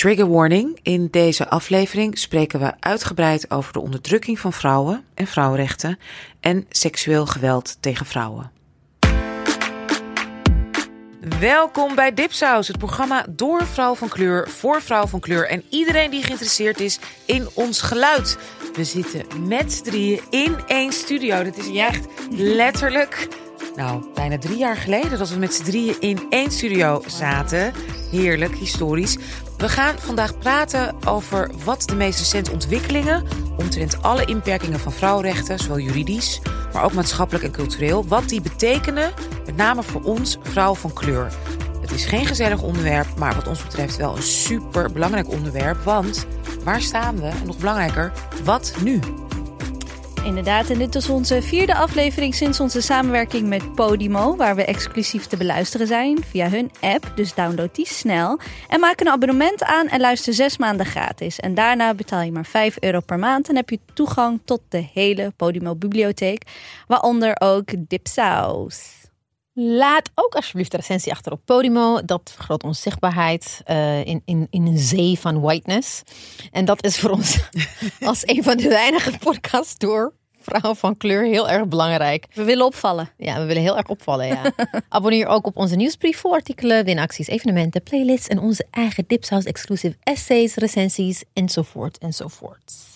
Trigger warning. In deze aflevering spreken we uitgebreid over de onderdrukking van vrouwen en vrouwenrechten en seksueel geweld tegen vrouwen. Welkom bij Dipsaus, het programma door vrouw van kleur, voor vrouw van kleur en iedereen die geïnteresseerd is in ons geluid. We zitten met z'n drieën in één studio. Dat is echt letterlijk, nou, bijna drie jaar geleden dat we met z'n drieën in één studio zaten. Heerlijk, historisch. We gaan vandaag praten over wat de meest recente ontwikkelingen omtrent alle inperkingen van vrouwenrechten, zowel juridisch, maar ook maatschappelijk en cultureel, wat die betekenen, met name voor ons, vrouwen van kleur. Het is geen gezellig onderwerp, maar wat ons betreft wel een super belangrijk onderwerp. Want waar staan we? En nog belangrijker, wat nu? Inderdaad, en dit is onze vierde aflevering sinds onze samenwerking met Podimo, waar we exclusief te beluisteren zijn via hun app. Dus download die snel. En maak een abonnement aan en luister zes maanden gratis. En daarna betaal je maar 5 euro per maand en heb je toegang tot de hele Podimo-bibliotheek, waaronder ook Dipsaus. Laat ook alsjeblieft de recensie achter op Podimo. Dat vergroot onze zichtbaarheid uh, in, in, in een zee van whiteness. En dat is voor ons als een van de weinige podcasts door vrouwen van kleur heel erg belangrijk. We willen opvallen. Ja, we willen heel erg opvallen, ja. Abonneer ook op onze nieuwsbrief voor artikelen, winacties, evenementen, playlists en onze eigen Dipsaus exclusive essays, recensies enzovoort enzovoort.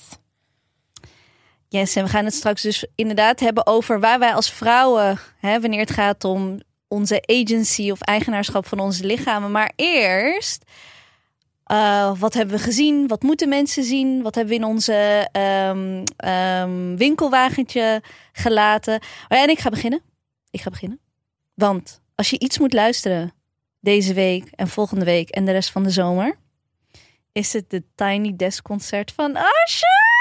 Yes, en we gaan het straks dus inderdaad hebben over waar wij als vrouwen, hè, wanneer het gaat om onze agency of eigenaarschap van onze lichamen. Maar eerst, uh, wat hebben we gezien? Wat moeten mensen zien? Wat hebben we in onze um, um, winkelwagentje gelaten? Oh ja, en ik ga beginnen. Ik ga beginnen. Want als je iets moet luisteren deze week en volgende week en de rest van de zomer, is het de Tiny Desk concert van Asher.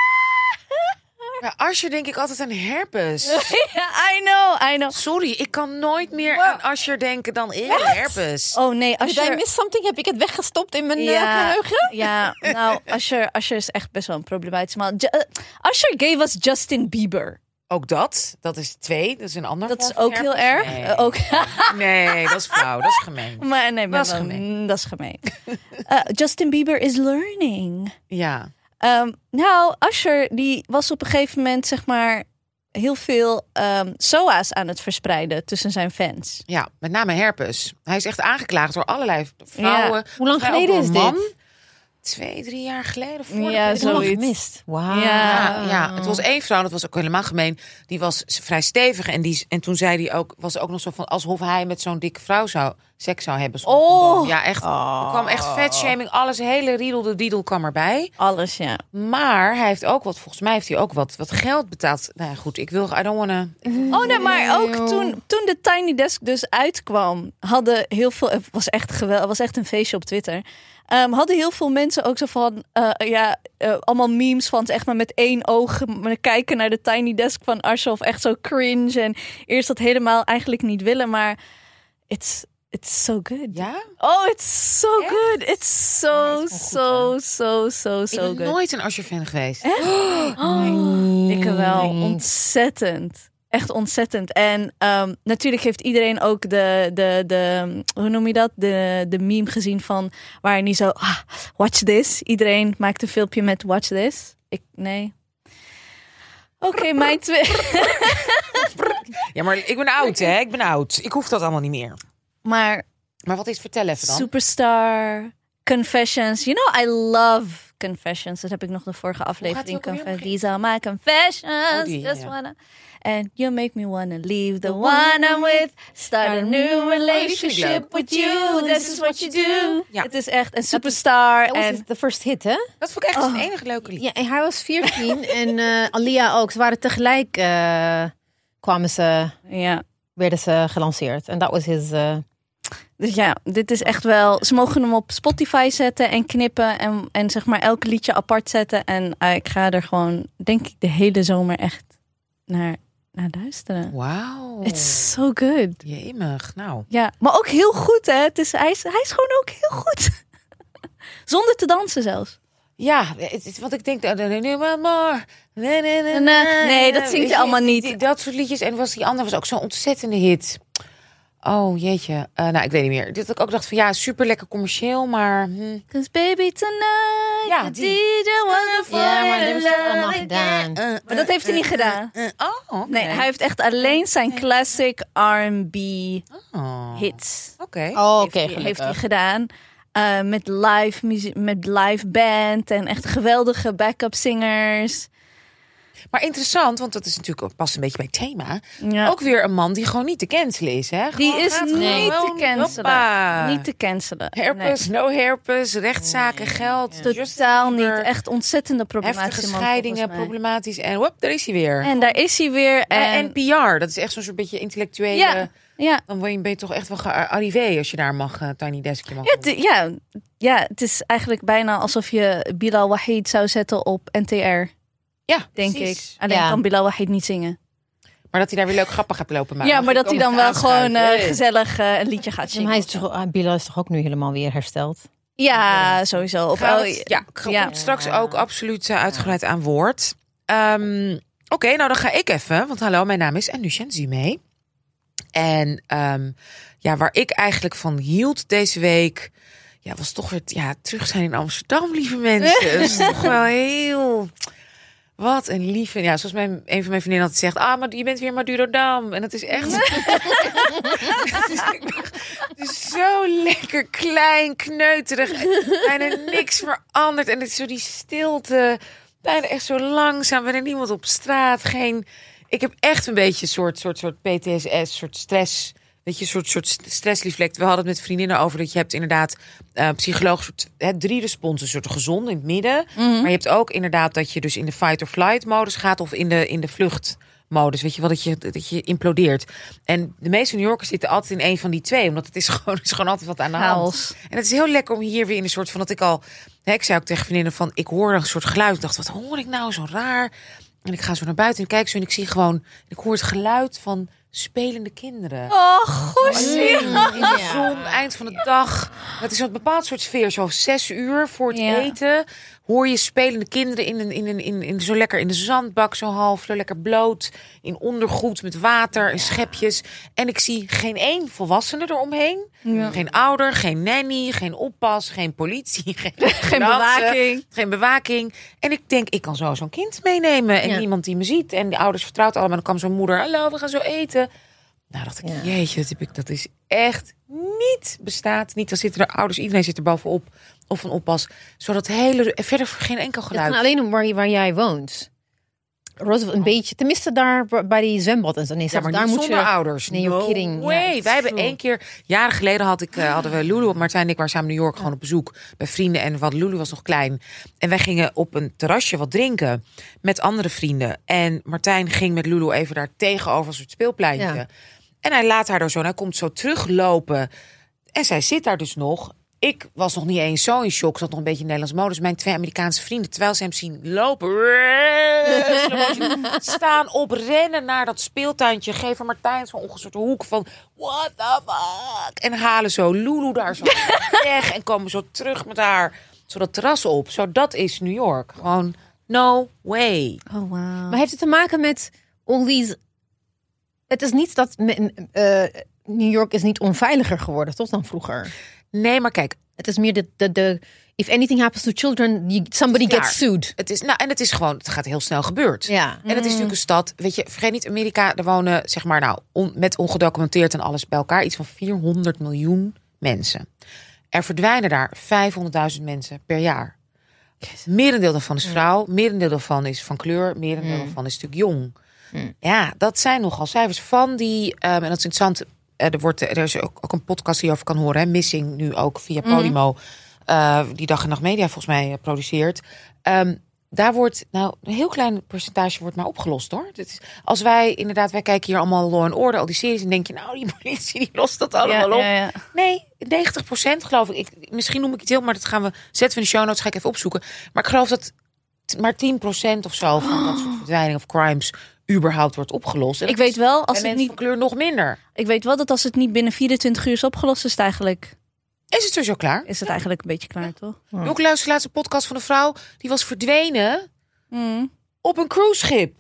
Ja, Asher denk ik altijd aan herpes. ja, I know, I know. Sorry, ik kan nooit meer aan Asher denken dan in herpes. Oh nee, Asher... Did I miss something? Heb ik het weggestopt in mijn ja, geheugen? Ja, nou, Asher, Asher is echt best wel een problematisch man. Uh, Asher gave us Justin Bieber. Ook dat, dat is twee, dat is een ander. Dat is ook heel erg. Nee. Uh, ook... nee, dat is flauw, dat is gemeen. Maar nee, maar dat is wel, gemeen. Dat is gemeen. Uh, Justin Bieber is learning. Ja. Um, nou, Asher die was op een gegeven moment zeg maar heel veel um, SOA's aan het verspreiden tussen zijn fans. Ja, met name herpes. Hij is echt aangeklaagd door allerlei vrouwen. Ja. Hoe lang geleden is man. dit? Twee, drie jaar geleden. Voor Ja, de zoiets. Gemist. Wauw. Ja, ja, het was één vrouw, dat was ook helemaal gemeen. Die was vrij stevig en, die, en toen zei hij ook, was ook nog zo van alsof hij met zo'n dikke vrouw zou seks zou hebben. Oh. ja, echt. Er kwam echt fatshaming, alles, hele riedel de diedel kwam erbij. Alles, ja. Maar hij heeft ook wat, volgens mij heeft hij ook wat, wat geld betaald. Nou ja, goed, ik wil, I don't wanna. Oh nee, maar ook toen, toen de Tiny Desk dus uitkwam, hadden heel veel, het was echt geweldig, het was echt een feestje op Twitter. Um, hadden heel veel mensen ook zo van, uh, ja, uh, allemaal memes van echt maar met één oog kijken naar de Tiny Desk van Asher of echt zo cringe en eerst dat helemaal eigenlijk niet willen, maar it's It's so good. Ja? Oh, it's so Echt? good. It's so, Ja, is wel goed, so, so, so, ik so ben good. nooit een Asher-fan geweest. Oh, ik wel. Ontzettend. Echt ontzettend. En ehm, natuurlijk heeft iedereen ook de, de, de, hoe noem je dat? De, de meme gezien van waar niet zo, ah, watch this. Iedereen maakt een filmpje met watch this. Ik, nee. Oké, mijn twee. Ja, maar ik ben oud, hè? Ik ben oud. Ik hoef dat allemaal niet meer. maar Maar wat is vertel even dan? Superstar, Confessions. You know, I love Confessions. Dat heb ik nog de vorige aflevering. die ook alweer? Confe- These are my confessions. Oh, die, Just ja. wanna. And you make me wanna leave the one I'm with. Start a new relationship with you. This is what you do. Ja. Het is echt een superstar. En de first hit, hè? Dat vond ik echt het enige leuke lied. Ja, en hij was 14 en eh Alia ook. Ze waren tegelijk, eh, kwamen ze, ja. werden ze gelanceerd. En dat was his... eh, Dus ja, dit is echt wel. Ze mogen hem op Spotify zetten en knippen. En, en zeg maar elke liedje apart zetten. En ik ga er gewoon, denk ik, de hele zomer echt naar, naar luisteren. Wauw. It's so good. Jemig. Nou. Ja, maar ook heel goed, hè? Het is, hij, is, hij is gewoon ook heel goed. Zonder te dansen zelfs. Ja, want ik denk... nee, nee, maar maar. Nee, nee, nee, Nee, nee, dat zingt je allemaal niet. Dat soort liedjes. En was die andere was ook zo'n ontzettende hit. Oh jeetje. Eh, nou, ik weet niet meer. Dit ik ook dacht van ja, super lekker commercieel, maar. hm. Cause baby tonight, Ja, the die. DJ wanna Ja, maar dat in hebben ze love allemaal gedaan. Maar dat heeft hij niet gedaan. Eh, oh, oké. Nee, hij heeft echt alleen zijn classic R&B Oh, hits Oké. Oh, oké, heeft, hij, heeft gedaan. Eh, met live muziek, met live band en echt geweldige backup singers. Maar interessant, want dat is natuurlijk ook past een beetje bij het thema. Ja. Ook weer een man die gewoon niet te cancelen is, hè? Die is niet te cancelen. hoppa. Niet te cancelen. Herpes, no herpes, rechtszaken, geld. Justin totaal niet. Echt ontzettende problematische Heftige scheidingen, problematisch. En whoop, daar is hij weer. En daar is hij weer. En, NPR, dat is echt zo'n soort beetje intellectuele... ja, ja. Dan ben je, ben je toch echt wel gearrivé als je daar mag, eh, Tiny Deskje mag Ja, ja, ja, het is eigenlijk bijna alsof je Bilal Wahid zou zetten op NTR, Ja, denk precies. ik. Alleen Ja. kan Bilal Wahid niet zingen. Maar dat hij daar weer leuk grappig gaat lopen maken. ja, maar dat hij dan wel gewoon eh, gezellig eh, een liedje gaat Ja, maar zingen. hij is toch, Bilal is toch ook nu helemaal weer hersteld? Ja, sowieso. Op, het- ja, straks ook absoluut eh, uitgebreid aan woord. Ehm, Oké, nou dan ga ik even. Want hallo, mijn naam is Anusha Zime. En ehm, ja, waar ik eigenlijk van hield deze week... Ja, was toch weer ja, terug zijn in Amsterdam, lieve mensen. Dat is toch wel heel... Wat een lieve... Ja, zoals mijn, een van mijn vriendinnen altijd zegt... Ah, maar je bent weer Madurodam. En dat is echt... Is, het is zo lekker klein, kneuterig. Bijna niks veranderd. En het is zo die stilte. Bijna echt zo langzaam. Bijna niemand op straat. Geen... Ik heb echt een beetje een soort, soort, soort PTSS, soort stress. Weet je, een soort, soort stressreflect. We hadden het met vriendinnen over dat je hebt inderdaad eh psychologisch soort, hè, drie responsen. Een soort gezond in het midden. Maar je hebt ook inderdaad dat je dus in de fight or flight modus gaat of in de, in de vlucht modus. Weet je wel, dat je, dat je implodeert. En de meeste New Yorkers zitten altijd in een van die twee. Omdat het is gewoon, is gewoon altijd wat aan de hand. En het is heel lekker om hier weer in een soort van dat ik al. Hè, ik zei ook tegen vriendinnen van ik hoor een soort geluid. Ik dacht, wat hoor ik nou zo raar? En ik ga zo naar buiten en kijk zo en ik zie gewoon. Ik hoor het geluid van spelende kinderen. Oh, goeie. In de zon, eind van de dag. Het is een bepaald soort sfeer. Zo zes uur voor het Ja. eten hoor je spelende kinderen in, een, in, een, in, in, zo lekker in de zandbak, zo half, zo lekker bloot. In ondergoed met water en schepjes. En ik zie geen één volwassene eromheen. Ja. Geen ouder, geen nanny, geen oppas, geen politie, geen, Geen bewaking. geen bewaking. En ik denk, ik kan zo zo'n kind meenemen. En Ja. niemand die me ziet. En de ouders vertrouwt allemaal. Dan kwam zo'n moeder, hallo, we gaan zo eten. Nou dacht ik, Ja. jeetje, dat, heb ik, dat is echt niet bestaat. Niet, dan zitten er ouders, iedereen zit er bovenop. Of een oppas. Zodat hele, verder geen enkel Het geluid. kan alleen om waar, waar jij woont. Roosevelt, een beetje. Tenminste, daar bij die zwembad en zo. Nee, Ja, maar daar moet zonder je. ouders. Nee, you're kidding. Ja, Wij hebben één keer, jaren geleden had ik, eh, hadden we Lulu, want Martijn en ik waren samen in New York gewoon op bezoek bij vrienden. En wat Lulu was nog klein. En wij gingen op een terrasje wat drinken met andere vrienden. En Martijn ging met Lulu even daar tegenover een soort speelpleintje. En hij laat haar er zo, en hij komt zo teruglopen. En zij zit daar dus nog. Ik was nog niet eens zo in shock. Zat nog een beetje in Nederlands modus. Mijn twee Amerikaanse vrienden, terwijl ze hem zien lopen, staan op rennen naar dat speeltuintje. Geven Martijn zo'n ongesoorte hoek van what the fuck. En halen zo Lulu daar zo weg. En komen zo terug met haar zo dat terras op. Zo, dat is New York. Gewoon no way. Oh, wow. Maar heeft het te maken met all these... Het is niet dat... eh, New York is niet onveiliger geworden, tot dan vroeger. Nee, maar kijk, Het is meer de... de, de if anything happens to children, somebody gets sued. het is, nou, en het is gewoon, het gaat heel snel gebeurd. Ja. En het is natuurlijk een stad, weet je, vergeet niet, Amerika, er wonen, zeg maar, nou, on- met ongedocumenteerd en alles bij elkaar, iets van 400 miljoen mensen. Er verdwijnen daar 500.000 mensen per jaar. Merendeel daarvan is vrouw, merendeel daarvan is van kleur, merendeel daarvan is natuurlijk jong. Ja, dat zijn nogal cijfers van die, ehm, en dat is interessant, er, wordt, er is ook, ook een podcast die je over kan horen, hè, Missing, nu ook via Podimo, eh, die Dag en Nacht Media volgens mij eh, produceert. Ehm, daar wordt, nou, een heel klein percentage wordt maar opgelost hoor. Is, als wij inderdaad, wij kijken hier allemaal Law and Order, al die series, en denk je, nou, die politie die lost dat allemaal ja, op. ja, ja. Nee, 90% geloof ik. ik. Misschien noem ik het heel, maar dat gaan we zetten we in de show notes. Ga ik even opzoeken. Maar ik geloof dat maar 10% of zo van dat soort verdwijningen of crimes überhaupt wordt opgelost. En Ik weet wel, als het niet, van kleur nog minder. ik weet wel dat als het niet binnen 24 uur is opgelost, is het eigenlijk, Is het sowieso klaar? is het eigenlijk een beetje klaar, toch? Ook luister laatste podcast van een vrouw die was verdwenen Mm. op een cruiseschip.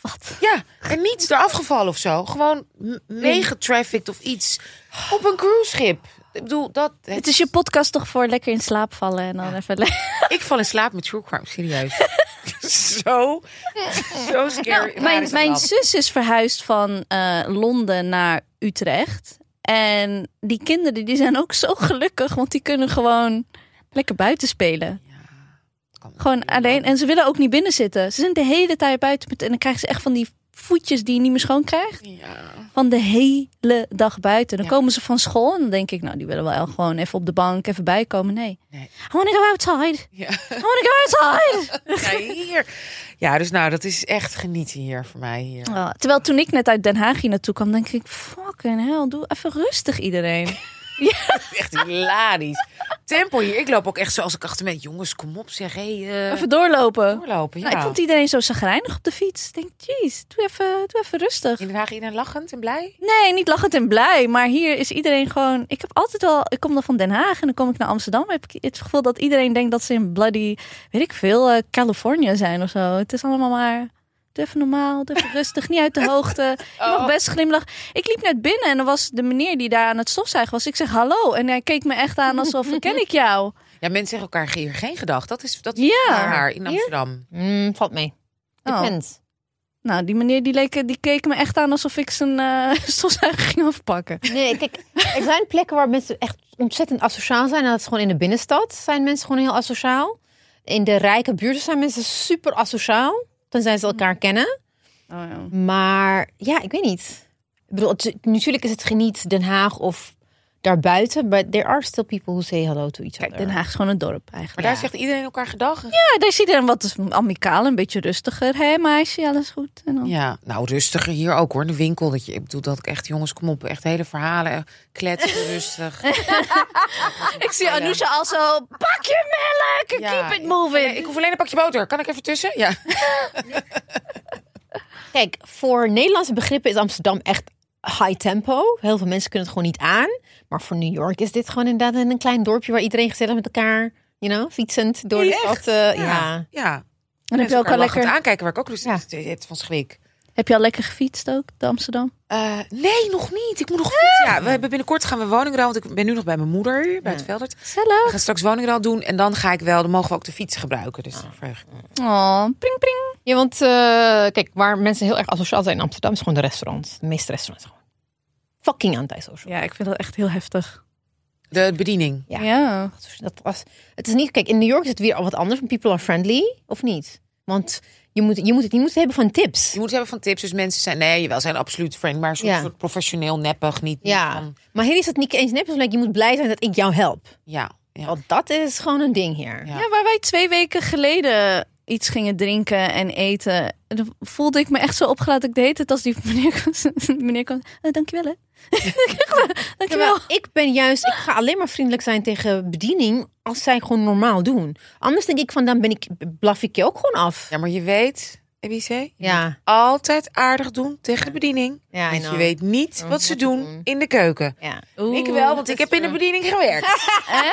Wat? Ja, en niet eraf gevallen of zo. Gewoon meegetrafficked of iets. Op een cruiseschip. Ik bedoel, dat... Het is je podcast toch voor lekker in slaap vallen en dan even... Ik val in slaap met true crime, serieus. zo, zo scary. Nou, Waar mijn mijn zus is verhuisd van eh, Londen naar Utrecht. En die kinderen die zijn ook zo gelukkig, want die kunnen gewoon lekker buiten spelen. Kan- Gewoon alleen. En ze willen ook niet binnen zitten. Ze zijn de hele tijd buiten. En dan krijgen ze echt van die voetjes die je niet meer schoon krijgt. Ja. Van de hele dag buiten. Dan Ja. komen ze van school en dan denk ik, nou, die willen wel gewoon even op de bank even bijkomen. Nee. Nee. I want to go outside. Ja. I want to go outside. ja, hier. Ja, dus nou, dat is echt genieten hier voor mij. Hier. Ja, terwijl toen ik net uit Den Haag hier naartoe kwam, denk ik, fucking hell, doe even rustig iedereen. Echt hilarisch. Tempo hier. Ik loop ook echt zo als ik achter me. Jongens, kom op zeg. Hey, eh, Even doorlopen. doorlopen. Ja. Nou, ik vond iedereen zo zagrijnig op de fiets. Ik denk, jeez, doe even, doe even rustig. In Den Haag iedereen lachend en blij? Nee, niet lachend en blij. Maar hier is iedereen gewoon... Ik heb altijd wel... Ik kom dan van Den Haag en dan kom ik naar Amsterdam. Heb ik het gevoel dat iedereen denkt dat ze in bloody... Weet ik veel, eh, Californië zijn of zo. Het is allemaal maar... Doe even normaal, doe even rustig, niet uit de hoogte. Je mag Oh. best glimlachen. Ik liep net binnen en er was de meneer die daar aan het stofzuigen was. Ik zeg hallo en hij keek me echt aan alsof, ken ik jou? Ja, mensen zeggen elkaar hier geen gedag. Dat is dat Ja. is raar in Amsterdam. Mm, valt mee. Oh. Depends. Nou, die meneer die, leek, die keek me echt aan alsof ik zijn eh stofzuiger ging afpakken. Nee, kijk, er zijn plekken waar mensen echt ontzettend asociaal zijn. En dat is gewoon in de binnenstad zijn mensen gewoon heel asociaal. In de rijke buurten zijn mensen super asociaal. Tenzij ze elkaar kennen. Oh, ja. Maar ja, ik weet niet. Ik bedoel, het- natuurlijk is het geniet Den Haag of daarbuiten. But there are still people who say hello to each Kijk, other. Den Haag is gewoon een dorp Maar eigenlijk. daar zegt iedereen elkaar gedag. Ja, daar is iedereen wat amicaal, een beetje rustiger. Hé meisje, alles goed? En dan... Ja, nou rustiger hier ook hoor. In de winkel. Dat je, ik bedoel dat ik echt, jongens, kom op. Echt hele verhalen. eh, Kletsen, rustig. Ik zie Anousha al zo, pak je melk, Ja, keep it moving. Nee, ik hoef alleen een pakje boter. Kan ik even tussen? Ja. Kijk, voor Nederlandse begrippen is Amsterdam echt high tempo. Heel veel mensen kunnen het gewoon niet aan. Maar voor New York is dit gewoon inderdaad een klein dorpje waar iedereen gezellig met elkaar, you know, fietsend door de stad. eh, ja. Ja. En heb je ook al lekker, aankijken waar ik ook rustig Ja. het van schrik. heb je al lekker gefietst ook, de Amsterdam? Eh, nee, nog niet. Ik moet nog fietsen. Ja, we hebben binnenkort gaan we woningruil. Want ik ben nu nog bij mijn moeder bij het Veldert. We Gezellig. gaan straks woningruil doen. En dan ga ik wel, dan mogen we ook de fiets gebruiken. Dus daar verheug ik me. Oh, pring pring. Ja, want eh, kijk, waar mensen heel erg asociaal zijn in Amsterdam is gewoon de restaurants. De meeste restaurants gewoon. Fucking antisocial. Ja, ik vind dat echt heel heftig. De bediening. Ja. Ja. Dat was, het is niet, kijk, in New York is het weer al wat anders. People are friendly, of niet? Want je moet, je moet het niet moeten hebben van tips. Je moet hebben van tips. Dus mensen zijn, nee, wel zijn absoluut friend. Maar een soort, Ja. soort professioneel, neppig. Niet, niet Ja, van- maar hier is het niet eens net like, je moet blij zijn dat ik jou help. ja, ja. Want dat is gewoon een ding hier. Ja. Ja, waar wij twee weken geleden iets gingen drinken en eten. En dan voelde ik me echt zo opgelaten. Ik deed het als die meneer kwam. Meneer kwam eh, dankjewel hè. dankjewel. Terwijl ik ben juist, ik ga alleen maar vriendelijk zijn tegen bediening als zij gewoon normaal doen. Anders denk ik van, dan ben ik, blaf ik je ook gewoon af. ja, maar je weet, EBC, je Ja. moet altijd aardig doen tegen de bediening. Ja, want je weet niet wat ze doen in de keuken. Ja. ik wel, want ik heb in de bediening gewerkt.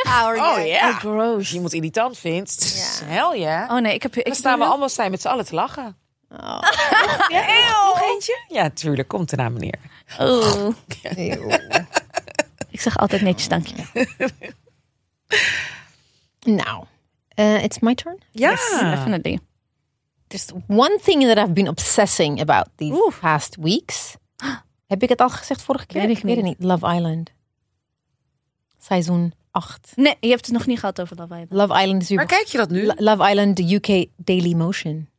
Oh ja. Oh. Als je iemand irritant vindt, hel ja. Oh nee, ik heb ik Dan staan we allemaal zijn met z'n allen te lachen. Oh. Ja, nog eentje? Ja, tuurlijk. Komt erna, meneer. Oh. Ik zeg altijd netjes dankjewel. nou, eh, it's my turn. Ja. Definitely. There's one thing that I've been obsessing about these past weeks. Heb ik het al gezegd vorige keer? Weet ik weet het niet. Love Island. Seizoen 8. Nee, je hebt het nog niet gehad over Love Island. Love Island is weer... Waar kijk je dat nu? Lo- Love Island, de UK Daily Motion.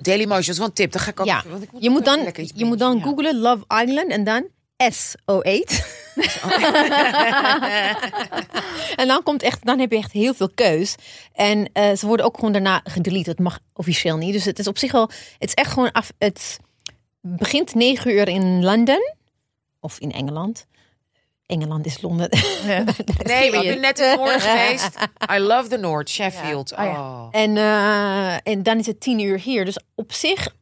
Daily Motion, dat is wel een tip. Dan ga ik ook Ja, want ik je moet dan, lekker iets je moet dan googlen Love Island en dan SO8. en dan komt echt, dan heb je echt heel veel keus. En eh, ze worden ook gewoon daarna gedelete. Het mag officieel niet. Dus het is op zich wel, het is echt gewoon af. Het begint negen uur in Londen of in Engeland. Engeland is Londen. Nee, we hebben net in Noord geweest. I love the Noord, Sheffield. Ja. Oh ja. Oh. En, eh, en dan is het tien uur hier. Dus op zich,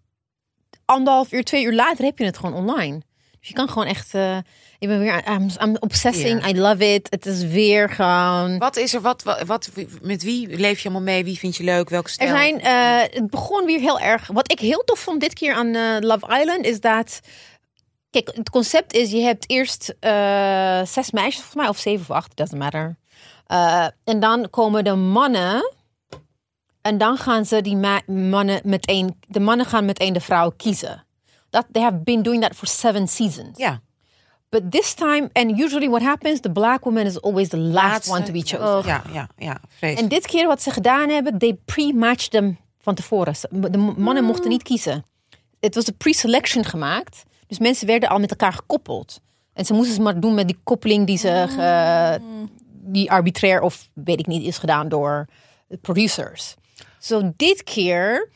anderhalf uur, twee uur later heb je het gewoon online. Dus je kan gewoon echt... eh, ik ben weer... I'm, I'm obsessing. I love it. Het is weer gewoon... Wat is er, wat, wat, wat- met wie leef je allemaal mee? Wie vind je leuk? Welke Er stijl? zijn, eh, het begon weer heel erg. Wat ik heel tof vond dit keer aan eh, Love Island is dat. Kijk, het concept is: je hebt eerst eh, zes meisjes, volgens mij, of zeven of acht, doesn't matter. En dan komen de mannen. En dan gaan ze die ma- mannen meteen. De mannen gaan meteen de vrouw kiezen. Dat they have been doing that for seven seasons. Ja, But this time, and usually what happens, the black woman is always the last laatste. one to be Ja, chosen. Ja, ja, ja, vreselijk. En dit keer wat ze gedaan hebben, they pre-matched them van tevoren. De mannen mochten niet kiezen. Het was een pre-selection gemaakt. Dus mensen werden al met elkaar gekoppeld. En ze moesten het maar doen met die koppeling die ze ge- die arbitrair of weet ik niet is gedaan door de producers. Zo dit keer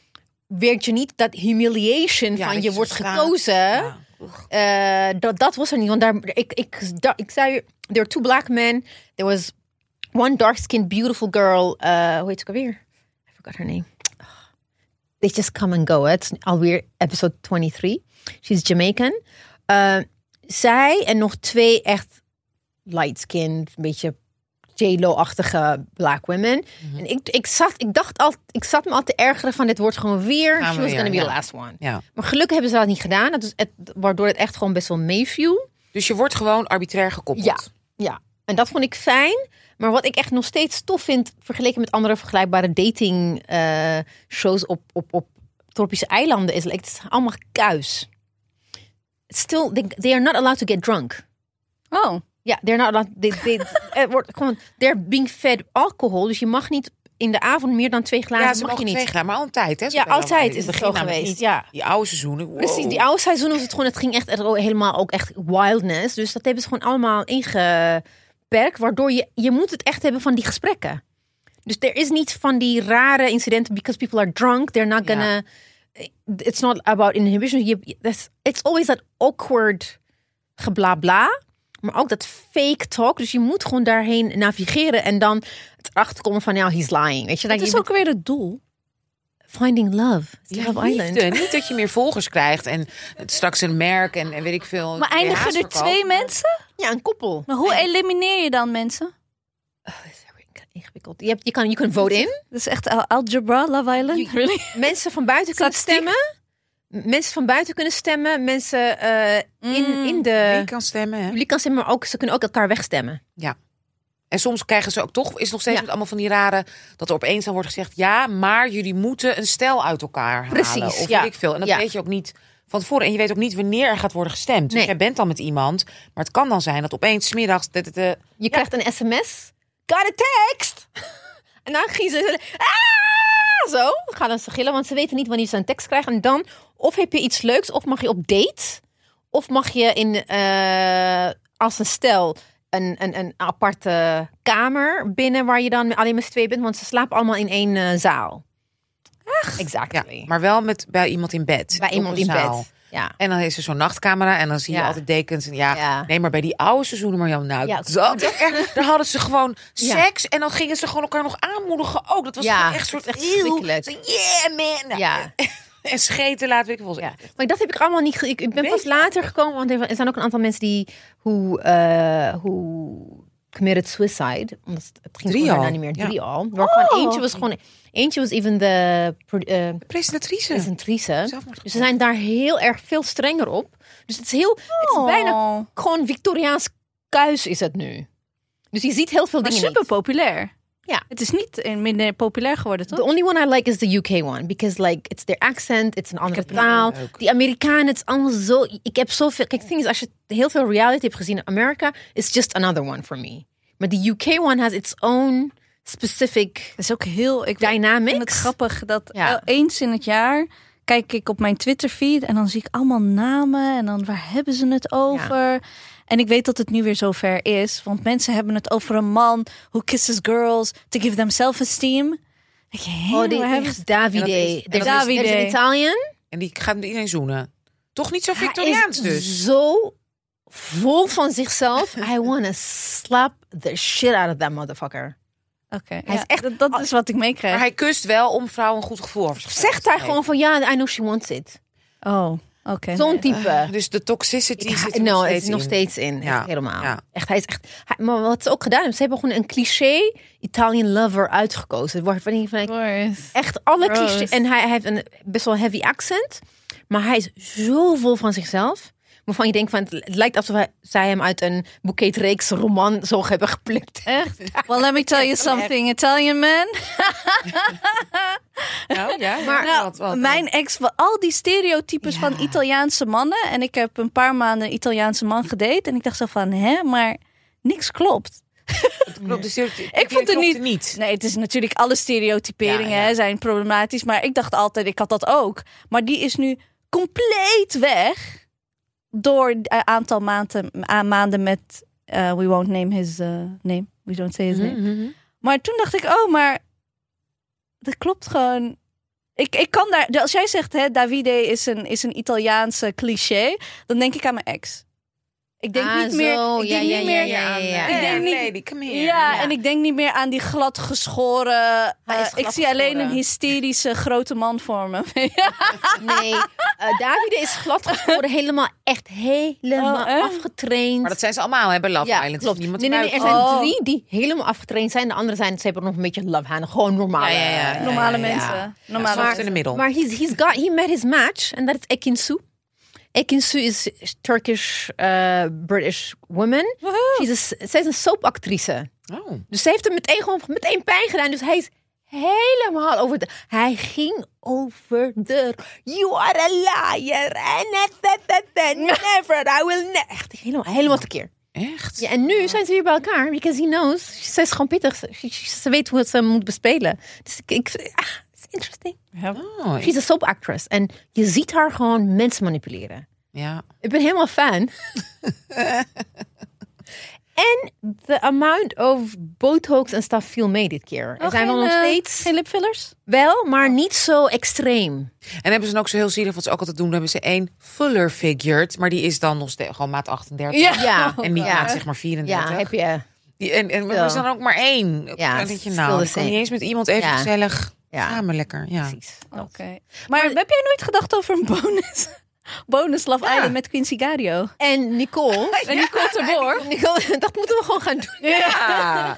werd je niet dat humiliation Ja, van dat je je wordt gekozen. Ja. Eh, dat, dat was er niet. Want daar, ik, ik, ik zei, there were two black men. There was one dark-skinned beautiful girl. Uh, hoe heet ze? I forgot her name. They just come and go. Het is alweer episode 23. She's Jamaican. Uh, zij en nog twee echt light-skinned, een beetje J-Lo-achtige black women. Mhm. En ik, ik, zat, ik dacht al, ik zat me al te ergeren van dit wordt gewoon weer. Gaan She we was weer, gonna be ja. the last one. Ja. Maar gelukkig hebben ze dat niet gedaan. Dat is het, waardoor het echt gewoon best wel meeviel. Dus je wordt gewoon arbitrair gekoppeld. Ja, ja. En dat vond ik fijn. Maar wat ik echt nog steeds tof vind, vergeleken met andere vergelijkbare dating eh, shows op, op, op tropische eilanden, is like, het is allemaal kuis. Still, they, they are not allowed to get drunk. Oh, Ja, they're not allowed. They, they, er wordt gewoon, they're being fed alcohol. Dus je mag niet in de avond meer dan twee glazen. Ja, ze mag je niet. twee maar altijd. Hè? Ja, altijd is het zo geweest, niet. ja. Die oude seizoenen. wow. Precies, die oude seizoen was het gewoon, het ging echt helemaal ook echt wildness. Dus dat hebben ze gewoon allemaal ingeperkt, waardoor je, je moet het echt hebben van die gesprekken. Dus er is niet van die rare incidenten, because people are drunk, they're not Ja. gonna, it's not about inhibition. It's always that awkward geblabla, maar ook dat fake talk. Dus je moet gewoon daarheen navigeren en dan het erachter komen van, ja, he's lying. Weet je, dat is je ook weer het doel. finding love. Ja, Love Island. liefde. Niet dat je meer volgers krijgt en straks een merk en, en weet ik veel. Maar eindigen er twee mensen? Ja, een koppel. Maar hoe elimineer je dan mensen? Dat is heel ingewikkeld. Je, hebt, je, kan, je kunt vote in. Dat is echt al- algebra, Love Island? Really? Mensen van buiten kunnen stemmen. Mensen van buiten kunnen stemmen. Mensen eh, in, Mm. in de kan stemmen, hè? publiek kan stemmen, maar ook, ze kunnen ook elkaar wegstemmen. En soms krijgen ze ook toch, is nog steeds Ja. met allemaal van die rare, dat er opeens dan wordt gezegd, ja, maar jullie moeten een stel uit elkaar halen. Precies, of ja. weet ik veel. En dat Ja. weet je ook niet van tevoren. En je weet ook niet wanneer er gaat worden gestemd. Dus jij bent dan met iemand, maar het kan dan zijn dat opeens 's middags de, de, de- Je krijgt een sms. Got a text! en dan gaan ze... Ah! Zo gaan ze gillen, want ze weten niet wanneer ze een tekst krijgen. En dan, of heb je iets leuks, of mag je op date. Of mag je in, eh, als een stel een, een, een aparte kamer binnen waar je dan alleen met z'n twee bent. Want ze slapen allemaal in één eh, zaal. Ja, Exactly. maar wel met bij iemand in bed. Bij iemand in zaal. bed. Ja. En dan is er zo'n nachtcamera en dan zie je Ja. altijd dekens. En ja, Ja. nee, maar bij die oude seizoenen, Marjan, nou, Ja. dat, echt, daar hadden ze gewoon Ja. seks en dan gingen ze gewoon elkaar nog aanmoedigen ook. Dat was Ja, echt een soort echt Yeah, man. Nou, Ja. En scheten laten we ik wel Ja, maar dat heb ik allemaal niet. ge- Ik, ik ben Weet pas je? later gekomen, want er zijn ook een aantal mensen die hoe eh hoe committed suicide. Omdat het- het ging Drie al, niet meer. ja. Drie al. Waarvan Oh. eentje was gewoon. Eentje was even de eh, Presentatrice. presentatrice. Dus ze zijn daar heel erg veel strenger op. Dus het is heel. Het is Oh. bijna gewoon Victoriaans kuis is het nu. Dus je ziet heel veel Maar dingen super niet. populair. Ja. Het is niet eh, minder populair geworden, toch? The only one I like is the UK one. Because like, it's their accent, it's een andere het taal. Die Amerikanen, het is allemaal zo... Ik heb zoveel... Kijk, het ding is, als je heel veel reality hebt gezien in Amerika... It's just another one for me. Maar the UK one has its own specific Dat is ook heel... Ik vind het grappig dat Ja. eens in het jaar kijk ik op mijn Twitter feed en dan zie ik allemaal namen en dan waar hebben ze het over? En ik weet dat het nu weer zover is, want mensen hebben het over een man who kisses girls to give them self-esteem. Oh, die waar hebben is Davide. Dat is- en is- Davide. Italian. Die gaat iedereen zoenen. Toch niet zo Hij Victoriaans is dus. zo vol van zichzelf. I wanna slap the shit out of that motherfucker. Oké, Hij ja, is echt- dat, dat is wat ik meekrijg. Maar hij kust wel om vrouwen een goed gevoel Zegt hij gewoon van... Ja, I know she wants it. Oh, Oké. Zo'n type. Dus de toxicity Ik- zit er nou, nog het steeds is nog in. steeds in. Ja, Echt helemaal. ja. Echt, hij is echt. hij- maar wat ze ook gedaan hebben, ze hebben gewoon een cliché Italian lover uitgekozen. Waarvan ik van, echt alle clichés. En hij, hij heeft een best wel heavy accent, maar hij is zo vol van zichzelf. Waarvan je denkt van, het, lijkt alsof zij hem uit een boeketreeks roman zo hebben geplukt. Echt? Well, let me tell you something, Italian man. Nou, ja, Maar- Nou, wat, wat, mijn ex, al die stereotypes van Italiaanse mannen. En ik heb een paar maanden een Italiaanse man gedate. En ik dacht zo van, hè, maar niks klopt. klopt, dus Ik vond het niet, Nee, het is natuurlijk alle stereotyperingen Ja, ja. hè, zijn problematisch. Maar ik dacht altijd, ik had dat ook. Maar die is nu compleet weg. Door een aantal maanden, maanden met... eh, we won't name his eh, name. We don't say his name. Mhm, mhm. Maar toen dacht ik, oh, maar dat klopt gewoon. Ik, ik kan daar, als jij zegt, hè, Davide is een, is een Italiaanse cliché, dan denk ik aan mijn ex. Ik denk Ah, niet meer. Ik Ja, denk ja, niet ja, meer. ja, ja, ja. Ik denk niet- lady, come here. Ja, en ik denk niet meer aan die glad geschoren. Hij is eh, ik zie alleen een hysterische grote man voor me. Nee, eh Davide is glad geschoren, helemaal echt helemaal Oh, afgetraind. Maar dat zijn ze allemaal, hè, bij Love ja, Island. klopt. Niemand Nee, nee, nee, er zijn Oh. drie die helemaal afgetraind zijn. De andere zijn, ze hebben nog een beetje love hand. Gewoon normale. Ja, ja, ja, ja. Normale ja. mensen. Normale mensen. in de middel. Maar he's, he's got, he met his match. En dat is Ekinsu. Ekinsu is Turkish uh, British woman. Zij is een soapactrice. Oh. Dus ze heeft hem meteen gewoon meteen pijn gedaan. Dus hij is helemaal over de... Hij ging over de... You are a liar. And never. I will never. Echt helemaal, helemaal tekeer. Echt? Ja, en nu zijn ze weer bij elkaar. Because he knows. Ze is gewoon pittig. Ze, ze- ze weet hoe het ze moet bespelen. Dus ik... ik ah, interesting. Oh, She's a soap actress. En je ziet haar gewoon mensen manipuleren. ja. Ik ben helemaal fan. en the amount of botox en stuff viel mee dit keer. Er zijn wel nog eh, steeds Geen lipfillers? wel, maar niet zo extreem. En hebben ze dan ook zo heel zielig, wat ze ook altijd doen, dan hebben ze één fuller figured, maar die is dan nog steeds gewoon maat 38. Ja. Ja, En niet ja. maat zeg maar 34. Ja, heb je. Die, en, en er is dan ook maar één. Ja, dan denk je, nou, kan niet eens met iemand even Ja. gezellig Ja. samen lekker. Ja. Precies. Oké. Maar, heb jij nooit gedacht over een bonus? bonus Love Ja. Island met Quincy Gario? En Nicole. En Nicole Terborg? Nicole, dat moeten we gewoon gaan doen. Ja,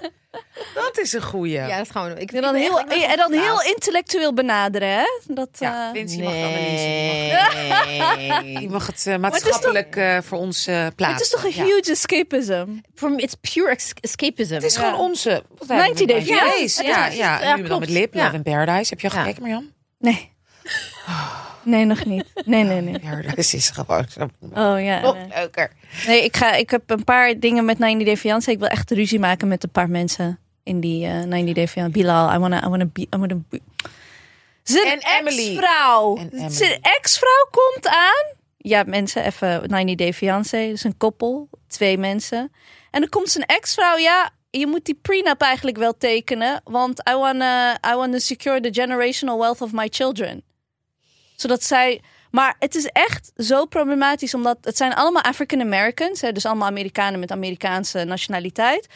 dat is een goeie. Ja, dat gaan we doen. Ik En dan, ik heel, en dan heel intellectueel benaderen, hè? Dat, Ja, eh, Vince, die mag. Die mag, Nee. mag het eh, maatschappelijk eh, voor ons eh, plaatsen. het is toch een Ja. huge escapism? For me, it's pure escapism. Het is Ja. gewoon onze... Wat 90 Day Ja, ja, ja. ja, nu dan met Lip, Ja. Love in Paradise. Heb je al Ja. gekeken, Marjan? Nee. Nee, nog niet. Nee, nee, nee. Paradise is gewoon zo Oh ja. nog nee. leuker. Nee, ik, ga, ik heb een paar dingen met 90 Day Fiancé. Ik wil echt ruzie maken met een paar mensen in die eh 90 Day Fiancé. Bilal, I wanna, I wanna be, I wanna be. Zijn En Emily. ex-vrouw. Zijn ex-vrouw komt aan. Ja, mensen, even 90 Day Fiancé. Dus een koppel, twee mensen. En dan komt zijn ex-vrouw. Ja, je moet die prenup eigenlijk wel tekenen. Want I wanna, I wanna secure the generational wealth of my children. Zodat zij... Maar het is echt zo problematisch, omdat het zijn allemaal African Americans, hè, dus allemaal Amerikanen met Amerikaanse nationaliteit,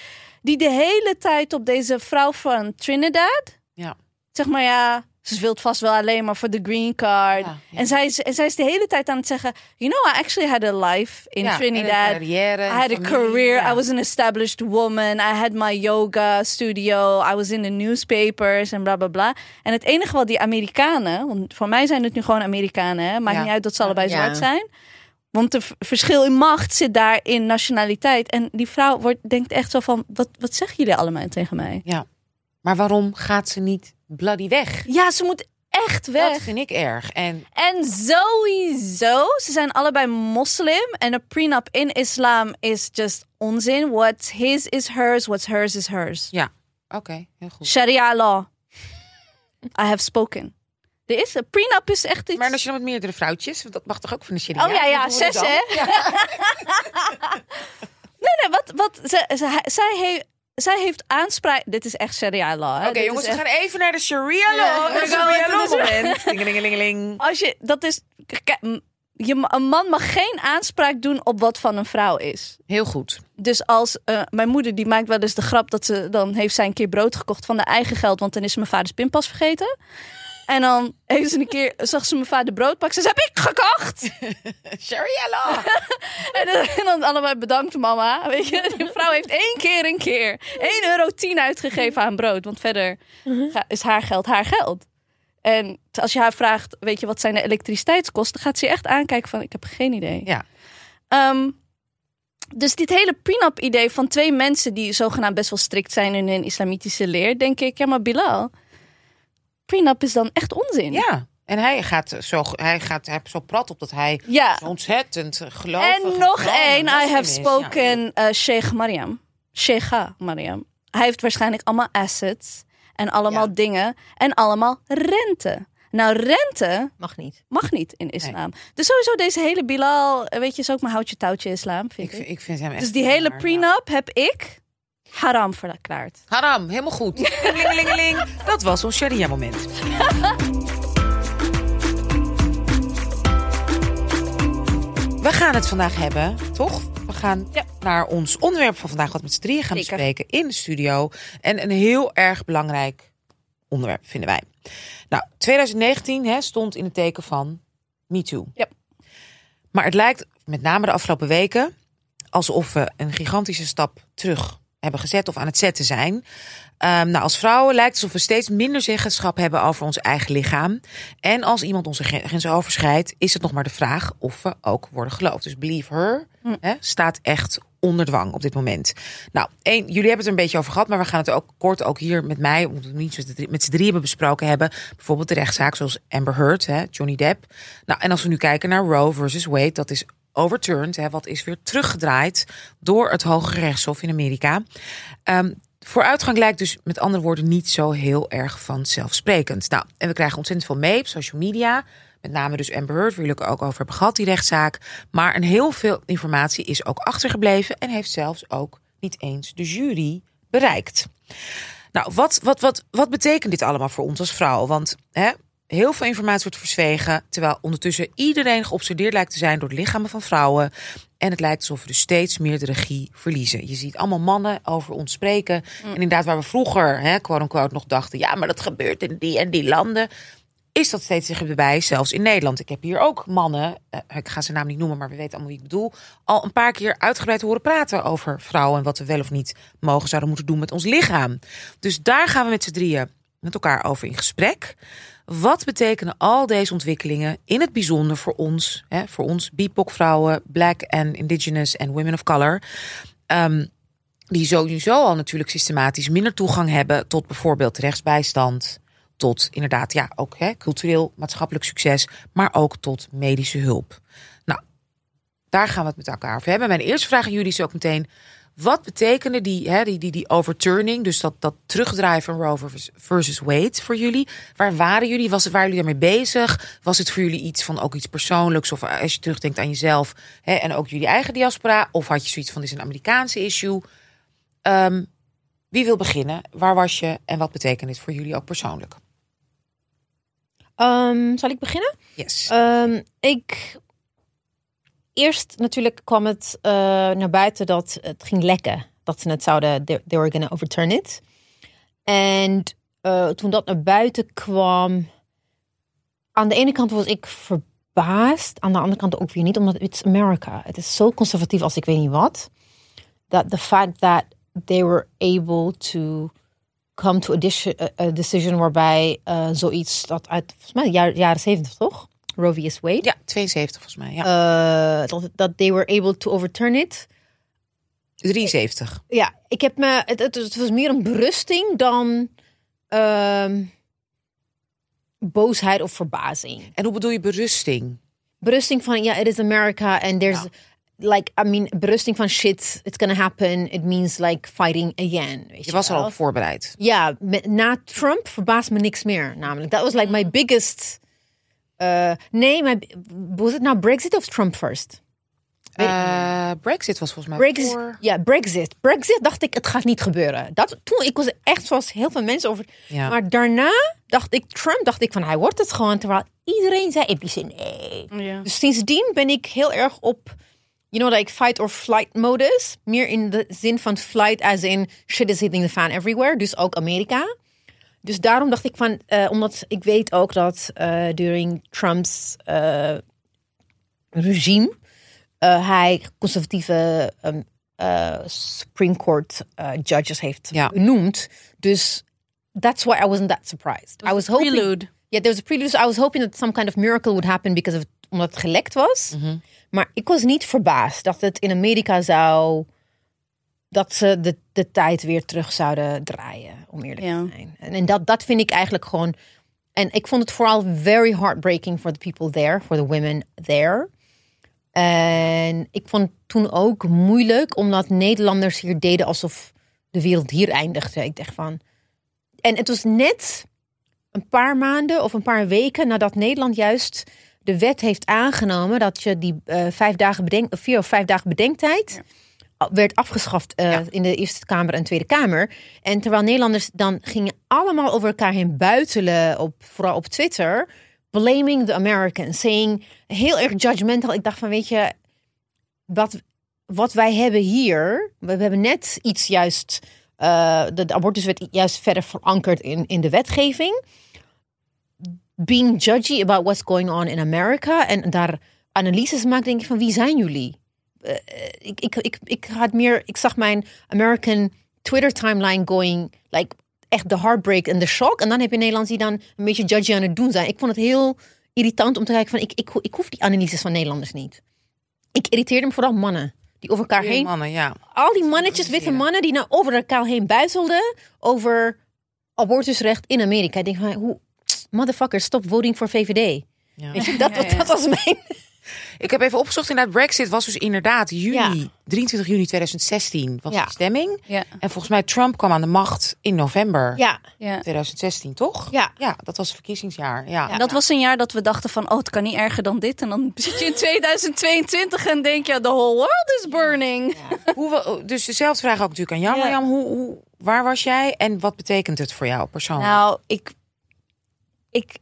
die de hele tijd op deze vrouw van Trinidad, Ja. zeg maar ja, ze het vast wel alleen maar voor de green card. Ja, ja. En, zij is, en zij is de hele tijd aan het zeggen, you know, I actually had a life in Ja, Trinidad. carrière, I had a familie, career. I was an established woman. I had my yoga studio. I was in the newspapers en bla bla bla. En het enige wat die Amerikanen, want voor mij zijn het nu gewoon Amerikanen, hè? maakt niet uit dat ze allebei zwart zijn. Want het verschil in macht zit daar in nationaliteit. En die vrouw wordt, denkt echt zo van: wat, wat zeggen jullie allemaal tegen mij? Ja. Maar waarom gaat ze niet bloody weg? Ja, ze moet echt Dat weg. vind ik erg. En En sowieso, ze zijn allebei moslim. En een prenup in islam is just onzin. What's his is hers, what's hers is hers. ja, oké, heel goed. Sharia law. I have spoken. Er is een prenup is echt iets. Maar als je dan met meerdere vrouwtjes, dat mag toch ook van de sharia? Oh ja, ja, zes hè? nee, nee, wat, wat, ze, ze- zij, heeft, zij heeft aanspraak. Dit is echt Sharia law. hè? Oké jongens, we gaan even naar de sharia law. Ja, sharia law. Als je, dat is. Je, een man mag geen aanspraak doen op wat van een vrouw is. Heel goed. Dus als eh, mijn moeder die maakt wel eens de grap dat ze dan heeft zij een keer brood gekocht van haar eigen geld, want dan is mijn vaders pinpas vergeten. En dan heeft ze een keer, zag ze mijn vader brood pakken. Ze zei, heb ik gekocht? Shariella. En dan, en dan allebei bedankt mama. Weet je, die vrouw heeft één keer een keer 1 euro 10 uitgegeven aan brood. Want verder ga- is haar geld haar geld. En als je haar vraagt, weet je, wat zijn de elektriciteitskosten? Gaat ze je echt aankijken van, ik heb geen idee. Ja. Ehm, dus dit hele prenup idee van twee mensen die zogenaamd best wel strikt zijn in hun islamitische leer, denk ik, ja maar Bilal, prenup is dan echt onzin. Ja. En hij gaat zo, hij gaat, hij zo prat op dat hij Ja. zo ontzettend gelovig En nog één, I have is. spoken uh, Sheikh Mariam. Sheikha Mariam. Hij heeft waarschijnlijk allemaal assets en allemaal Ja. dingen en allemaal rente. Nou, rente Mag niet. mag niet in islam. Dus sowieso deze hele Bilal, eh, weet je, is ook mijn houtje touwtje islam, Ja. vind Ik, ik. vind- ik vind hem echt Dus die hele ja. prenup heb ik haram verklaard. Haram, helemaal goed. Lingelingeling. Dat was ons sharia moment. We gaan het vandaag hebben, toch? We gaan Ja. naar ons onderwerp van vandaag, wat met z'n drieën gaan Zeker. bespreken in de studio. En een heel erg belangrijk onderwerp, vinden wij. Nou, 2019 hè, stond in het teken van MeToo. Ja. Maar het lijkt, met name de afgelopen weken, alsof we een gigantische stap terug hebben gezet of aan het zetten zijn. Ehm, nou, als vrouwen lijkt het alsof we steeds minder zeggenschap hebben over ons eigen lichaam. En als iemand onze gren- grenzen overschrijdt, is het nog maar de vraag of we ook worden geloofd. Dus believe her hè, staat echt onder dwang op dit moment. Nou, één, jullie hebben het er een beetje over gehad, maar we gaan het ook kort ook hier met mij, omdat we niet met z'n drie- hebben besproken hebben. Bijvoorbeeld de rechtszaak zoals Amber Heard, hè, Johnny Depp. Nou, en als we nu kijken naar Roe versus Wade, dat is overturned, hè, wat is weer teruggedraaid door het Hoge Rechtshof in Amerika. Ehm, vooruitgang lijkt dus met andere woorden niet zo heel erg vanzelfsprekend. Nou, en we krijgen ontzettend veel mee op social media. Met name dus Amber Heard, waar jullie ook over hebben gehad, die rechtszaak. Maar een heel veel informatie is ook achtergebleven en heeft zelfs ook niet eens de jury bereikt. Nou, wat, wat, wat, wat betekent dit allemaal voor ons als vrouw? Want hè, heel veel informatie wordt verzwegen, terwijl ondertussen iedereen geobsedeerd lijkt te zijn door de lichamen van vrouwen. En het lijkt alsof we dus steeds meer de regie verliezen. Je ziet allemaal mannen over ons spreken. En inderdaad, waar we vroeger, hè, quote unquote, nog dachten, ja, maar dat gebeurt in die en die landen. Is dat steeds dichterbij, zelfs in Nederland. Ik heb hier ook mannen, eh, ik ga zijn naam niet noemen, maar we weten allemaal wie ik bedoel. Al een paar keer uitgebreid horen praten over vrouwen en wat we wel of niet mogen zouden moeten doen met ons lichaam. Dus daar gaan we met z'n drieën met elkaar over in gesprek. Wat betekenen al deze ontwikkelingen in het bijzonder voor ons, hè, voor ons BIPOC-vrouwen, Black and Indigenous en Women of Color? Ehm, die sowieso al natuurlijk systematisch minder toegang hebben tot bijvoorbeeld rechtsbijstand, tot inderdaad ja ook hè, cultureel maatschappelijk succes, maar ook tot medische hulp. Nou, daar gaan we het met elkaar over hebben. Mijn eerste vraag aan jullie is ook meteen: wat betekende die, hè, die, die, die overturning, dus dat, dat terugdraaien van Roe versus- Wade voor jullie? Waar waren jullie? Was waren jullie daarmee bezig? Was het voor jullie iets van ook iets persoonlijks? Of als je terugdenkt aan jezelf hè, en ook jullie eigen diaspora? Of had je zoiets van: dit is een Amerikaanse issue? Ehm, wie wil beginnen? Waar was je en wat betekent dit voor jullie ook persoonlijk? Ehm, zal ik beginnen? Yes. Ehm, ik. Eerst natuurlijk kwam het eh, naar buiten dat het ging lekken. Dat ze het zouden. They, they were gonna overturn it. En eh, toen dat naar buiten kwam. Aan de ene kant was ik verbaasd. Aan de andere kant ook weer niet. Omdat it's America. Het is zo conservatief als ik weet niet wat. That the fact that they were able to come to a, deci- a- a decision waarbij eh, zoiets dat uit volgens mij jaren, 70 toch? Roe vs. Wade. ja, 72 volgens mij. Ja. Eh, dat, dat they were able to overturn it. 73. Ja, ik heb me. Het, het, was meer een berusting dan ehm, boosheid of verbazing. En hoe bedoel je berusting? Berusting van ja, it is America and there's Ja. like I mean berusting van shit, it's gonna happen. It means like fighting again. Weet je, Je was wel? al op voorbereid. Ja, met, na Trump verbaast me niks meer. Namelijk, dat was like my biggest. Eh, nee, my, was het nou Brexit of Trump first? Eh, Brexit was volgens mij Brexit, voor... ja, Brexit. Brexit dacht ik, het gaat niet gebeuren. Dat, toen, ik was echt zoals heel veel mensen over. Ja. Maar daarna dacht ik, Trump dacht ik van, hij wordt het gewoon. Terwijl iedereen zei, ik zei nee. Ja. Dus sindsdien ben ik heel erg op, you know, like fight or flight modus. Meer in de zin van flight as in shit is hitting the fan everywhere. Dus ook Amerika. Dus daarom dacht ik van, eh, omdat ik weet ook dat eh during Trumps eh, regime hij conservatieve ehm, eh, Supreme Court judges heeft Ja. benoemd. Dus that's why I wasn't that surprised. I was hoping, Prelude. yeah, there was a prelude. So I was hoping that some kind of miracle would happen because of omdat het gelekt was. Maar ik was niet verbaasd dat het in Amerika zou dat ze de, de tijd weer terug zouden draaien, om eerlijk Ja. te zijn. En, en dat, dat vind ik eigenlijk gewoon. En ik vond het vooral very heartbreaking for the people there, for the women there. En ik vond het toen ook moeilijk, omdat Nederlanders hier deden alsof de wereld hier eindigde. Ik dacht van. En het was net een paar maanden of een paar weken nadat Nederland juist de wet heeft aangenomen dat je die eh, vijf dagen bedenk, vier of vijf dagen bedenktijd werd afgeschaft eh, in de Eerste Kamer en Tweede Kamer. En terwijl Nederlanders dan gingen allemaal over elkaar heen buitelen, op, vooral op Twitter, blaming the Americans, saying heel erg judgmental. Ik dacht van, weet je, wat, wat wij hebben hier, we hebben net iets juist, eh, de, de abortuswet juist verder verankerd in, in de wetgeving. Being judgy about what's going on in America en daar analyses maken, denk ik van, wie zijn jullie? Eh, ik, ik, ik, ik had meer, ik zag mijn American Twitter timeline going, like echt de heartbreak en de shock. En dan heb je Nederlands die dan een beetje judgy aan het doen zijn. Ik vond het heel irritant om te kijken van, ik, ik, ik hoef die analyses van Nederlanders niet. Ik irriteerde me vooral mannen die over elkaar heen, mannen, ja. al die mannetjes, witte mannen die nou over elkaar heen buizelden over abortusrecht in Amerika. Ik denk van, hoe, motherfucker, stop voting voor VVD. Ja. Weet je, dat, dat, dat was mijn... Ik heb even opgezocht, inderdaad, Brexit was dus inderdaad juni, Ja. 23 juni 2016 was Ja. de stemming. Ja. En volgens mij Trump kwam aan de macht in november Ja, Ja. 2016, toch? Ja. Ja, dat was het verkiezingsjaar. Ja. En dat was een jaar dat we dachten van, oh, het kan niet erger dan dit. En dan zit je in 2022 en denk je, the whole world is burning. Hoe we, dus dezelfde vraag ook natuurlijk aan jou, Ja. Marjam. Hoe, hoe, waar was jij en wat betekent het voor jou persoonlijk? Nou, ik, ik,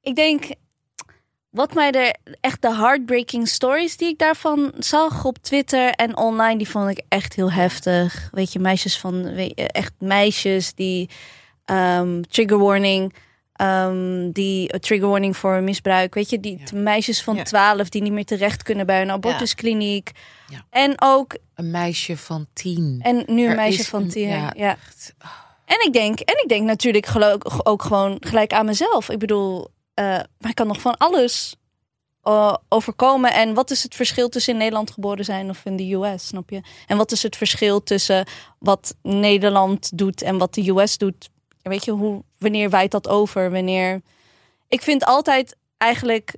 ik denk, wat mij er echt de heartbreaking stories die ik daarvan zag op Twitter en online, die vond ik echt heel heftig. Weet je, meisjes van, echt meisjes die ehm, trigger warning. ehm, die eh, trigger warning voor misbruik, weet je, die meisjes van. 12 die niet meer terecht kunnen bij een abortuskliniek. Ja. En ook, Een meisje van tien. en nu een Er meisje is van een- 10. ja, ja. En ik denk, en ik denk natuurlijk ook gewoon gelijk aan mezelf. Ik bedoel, maar ik kan nog van alles eh, overkomen. En wat is het verschil tussen in Nederland geboren zijn of in de US, snap je? En wat is het verschil tussen wat Nederland doet en wat de US doet? Weet je, hoe, wanneer wijt dat over? Wanneer... Ik vind altijd eigenlijk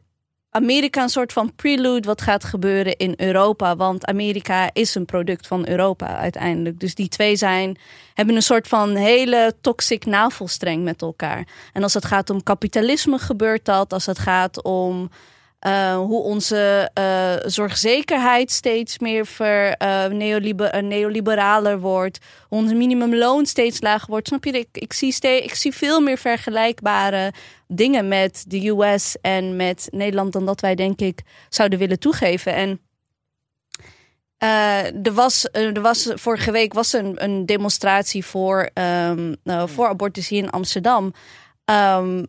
Amerika een soort van prelude wat gaat gebeuren in Europa. Want Amerika is een product van Europa uiteindelijk. Dus die twee zijn, hebben een soort van hele toxic navelstreng met elkaar. En als het gaat om kapitalisme gebeurt dat. Als het gaat om eh, hoe onze eh, zorgzekerheid steeds meer ver, eh, neoliber- neoliberaler wordt. Hoe onze minimumloon steeds lager wordt. Snap je? Ik, ik, zie ik zie veel meer vergelijkbare dingen met de US en met Nederland dan dat wij denk ik zouden willen toegeven. En er, was, er was vorige week was een, een demonstratie voor, nou, voor abortus hier in Amsterdam. Ehm,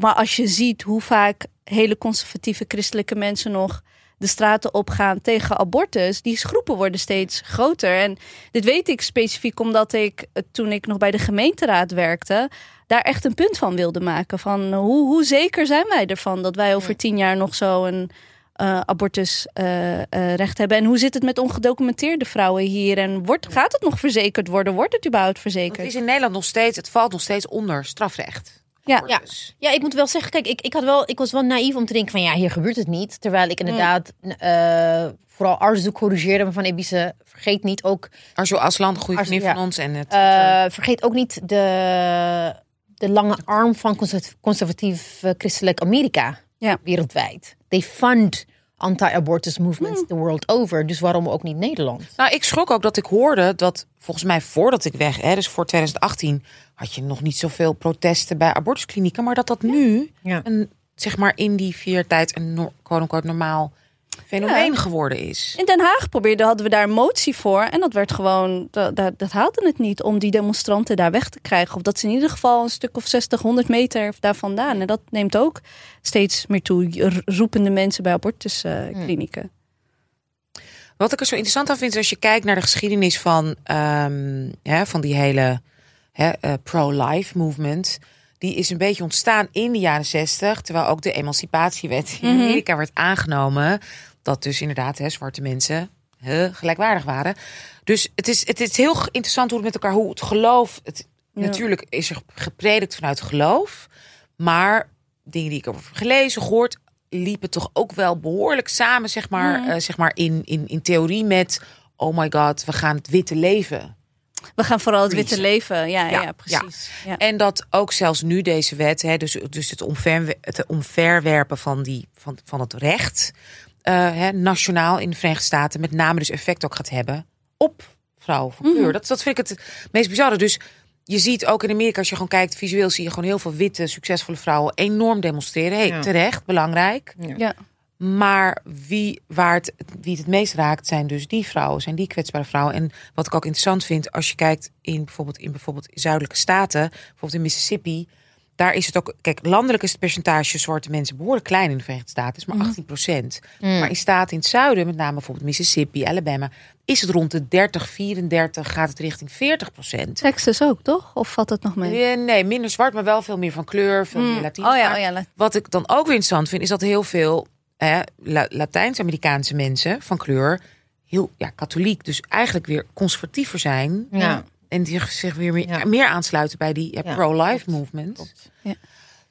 maar als je ziet hoe vaak hele conservatieve christelijke mensen nog de straten opgaan tegen abortus, die groepen worden steeds groter. En dit weet ik specifiek omdat ik eh, toen ik nog bij de gemeenteraad werkte, daar echt een punt van wilde maken. Van hoe, hoe zeker zijn wij ervan dat wij over tien jaar nog zo een eh, abortusrecht hebben? En hoe zit het met ongedocumenteerde vrouwen hier? En wordt, gaat het nog verzekerd worden? Wordt het überhaupt verzekerd? het is in Nederland nog steeds, het valt nog steeds onder strafrecht. Ja. Abortus. Ja, ik moet wel zeggen, kijk, ik, ik, had wel, ik was wel naïef om te denken van ja, hier gebeurt het niet. Terwijl ik inderdaad eh, vooral artsen corrigeerde me van Ebise, vergeet niet ook, Arzo Aslan, goede vriend ja. van ons. En het, eh, vergeet ook niet de, de lange arm van conservatief, conservatief eh, christelijk Amerika Ja. wereldwijd. They fund anti-abortus movements the world over. Dus waarom ook niet Nederland? Nou, ik schrok ook dat ik hoorde dat volgens mij voordat ik weg, hè, dus voor 2018, had je nog niet zoveel protesten bij abortusklinieken, maar dat dat nu, Ja. een, zeg maar in die vier tijd een no- normaal fenomeen geworden is. In Den Haag probeerden, hadden we daar een motie voor. En dat werd gewoon, dat, dat, dat haalde het niet om die demonstranten daar weg te krijgen. Of dat ze in ieder geval een stuk of 60, 100 meter daar vandaan. En dat neemt ook steeds meer toe. Roepende mensen bij abortusklinieken. Wat ik er zo interessant aan vind, is als je kijkt naar de geschiedenis van, ehm, hè, van die hele hè, eh, pro-life movement. Die is een beetje ontstaan in de jaren zestig, terwijl ook de emancipatiewet in Mhm. Amerika werd aangenomen. Dat dus inderdaad hè, zwarte mensen hè, gelijkwaardig waren. Dus het is, het is heel interessant hoe het met elkaar, hoe het geloof. Het, Ja. Natuurlijk is er gepredikt vanuit geloof, maar dingen die ik over heb gelezen, gehoord, liepen toch ook wel behoorlijk samen, zeg maar, Mhm. eh, zeg maar in, in, in theorie met, oh my god, we gaan het witte leven. We gaan vooral het witte leven. Ja, ja, Ja, precies. Ja. En dat ook zelfs nu deze wet, hè, dus, dus het, omver, het omverwerpen van, die, van, van het recht, eh, hè, nationaal in de Verenigde Staten, met name dus effect ook gaat hebben op vrouwen van kleur. Dat, dat vind ik het meest bizarre. Dus je ziet ook in Amerika, als je gewoon kijkt, visueel zie je gewoon heel veel witte, succesvolle vrouwen enorm demonstreren. Hey, Ja. terecht, belangrijk. Ja. Maar wie, waar het, wie het het meest raakt, zijn dus die vrouwen, zijn die kwetsbare vrouwen. En wat ik ook interessant vind, als je kijkt in bijvoorbeeld in bijvoorbeeld zuidelijke staten, bijvoorbeeld in Mississippi, daar is het ook, kijk, landelijk is het percentage zwarte mensen behoorlijk klein in de Verenigde Staten, is maar 18 procent. Maar in staten in het zuiden, met name bijvoorbeeld Mississippi, Alabama, is het rond de 30, 34, gaat het richting 40 procent. Texas ook, toch? Of valt het nog mee? Eh, Nee, minder zwart, maar wel veel meer van kleur, veel meer Latino. Oh ja, oh ja. Wat ik dan ook weer interessant vind, is dat heel veel Latijns-Amerikaanse mensen van kleur heel ja, katholiek, dus eigenlijk weer conservatiever zijn. Ja. En die zich weer meer, Ja. meer aansluiten bij die ja, Ja, pro-life klopt. movement. Klopt. Ja.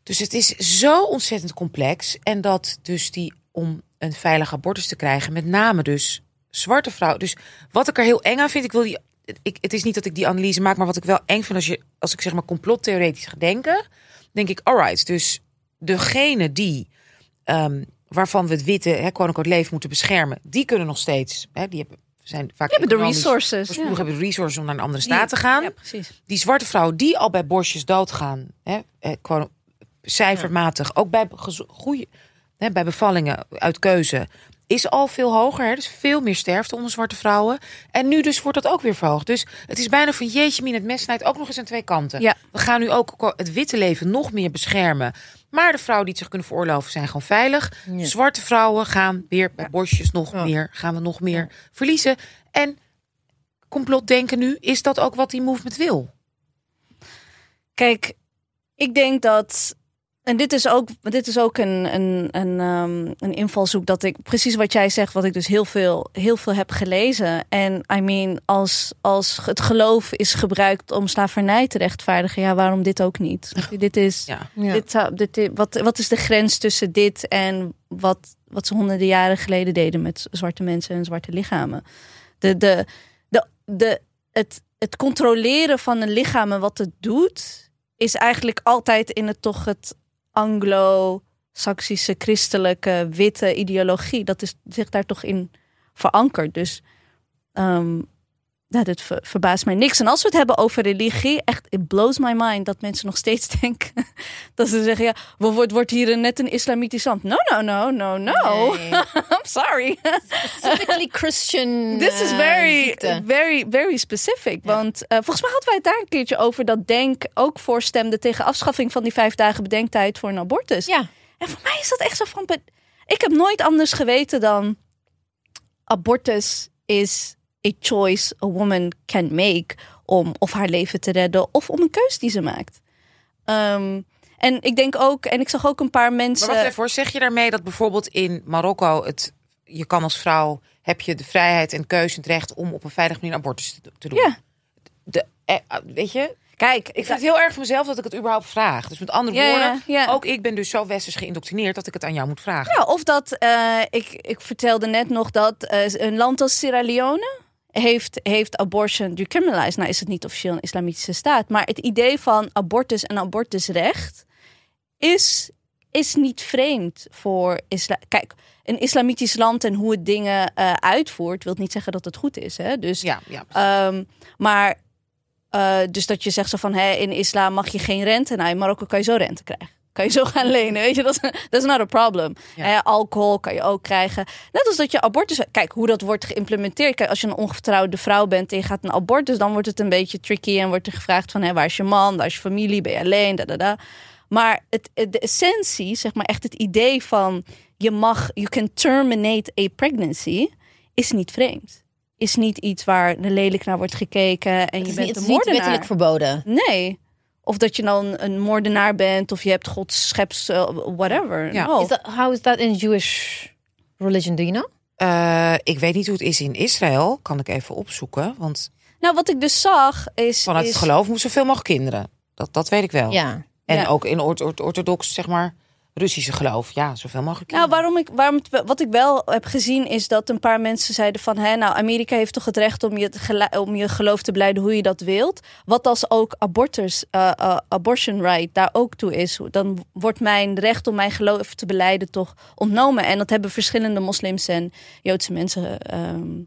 Dus het is zo ontzettend complex. En dat dus die om een veilig abortus te krijgen, met name dus zwarte vrouwen. Dus wat ik er heel eng aan vind, ik wil die. Ik, het is niet dat ik die analyse maak, maar wat ik wel eng vind als je, als ik zeg maar complottheoretisch ga denken, denk ik, alright, dus degene die ehm, waarvan we het witte, hè, quote-unquote, leven moeten beschermen, die kunnen nog steeds, hè, die hebben, zijn vaak hebben de resources. Ja. hebben de resources om naar een andere staat te gaan. Ja, precies. Die zwarte vrouwen die al bij borstjes doodgaan, hè, eh, gewoon cijfermatig, ook bij goeie, hè, bij bevallingen uit keuze, is al veel hoger. Hè, dus veel meer sterfte onder zwarte vrouwen. En nu dus wordt dat ook weer verhoogd. Dus het is bijna van jeetje min, het mes snijdt ook nog eens aan twee kanten. Ja. We gaan nu ook het witte leven nog meer beschermen. Maar de vrouwen die het zich kunnen veroorloven zijn gewoon veilig. Ja. Zwarte vrouwen gaan weer bij borstjes nog Ja. meer, gaan we nog meer verliezen. En complotdenken nu, is dat ook wat die movement wil? Kijk, ik denk dat. En dit is ook, dit is ook een, een, een, ehm, een invalshoek dat ik precies wat jij zegt, wat ik dus heel veel, heel veel heb gelezen. En I mean, als, als het geloof is gebruikt om slavernij te rechtvaardigen, ja, waarom dit ook niet? Dit is. Ja. Ja. Dit, zou- dit, dit- wat, wat is de grens tussen dit en wat, wat ze honderden jaren geleden deden met zwarte mensen en zwarte lichamen? De, de, de, de, het, het controleren van een lichaam en wat het doet, is eigenlijk altijd in het toch het anglo-saxische christelijke witte ideologie. Dat is zich daar toch in verankerd. Dus ehm dit ver- verbaast mij niks. En als we het hebben over religie, echt, it blows my mind dat mensen nog steeds denken dat ze zeggen, ja, wordt, wordt hier net een islamitisch land. No, no, no, no, no. Nee. I'm sorry. Specifically Christian. This is eh, very, ziekte. very, very specific. Want eh, volgens mij hadden wij het daar een keertje over dat Denk ook voorstemde tegen afschaffing van die vijf dagen bedenktijd voor een abortus. Ja, En voor mij is dat echt zo van. Ik heb nooit anders geweten dan abortus is a choice a woman can make om of haar leven te redden of om een keus die ze maakt. Ehm, en ik denk ook, en ik zag ook een paar mensen. Maar wacht even, hoor. zeg je daarmee dat bijvoorbeeld in Marokko het, je kan als vrouw heb je de vrijheid en keuze en het recht om op een veilige manier abortus te, te doen? Ja. De, eh, weet je, Kijk, ik vind het heel erg voor mezelf dat ik het überhaupt vraag. Dus met andere Ja, woorden, ja. ook ik ben dus zo westers geïndoctrineerd dat ik het aan jou moet vragen. Ja, of dat, eh, ik, ik vertelde net nog dat eh, een land als Sierra Leone heeft, heeft abortion decriminalized. Nou is het niet officieel een islamitische staat. Maar het idee van abortus en abortusrecht is, is niet vreemd voor islam. Kijk, een islamitisch land en hoe het dingen eh, uitvoert... wil niet zeggen dat het goed is. Hè? Dus Ja, ja. Ehm, maar, eh, dus dat je zegt zo van, hè, in islam mag je geen rente. Nou, in Marokko kan je zo rente krijgen. Kan je zo gaan lenen. Weet je, dat is, dat is not a problem. Ja. Eh, alcohol kan je ook krijgen. Net als dat je abortus... Kijk, hoe dat wordt geïmplementeerd. Kijk, als je een ongetrouwde vrouw bent en je gaat een abortus... dan wordt het een beetje tricky en wordt er gevraagd van... Hé, waar is je man, waar is je familie, ben je alleen, da, da, da. Maar het, de essentie, zeg maar echt het idee van... je mag, you can terminate a pregnancy... is niet vreemd. Is niet iets waar lelijk naar wordt gekeken... en je Het bent niet, het een is niet moordenaar. wettelijk verboden. Nee. Of dat je dan een moordenaar bent of je hebt Gods scheps, eh, whatever. Ja. No. Is that, how is that in Jewish religion, do you know? Eh, ik weet niet hoe het is in Israël. Kan ik even opzoeken. Want Nou, wat ik dus zag is. vanuit is het geloof moet zoveel mogelijk kinderen. Dat, dat weet ik wel. Ja. En Ja. ook in ort- ort- orthodox, zeg maar, Russische geloof. Ja, zoveel mogelijk Nou, waarom ik, waarom het, wat ik wel heb gezien is dat een paar mensen zeiden van, hè, nou, Amerika heeft toch het recht om je, gela- om je geloof te beleiden hoe je dat wilt. Wat als ook abortus, eh, eh, abortion right daar ook toe is, dan wordt mijn recht om mijn geloof te beleiden toch ontnomen. En dat hebben verschillende moslims en Joodse mensen ehm,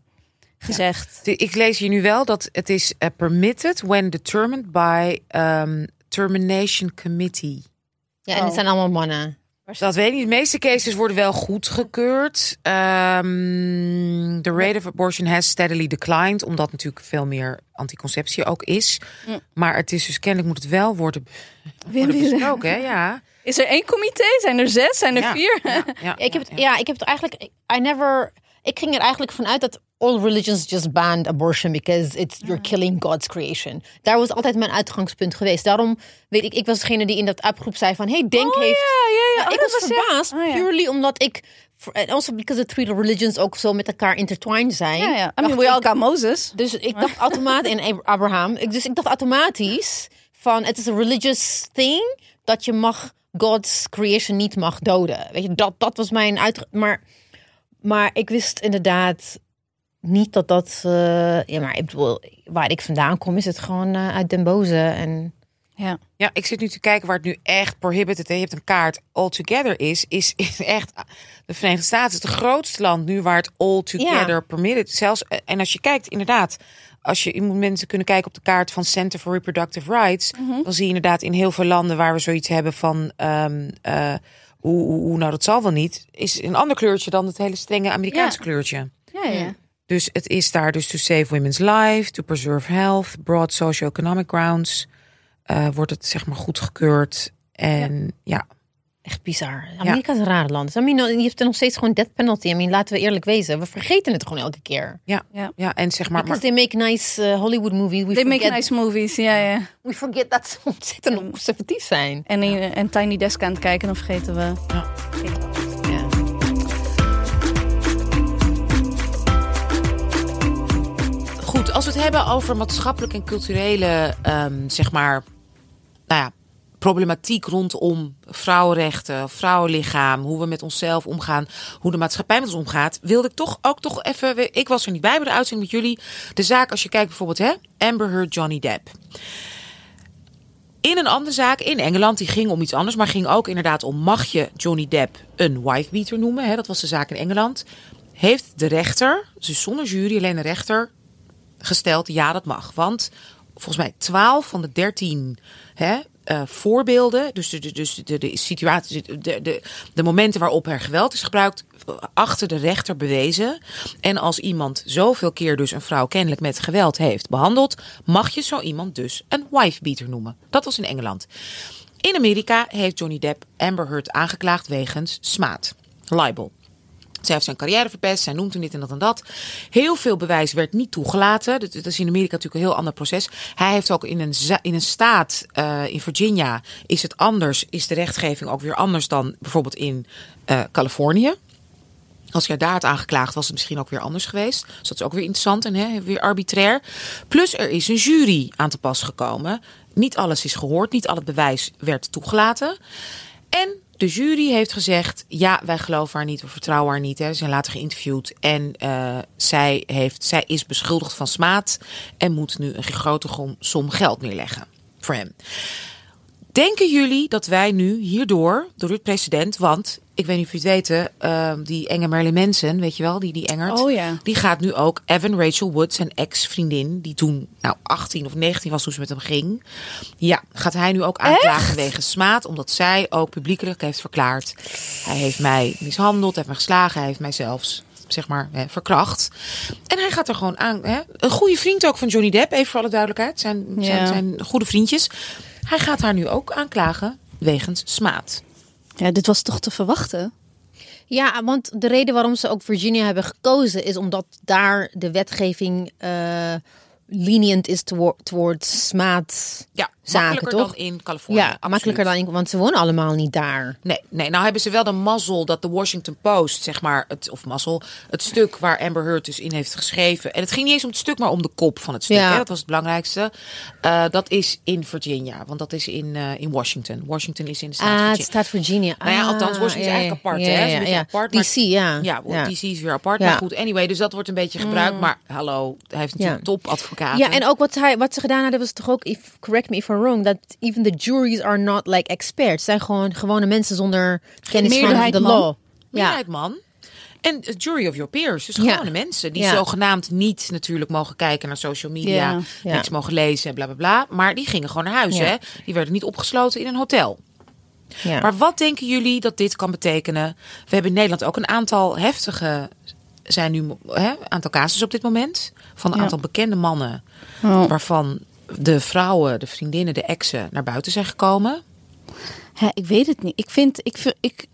gezegd. Ik lees hier nu wel dat het is eh, permitted when determined by um, termination committee. Ja, en Oh. het zijn allemaal mannen. Dat weet ik niet. De meeste cases worden wel goedgekeurd. Ehm the rate of abortion has steadily declined. Omdat natuurlijk veel meer anticonceptie ook is. Mm. Maar het is dus kennelijk moet het wel worden, Wim, worden besproken. Hè? Ja. Is er één comité? Zijn er zes? Zijn er Ja, vier? Ja, ja, Ik heb het, ja. ja, ik heb het eigenlijk. I never. Ik ging er eigenlijk vanuit dat all religions just banned abortion because it's you're killing God's creation. Daar was altijd mijn uitgangspunt geweest. Daarom weet ik, ik was degene die in dat appgroep zei van, hey, denk Oh, heeft. ja, ja, ja. Nou, Oh, ik was verbaasd, Oh, purely omdat ik, and also because the three religions ook zo met elkaar intertwined zijn. Ja, ja. I mean, we all got Moses. Dus ik dacht automatisch, en Ab- Abraham, ik- dus ik dacht automatisch van het is een religious thing dat je mag God's creation niet mag doden. Weet je, dat, dat was mijn uit. Maar, maar ik wist inderdaad niet dat dat. eh, ja, maar ik bedoel, waar ik vandaan kom, is het gewoon eh, uit Den Boze. En Ja. Ja, ik zit nu te kijken waar het nu echt prohibited is. Je hebt een kaart all together is, is, is echt de Verenigde Staten is het grootste land nu waar het all together Ja. permitted. Zelfs eh, en als je kijkt, inderdaad, als je mensen kunnen kijken op de kaart van Center for Reproductive Rights, dan zie je inderdaad in heel veel landen waar we zoiets hebben van ehm, eh, hoe, hoe, hoe nou dat zal wel niet, is een ander kleurtje dan het hele strenge Amerikaanse Ja. kleurtje. Ja, ja. Dus het is daar dus to save women's life, to preserve health, broad socio-economic grounds. eh, wordt het zeg maar goedgekeurd. En ja. echt bizar. Amerika is een raar land. I mean, je hebt er nog steeds gewoon death penalty. I mean, laten we eerlijk wezen. We vergeten het gewoon elke keer. Ja, Ja. ja. en zeg maar, Because maar they make nice uh, Hollywood movies. We They forget, make nice movies, ja, ja. we forget dat ze ontzettend conservatief zijn. En, in- en Tiny Desk aan het kijken, dan vergeten we. Ja. Als we het hebben over maatschappelijk en culturele, ehm, zeg maar, nou ja, problematiek rondom vrouwenrechten, vrouwenlichaam, hoe we met onszelf omgaan, hoe de maatschappij met ons omgaat, wilde ik toch ook toch even, ik was er niet bij bij de uitzending met jullie, de zaak als je kijkt bijvoorbeeld, hè, Amber Heard, Johnny Depp. In een andere zaak in Engeland, die ging om iets anders, maar ging ook inderdaad om: mag je Johnny Depp een wifebeater noemen? Hè, dat was de zaak in Engeland. Heeft de rechter, dus zonder jury, alleen de rechter, gesteld: ja, dat mag. Want volgens mij 12 van de 13 hè, eh, voorbeelden, dus de, dus de, situatie, de, de, de momenten waarop er geweld is gebruikt, achter de rechter bewezen. En als iemand zoveel keer dus een vrouw kennelijk met geweld heeft behandeld, mag je zo iemand dus een wifebeater noemen. Dat was in Engeland. In Amerika heeft Johnny Depp Amber Heard aangeklaagd wegens smaad, libel. Zij heeft zijn carrière verpest, zij noemt hem dit en dat en dat. Heel veel bewijs werd niet toegelaten. Dat is in Amerika natuurlijk een heel ander proces. Hij heeft ook in een, in een staat, eh, in Virginia, is het anders, is de rechtgeving ook weer anders dan bijvoorbeeld in eh, Californië. Als je daar had aangeklaagd, was het misschien ook weer anders geweest. Dus dat is ook weer interessant en hè, weer arbitrair. Plus er is een jury aan te pas gekomen. Niet alles is gehoord, niet al het bewijs werd toegelaten. En de jury heeft gezegd: ja, wij geloven haar niet, we vertrouwen haar niet. Hè. Ze zijn later geïnterviewd en eh, zij, heeft, zij is beschuldigd van smaad en moet nu een grote som geld neerleggen voor hem. Denken jullie dat wij nu hierdoor, door dit precedent, want ik weet niet of jullie het weten, ehm, die enge Marilyn Manson, weet je wel, die, die engert, Oh ja. die gaat nu ook Evan Rachel Wood, zijn ex-vriendin, die toen nou 18 of 19 was toen ze met hem ging. Ja, gaat hij nu ook aanklagen wegens smaad, omdat zij ook publiekelijk heeft verklaard. Hij heeft mij mishandeld, heeft mij geslagen, hij heeft mij zelfs zeg maar hè, verkracht. En hij gaat er gewoon aan. Hè? Een goede vriend ook van Johnny Depp, even voor alle duidelijkheid. Zijn, zijn, Ja. zijn goede vriendjes. Hij gaat haar nu ook aanklagen wegens smaad. Ja, dit was toch te verwachten? Ja, want de reden waarom ze ook Virginia hebben gekozen is omdat daar de wetgeving eh, lenient is towo- towards smaad. Ja, Zaken, makkelijker toch? dan in Californië. Ja, absoluut. makkelijker dan, in- want ze wonen allemaal niet daar. Nee, nee, nou hebben ze wel de mazzel dat de Washington Post, zeg maar, het, of mazzel, het stuk waar Amber Heard dus in heeft geschreven. En het ging niet eens om het stuk, maar om de kop van het stuk. Ja. Hè? Dat was het belangrijkste. Eh, dat is in Virginia, want dat is in, eh, in Washington. Washington is in de staat Ah, het Virginia. staat Virginia. Nou ja, althans, Ah, Washington is ja, eigenlijk apart, ja, hè? Ja, Is een ja, beetje ja. apart, maar- DC, ja. Ja. DC is weer apart. Ja. Maar goed, anyway, dus dat wordt een beetje gebruikt. Maar hallo, hij heeft natuurlijk topadvocaten. Ja, en ook wat, hij, wat ze gedaan hadden was toch ook, if, correct me if I'm wrong, that even the juries are not like experts. Zijn gewoon gewone mensen zonder kennis van de man. law. Ja, Meerderheid man. En het jury of your peers. Dus Ja. gewone mensen die Ja. zogenaamd niet natuurlijk mogen kijken naar social media. Ja. Ja. Niks mogen lezen, bla bla bla. Maar die gingen gewoon naar huis. Ja. Hè? Die werden niet opgesloten in een hotel. ja. Maar wat denken jullie dat dit kan betekenen? We hebben in Nederland ook een aantal heftige. zijn nu hè, aantal casussen op dit moment. Van een Ja. aantal bekende mannen. Oh. Waarvan de vrouwen, de vriendinnen, de exen naar buiten zijn gekomen. Ja, ik weet het niet. Ik vind, ik, ik,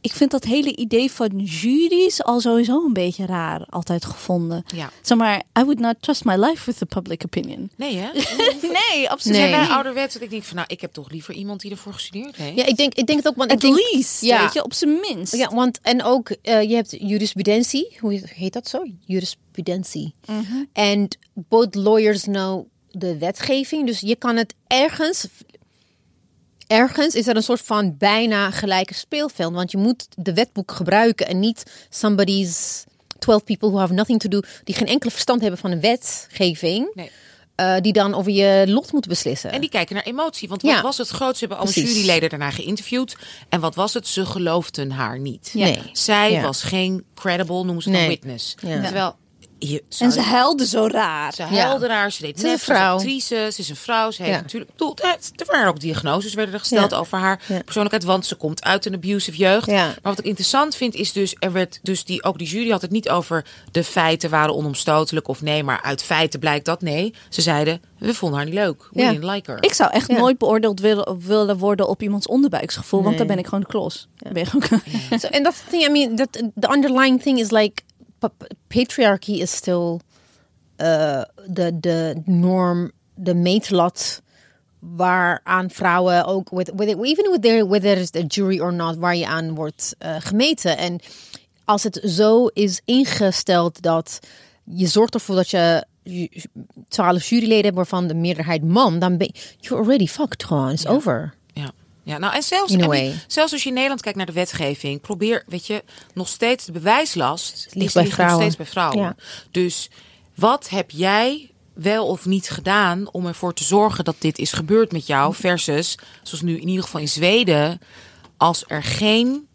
ik vind dat hele idee van juries al sowieso een beetje raar altijd gevonden. Ja. Zeg maar, I would not trust my life with the public opinion. Nee, hè? nee, absoluut Zijn Nee. wij ouderwets dat ik denk van nou, ik heb toch liever iemand die ervoor gestudeerd heeft. ja, ik denk, ik denk het ook, want ik At denk, least, ja. weet je, op zijn minst. Ja, want en ook eh, je hebt jurisprudentie. Hoe heet dat zo? Jurisprudentie. En both lawyers know de wetgeving. Dus je kan het ergens. Ergens is er een soort van bijna gelijke speelveld. Want je moet de wetboek gebruiken en niet somebody's 12 people who have nothing to do. Die geen enkele verstand hebben van een wetgeving. Nee. eh, die dan over je lot moeten beslissen. En die kijken naar emotie. Want Ja. wat was het groot? Ze hebben alle Precies. juryleden daarna geïnterviewd. En wat was het? Ze geloofden haar niet. Ja. Nee. Zij Ja. was geen credible, noemen ze het Nee. een witness. Ja. Terwijl, je, En ze huilde zo raar. ze Ja. huilde daar, ze deed Ze is net, ze is vrouw. actrice, ze is een vrouw. Ze heeft Ja. natuurlijk, bedoel, er waren ook diagnoses werden er gesteld Ja. over haar Ja. persoonlijkheid, want ze komt uit een abusive jeugd. Ja. Maar wat ik interessant vind is dus, er werd dus die, ook die jury had het niet over de feiten waren onomstotelijk of nee, maar uit feiten blijkt dat nee. Ze zeiden, we vonden haar niet leuk, we Ja. didn't like her. Ik zou echt Ja. nooit beoordeeld willen, willen worden op iemands onderbuiksgevoel, want dan ben ik gewoon de klos. Ben je gewoon... So, and that's the thing. I mean, that the underlying thing is like patriarchy is still uh, the the norm, de meetlat waaraan vrouwen ook, with, with, even with their, whether it's a jury or not, waar je aan wordt uh, gemeten. En als het zo is ingesteld dat je zorgt ervoor dat je twaalf juryleden hebt waarvan de meerderheid man, dan ben je you're already fucked gewoon. It's over. Ja. Ja, nou en zelfs, en zelfs als je in Nederland kijkt naar de wetgeving, probeer, weet je, nog steeds de bewijslast ligt is- bij nog vrouwen. steeds bij vrouwen. Ja. Dus wat heb jij wel of niet gedaan om ervoor te zorgen dat dit is gebeurd met jou? Versus, zoals nu in ieder geval in Zweden, als er geen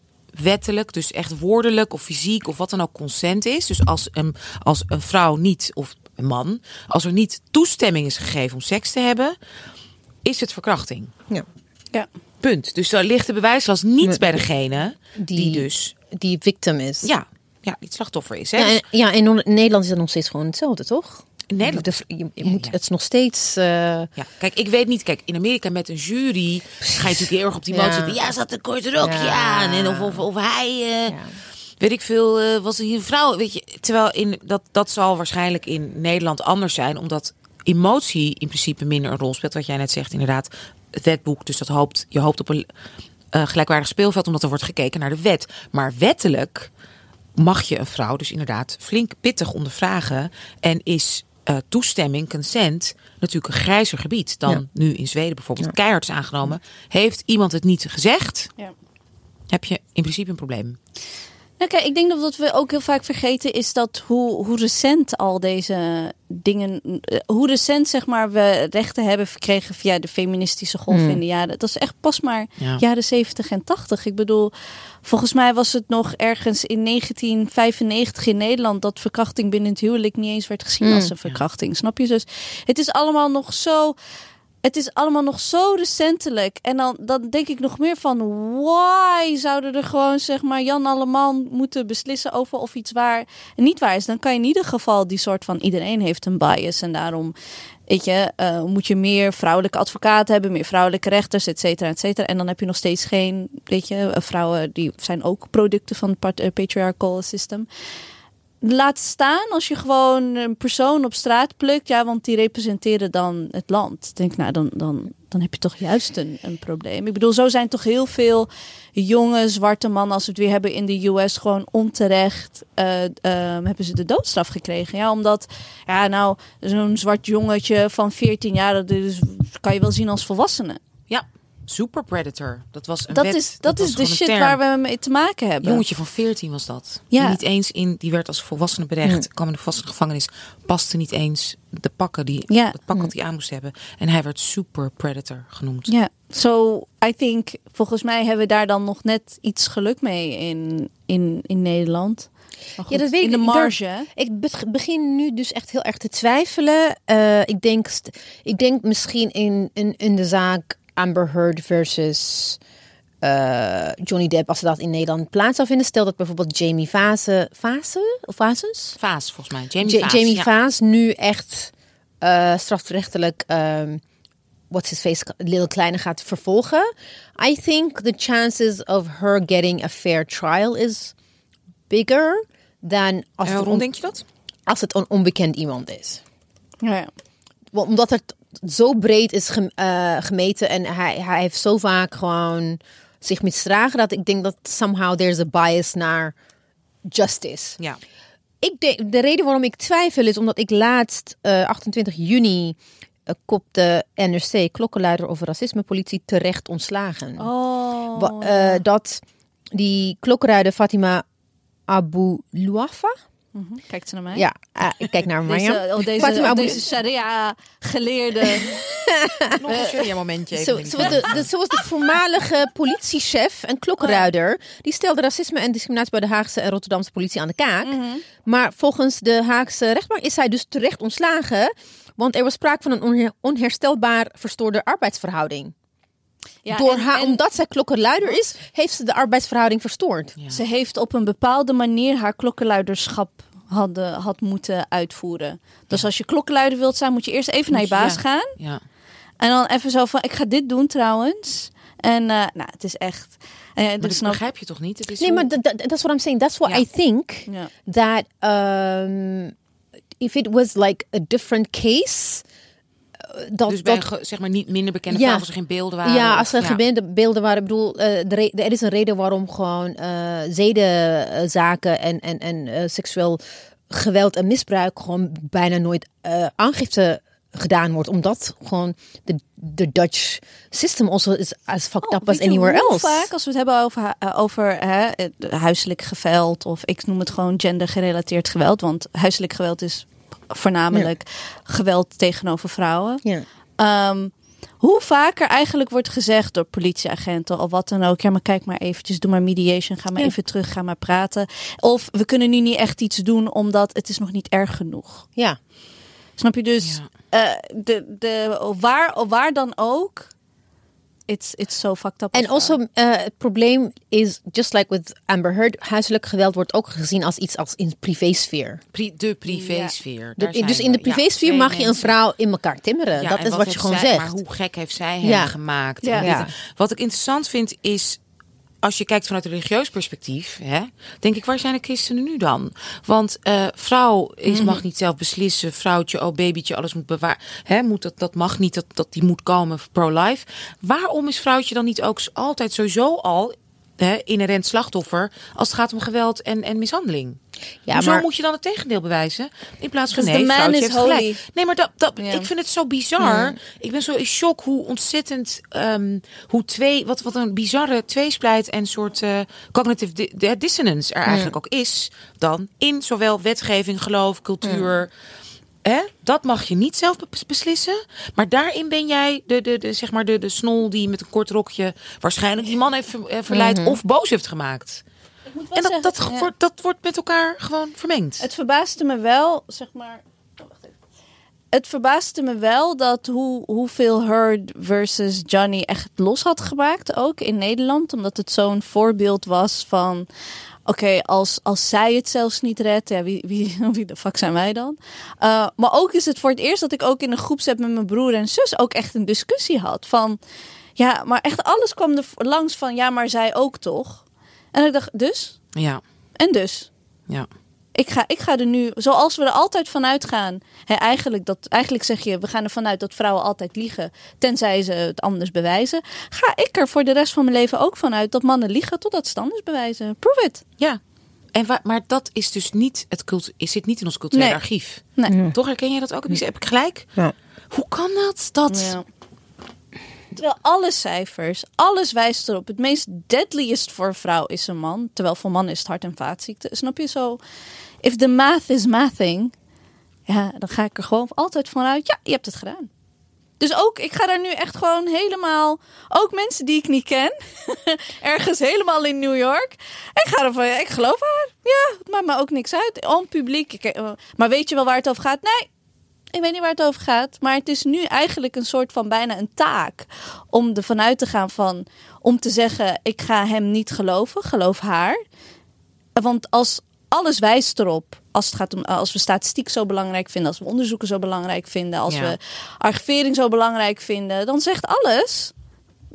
wettelijk, dus echt woordelijk of fysiek of wat dan ook consent is. Dus als een, als een vrouw niet, of een man, als er niet toestemming is gegeven om seks te hebben, is het verkrachting. Ja. Ja. Punt. Dus daar ligt de bewijslast niet bij degene die, Die- dus Die victim is. ja, ja, die het slachtoffer is. Hè? Ja, en, ja, in Nederland is het nog steeds gewoon hetzelfde, toch? in Nederland. De- je, je Ja, moet, ja. Het is nog steeds... eh, Ja, kijk, ik weet niet. Kijk, in Amerika met een jury ga je natuurlijk heel erg op die Ja. moot zitten. Ja, zat een korte rokje Ja. aan. En of, of, of hij, ja. weet ik veel, eh, was er hier een vrouw. Weet je, terwijl in, dat, dat zal waarschijnlijk in Nederland anders zijn. Omdat emotie in principe minder een rol speelt. Wat jij net zegt, inderdaad. Het wetboek, dus dat hoopt, je hoopt op een eh, gelijkwaardig speelveld. Omdat er wordt gekeken naar de wet. Maar wettelijk mag je een vrouw dus inderdaad flink pittig ondervragen. En is eh, toestemming, consent, natuurlijk een grijzer gebied dan Ja. nu in Zweden bijvoorbeeld. Keihard is aangenomen. Heeft iemand het niet gezegd, Ja. heb je in principe een probleem. Nou, kijk, ik denk dat wat we ook heel vaak vergeten is dat hoe, hoe recent al deze dingen, eh, hoe recent zeg maar we rechten hebben verkregen via de feministische golf Hmm. in de jaren. Dat is echt pas maar Ja. jaren 70 en 80. Ik bedoel, volgens mij was het nog ergens in 1995 in Nederland dat verkrachting binnen het huwelijk niet eens werd gezien Hmm. als een verkrachting. Snap je? Dus het is allemaal nog zo. Het is allemaal nog zo recentelijk. En dan, dan denk ik nog meer van... why zouden er gewoon, zeg maar... Jan Alleman moeten beslissen over of iets waar en niet waar is. Dan kan je in ieder geval die soort van... iedereen heeft een bias en daarom... Weet je, eh, moet je meer vrouwelijke advocaten hebben... meer vrouwelijke rechters, et cetera, et cetera. En dan heb je nog steeds geen... Weet je, eh, vrouwen die zijn ook producten van het eh, patriarchal system laat staan als je gewoon een persoon op straat plukt, ja, want die representeren dan het land. Ik denk, nou, dan, dan, dan heb je toch juist een, een probleem. Ik bedoel, zo zijn toch heel veel jonge zwarte mannen, als we het weer hebben in de US, gewoon onterecht eh, ehm, hebben ze de doodstraf gekregen. Ja, omdat, ja, nou, zo'n zwart jongetje van 14 jaar, dat is, kan je wel zien als volwassene. Ja, super predator. Dat was een Dat wet, is, dat is de shit term. waar we mee te maken hebben. Jongetje van 14 was dat. Ja. Die niet eens in, die werd als volwassene berecht, kwam in de volwassene gevangenis, paste niet eens de pakken die, Ja. het pak wat hij aan moest hebben. En hij werd super predator genoemd. Ja, so I think, volgens mij hebben we daar dan nog net iets geluk mee in, in, in Nederland. Goed, Ja, dat weet in ik. de marge. Ik be- begin nu dus echt heel erg te twijfelen. Eh, ik, denk, ik denk misschien in, in, in de zaak Amber Heard versus eh, Johnny Depp, als ze dat in Nederland plaats zou vinden. Stel dat bijvoorbeeld Jamie Vase, Vase of Vases? Vaas, volgens mij. Jamie Ja- Vaas. Jamie ja. Vaas nu echt eh, strafrechtelijk ehm what's his face Lil Kleine gaat vervolgen. I think the chances of her getting a fair trial is bigger than als, En waarom een- denk je dat? als het een onbekend iemand is. Ja, ja. Want- Omdat het zo breed is gem- eh, gemeten en hij, hij heeft zo vaak gewoon zich misdragen dat ik denk dat somehow there's a bias naar justice. Ja. Ik denk, de reden waarom ik twijfel is omdat ik laatst, eh, 28 juni, uh, kopte NRC klokkenluider over racismepolitie terecht ontslagen. Oh, Wa- eh, dat die klokkenluider Fatima Abu Luafa, mhm. Kijkt ze naar mij? ja, eh, ik kijk naar Marjam. Deze, oh, deze, Fatima oh, deze sharia-geleerde. Nog een serie momentje. Zo, zo, was de, de, zo was de voormalige politiechef en klokkenluider. Die stelde racisme en discriminatie bij de Haagse en Rotterdamse politie aan de kaak. Maar volgens de Haagse rechtbank is hij dus terecht ontslagen. Want er was sprake van een onher- onherstelbaar verstoorde arbeidsverhouding. Ja, Door en- haar, en omdat zij klokkenluider is, heeft ze de arbeidsverhouding verstoord. Ja. Ze heeft op een bepaalde manier haar klokkenluiderschap hadden, had moeten uitvoeren. Dus als je klokkenluider wilt zijn, moet je eerst even naar je baas ja. gaan. Ja. En dan even zo van, ik ga dit doen trouwens. En eh, nou, het is echt... eh Maar dat snap, begrijp je toch niet? Het is Nee, hoe- maar dat is what I'm saying. That's what Ja. I think. ja. That um, if it was like a different case... Dat, dus bij dat, zeg maar niet minder bekende Ja. als er geen beelden waren. Ja, als er gebinde beelden waren. Ik bedoel, eh, de er is een reden waarom gewoon eh zedenzaken en, en, en eh, seksueel geweld en misbruik gewoon bijna nooit aangifte gedaan wordt. Omdat gewoon de, de Dutch system also is as fucked up as Oh, Weet je anywhere else. vaak als we het hebben over, over hè, huiselijk geweld... of ik noem het gewoon gendergerelateerd geweld... want huiselijk geweld is voornamelijk geweld tegenover vrouwen... Ja. Ehm, hoe vaker eigenlijk wordt gezegd door politieagenten of wat dan ook. Ja, maar kijk maar eventjes, doe maar mediation, ga maar Ja. even terug, ga maar praten. Of we kunnen nu niet echt iets doen omdat het is nog niet erg genoeg. ja. Snap je dus? Ja. eh, de, de, waar, waar dan ook, it's, it's so fucked up. En also, eh, het probleem is, just like with Amber Heard, huiselijk geweld wordt ook gezien als iets als in privésfeer. Pri- de privésfeer. De- Daar zijn dus in de. Ja, privésfeer twee mag je een vrouw in elkaar timmeren. Ja, dat is wat, je gewoon zij- zegt. Maar hoe gek heeft zij hem Ja. gemaakt? Ja. En dit- Ja. Wat ik interessant vind is, als je kijkt vanuit een religieus perspectief, hè, denk ik, waar zijn de christenen nu dan? Want eh, vrouw is, Mhm. mag niet zelf beslissen, vrouwtje, oh babytje, alles moet bewaren. Hè, moet dat, dat mag niet, dat, dat die moet komen pro-life. Waarom is vrouwtje dan niet ook altijd sowieso al hè, inherent slachtoffer als het gaat om geweld en, en mishandeling. Ja, Hoezo maar moet je dan het tegendeel bewijzen? In plaats van Because nee, man vrouwtje is heeft gelijk. holy. Nee, maar dat, dat, ik vind het zo bizar. Ik ben zo in shock hoe ontzettend, ehm, hoe twee, wat, wat een bizarre tweesplijt en soort eh, cognitive di- dissonance er eigenlijk ook is dan in zowel wetgeving, geloof, cultuur. Hè? Dat mag je niet zelf be- beslissen. Maar daarin ben jij de, de, de, zeg maar de, de snol die met een kort rokje waarschijnlijk die man heeft ver- eh, verleid of boos heeft gemaakt. Ik moet wel En dat, zeggen, dat, ja. wordt, dat wordt met elkaar gewoon vermengd. Het verbaasde me wel, zeg maar. oh, wacht even. Het verbaasde me wel dat hoe, hoeveel Heard versus Johnny echt los had gemaakt, ook in Nederland. Omdat het zo'n voorbeeld was van. Oké, als, als zij het zelfs niet redt, ja, wie, wie, wie de fuck zijn wij dan? Uh, maar ook is het voor het eerst dat ik ook in een groepsapp met mijn broer en zus ook echt een discussie had. Van ja, maar echt alles kwam er langs van ja, maar zij ook toch? En ik dacht, dus? Ja, En dus? ja. Ik ga, ik ga er nu, zoals we er altijd vanuit gaan. Hè, eigenlijk, dat, eigenlijk zeg je, we gaan er vanuit dat vrouwen altijd liegen. Tenzij ze het anders bewijzen. Ga ik er voor de rest van mijn leven ook vanuit dat mannen liegen totdat ze het anders bewijzen. Prove it. Ja. En maar dat is dus niet het cult is zit niet in ons cultureel Nee. archief. Nee. Toch herken jij dat ook? Heb ik gelijk? Ja. Hoe kan dat? Dat Ja. Terwijl alle cijfers, alles wijst erop. Het meest deadliest voor een vrouw is een man. Terwijl voor mannen is het hart- en vaatziekte. Snap je zo? If the math is mathing, ja, dan ga ik er gewoon altijd vanuit. Ja, je hebt het gedaan. Dus ook, ik ga daar nu echt gewoon helemaal. Ook mensen die ik niet ken. ergens helemaal in New York. Ik ga ervan, ik geloof haar. Ja, het maakt me ook niks uit. On publiek. Eh, maar weet je wel waar het over gaat? Nee, ik weet niet waar het over gaat. Maar het is nu eigenlijk een soort van bijna een taak. Om ervan uit te gaan van. Om te zeggen: ik ga hem niet geloven. Geloof haar. Want als alles wijst erop. Als, het gaat om, als we statistiek zo belangrijk vinden. Als we onderzoeken zo belangrijk vinden. Als Ja. we archivering zo belangrijk vinden. Dan zegt alles.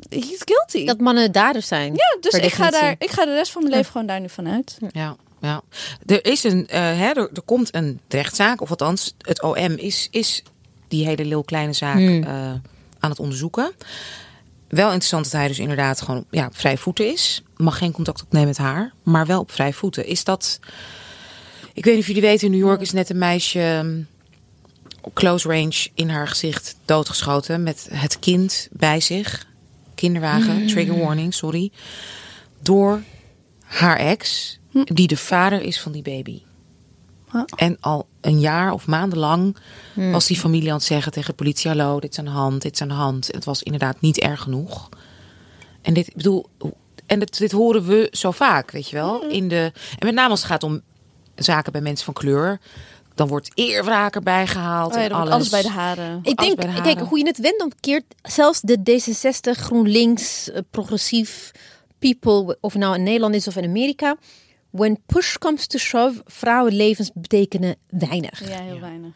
He's guilty. Dat mannen daders zijn. ja, dus ik ga, daar, ik ga de rest van mijn leven gewoon daar nu vanuit. Ja, ja. Er is een, eh, hè, er, er komt een rechtszaak, of althans, het OM is, is die hele heel kleine zaak Hmm. eh, aan het onderzoeken. Wel interessant dat hij dus inderdaad gewoon ja, vrij voeten is. Mag geen contact opnemen met haar, maar wel op vrij voeten. Is dat. Ik weet niet of jullie weten, in New York is net een meisje mm, op close range in haar gezicht doodgeschoten met het kind bij zich. Kinderwagen, trigger warning, sorry. Door haar ex, die de vader is van die baby. Oh. En al een jaar of maandenlang was die familie aan het zeggen tegen de politie: Hallo, dit is aan de hand, dit is aan de hand. Het was inderdaad niet erg genoeg. En dit, ik bedoel, en dit, dit horen we zo vaak, weet je wel. In de, en met name als het gaat om zaken bij mensen van kleur, dan wordt eerwraak erbij gehaald. Oh ja, en dan alles. alles bij de haren. Ik Alles denk, kijk, hoe je het wendt of keert, zelfs de D66, GroenLinks, eh, progressief people, of het nou in Nederland is of in Amerika, when push comes to shove, vrouwenlevens betekenen weinig. Ja, heel weinig.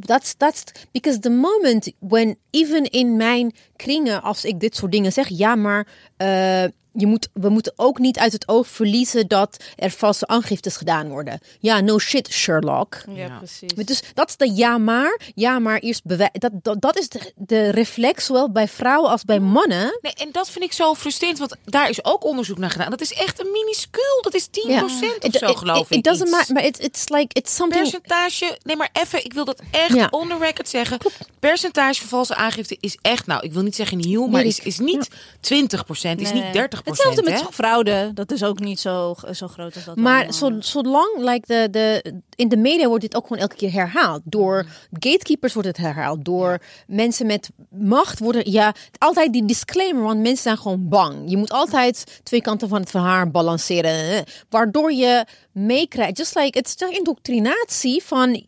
That's, that's because the moment when even in mijn kringen, als ik dit soort dingen zeg, ja, maar eh, je moet, we moeten ook niet uit het oog verliezen dat er valse aangiftes gedaan worden. Ja, no shit, Sherlock. Ja, Ja. precies. Dus dat is de ja maar, ja maar eerst bewijs. Dat, dat, dat is de, de reflex, zowel bij vrouwen als bij mannen. Nee, en dat vind ik zo frustrerend, want daar is ook onderzoek naar gedaan. Dat is echt een minuscuul. Dat is 10% of It- zo, it- geloof it, ik. It doesn't iets. matter, maar it, it's like, it's something... Percentage, nee maar even, ik wil dat echt Ja. on the record zeggen. Percentage van valse aangifte is echt, nou, ik wil niet zeggen nieuw, maar is, is niet 20% is Nee. niet 30 Hetzelfde met hè? fraude. Dat is ook niet zo, zo groot als dat. Maar zo, zolang, like de, de, in de media wordt dit ook gewoon elke keer herhaald. Door gatekeepers wordt het herhaald. Door mensen met macht worden, ja, altijd die disclaimer, want mensen zijn gewoon bang. Je moet altijd twee kanten van het verhaal balanceren. eh, Waardoor je meekrijgt, just like, het is indoctrinatie van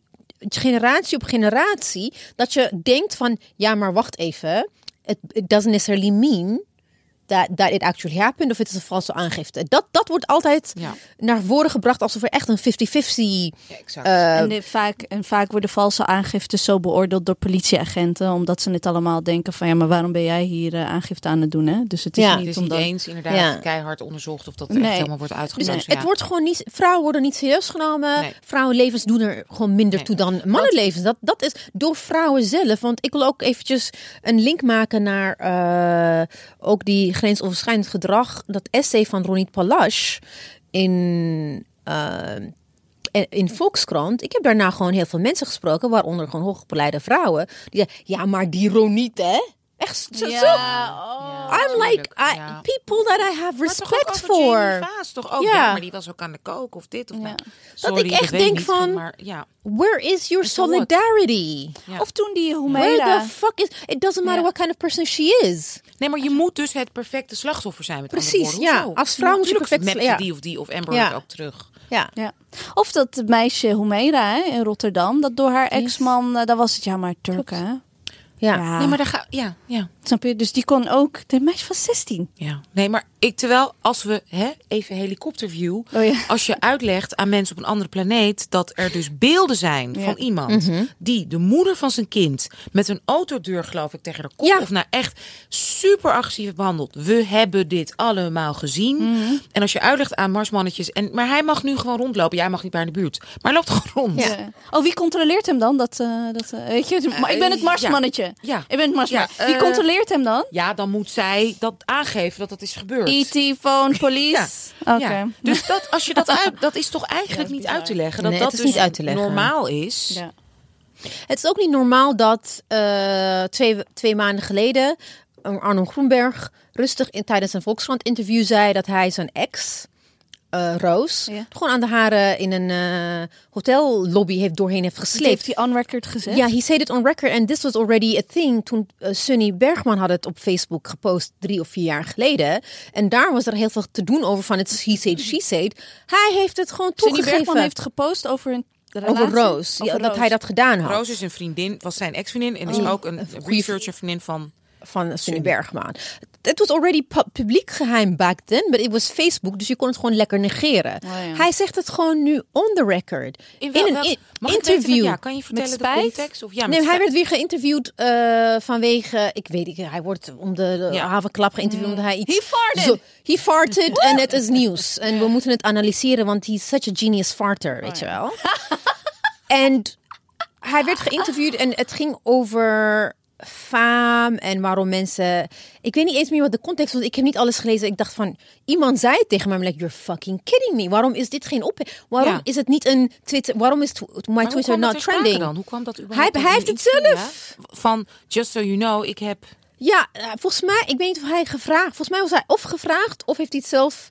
generatie op generatie. Dat je denkt van, ja, maar wacht even. It, it doesn't necessarily mean that, that it actually happened of het is een valse aangifte. Dat, dat wordt altijd Ja. naar voren gebracht alsof er echt een 50-50... Ja, exact. eh, En, dit vaak, en vaak worden valse aangiftes zo beoordeeld door politieagenten. Omdat ze het allemaal denken van ja, maar waarom ben jij hier eh, aangifte aan het doen? Hè? Dus het is Ja. het niet is niet eens inderdaad Ja. keihard onderzocht of dat Nee. echt helemaal wordt dus uitgesloten. het wordt gewoon niet, vrouwen worden niet serieus genomen. Nee. Vrouwenlevens doen er gewoon minder Nee. toe dan mannenlevens. Dat, dat is door vrouwen zelf. Want ik wil ook eventjes een link maken naar eh, ook die grensoverschrijdend gedrag, dat essay van Ronit Palash in, eh, in Volkskrant. Ik heb daarna gewoon heel veel mensen gesproken, waaronder gewoon hoogopgeleide vrouwen. Die ja, maar die Ronit, hè? Echt zo. zo- oh. I'm like, I- ja. people that I have Maar toch ook respect over for. Vaas, toch ook? Ja. Ja. maar die was ook aan de kook of dit of nou. Dat Sorry, ik echt denk niet, van- Maar, ja. Where is your solidarity? Of toen die Where Humeira. the fuck is... It doesn't matter what kind of person she is. Nee, maar je moet dus het perfecte slachtoffer zijn met Precies, andere woorden. ja. Als vrouw moet je perfect- ja. die of die of Amber ook terug. Ja. Ja. Of dat meisje Humeira hè, in Rotterdam, dat door haar ex-man, eh, daar was het ja maar Turken. hè? Ja. Ja. Nee, maar daar ga ja, ja, Snap je? Dus die kon ook, de meisje van 16. ja. Nee, maar ik terwijl als we hè, even helikopterview, Oh ja. als je uitlegt aan mensen op een andere planeet dat er dus beelden zijn Ja. van iemand die de moeder van zijn kind met een autodeur geloof ik tegen de kop Ja. of nou echt super agressief behandeld. We hebben dit allemaal gezien. En als je uitlegt aan marsmannetjes en maar hij mag nu gewoon rondlopen. Jij mag niet bij in de buurt, maar hij loopt gewoon rond. Ja. Eh, Oh, wie controleert hem dan? Dat, eh, dat, eh, weet je, maar ik ben het marsmannetje. Ja. Ik ben het marsmannetje. Ja, wie eh, controleert hem dan? Ja, dan moet zij dat aangeven dat dat is gebeurd. E.T. phone police. Ja. Dus dat, als je dat uit, dat is toch eigenlijk Ja, niet uit te leggen. Dat Nee, dat het is dus niet uit te leggen. normaal is. Ja. Het is ook niet normaal dat eh, twee, twee maanden geleden eh, Arno Groenberg rustig in, tijdens een Volkskrant interview zei dat hij zijn ex, eh, Roos, Ja. gewoon aan de haren in een eh, hotellobby heeft doorheen heeft gesleept. heeft hij on record gezegd. Ja, he said it on record and this was already a thing toen eh, Sunny Bergman had het op Facebook gepost drie of vier jaar geleden. En daar was er heel veel te doen over van het he said, she said. Hij heeft het gewoon Sunny toegegeven. Bergman heeft gepost over een relatie. over Roos, ja, dat hij dat gedaan had. Roos is een vriendin, was zijn ex-vriendin en is Oh. ook een researcher vriendin van. Van Sunny Bergman. Het was already pu- publiek geheim back then, but it was Facebook, dus je kon het gewoon lekker negeren. Oh, ja. Hij zegt het gewoon nu on the record. In, wel- een interview. ja, kan je vertellen de spijt? context? Of, ja, met nee, hij werd weer geïnterviewd eh, vanwege, ik weet niet, hij wordt om de, de havenklap geïnterviewd omdat hij iets... He farted. Zo, he farted en het is nieuws. En we moeten het analyseren, want he's such a genius farter, weet je wel. En hij werd geïnterviewd en het ging over faam en waarom mensen... Ik weet niet eens meer wat de context was. Ik heb niet alles gelezen. Ik dacht van, iemand zei het tegen mij. Like, you're fucking kidding me. Waarom is dit geen op... Waarom Ja. is het niet een Twitter... Waarom is my Twitter not trending? Dan? Hoe kwam dat überhaupt? Hij- hij heeft het zelf. ja? Van, just so you know, ik heb... Ja, eh, volgens mij, ik weet niet of hij gevraagd... Volgens mij was hij of gevraagd of heeft hij het zelf...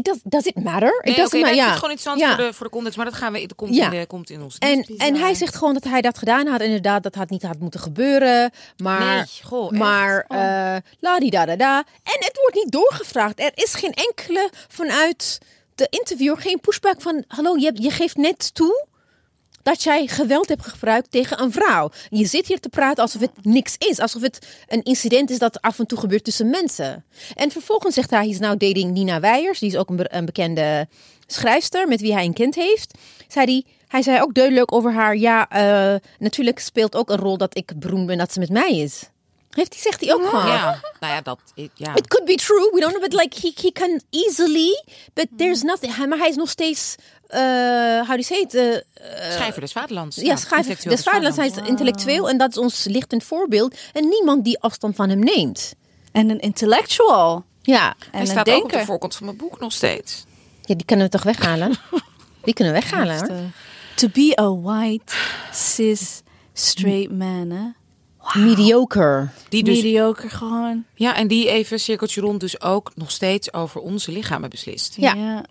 It does, does it matter? It Nee, doesn't nee, matter. ik ja. het gewoon interessant ja. voor, de, voor de context, maar dat gaan we, dat komt, Ja. in, de, komt in ons. En, en hij zegt gewoon dat hij dat gedaan had. Inderdaad, dat had niet had moeten gebeuren. Maar, Nee, goh, maar Oh. eh la di da da da. En het wordt niet doorgevraagd. Er is geen enkele vanuit de interviewer geen pushback van... Hallo, je, hebt- je geeft net toe dat jij geweld hebt gebruikt tegen een vrouw. Je zit hier te praten alsof het niks is. Alsof het een incident is dat af en toe gebeurt tussen mensen. En vervolgens zegt hij, hij is nou dating Nina Weijers. Die is ook een, be- een bekende schrijfster met wie hij een kind heeft. Zei hij, hij zei ook duidelijk over haar... Ja, eh, natuurlijk speelt ook een rol dat ik beroemd ben dat ze met mij is. Heeft hij, zegt hij ook gewoon. Ja, nou ja, dat... Ja. It could be true. We don't know, but like he, he can easily. But there's nothing. Maar hij is nog steeds. Uh, you say it? Uh, Schrijver des Vaderlands. ja, schrijver intellectueel des vaderlands. Hij is intellectueel en dat is ons lichtend voorbeeld. En niemand die afstand van hem neemt. En een intellectual. Ja, En Hij staat ook op de voorkant van mijn boek nog steeds. ja die kunnen we toch weghalen? Die kunnen we weghalen. Hoor. eh, To be a white, cis, straight man, hè? Mediocre. Die dus, Mediocre gewoon. ja, en die even cirkeltje rond dus ook nog steeds over onze lichamen beslist. Ja.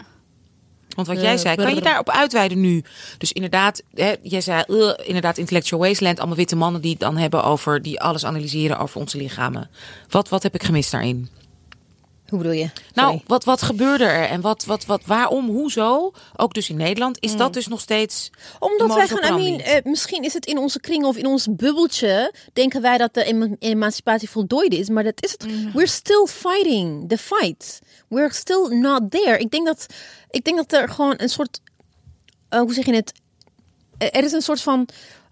Want wat Eh, jij zei, kan je daarop uitweiden nu? Dus inderdaad, hè, jij zei uh, inderdaad intellectual wasteland, allemaal witte mannen die het dan hebben over, die alles analyseren over onze lichamen. Wat, wat heb ik gemist daarin? Hoe bedoel je? Nou, wat, wat gebeurde er en wat, wat, wat, waarom, hoezo? Ook dus in Nederland is dat dus nog steeds. Omdat wij gaan, I mean, eh, misschien is het in onze kring of in ons bubbeltje, denken wij dat de ema- emancipatie voltooid is, maar dat is het. We're still fighting the fight. We're still not there. Ik denk dat, ik denk dat er gewoon een soort, eh, hoe zeg je het? Er is een soort van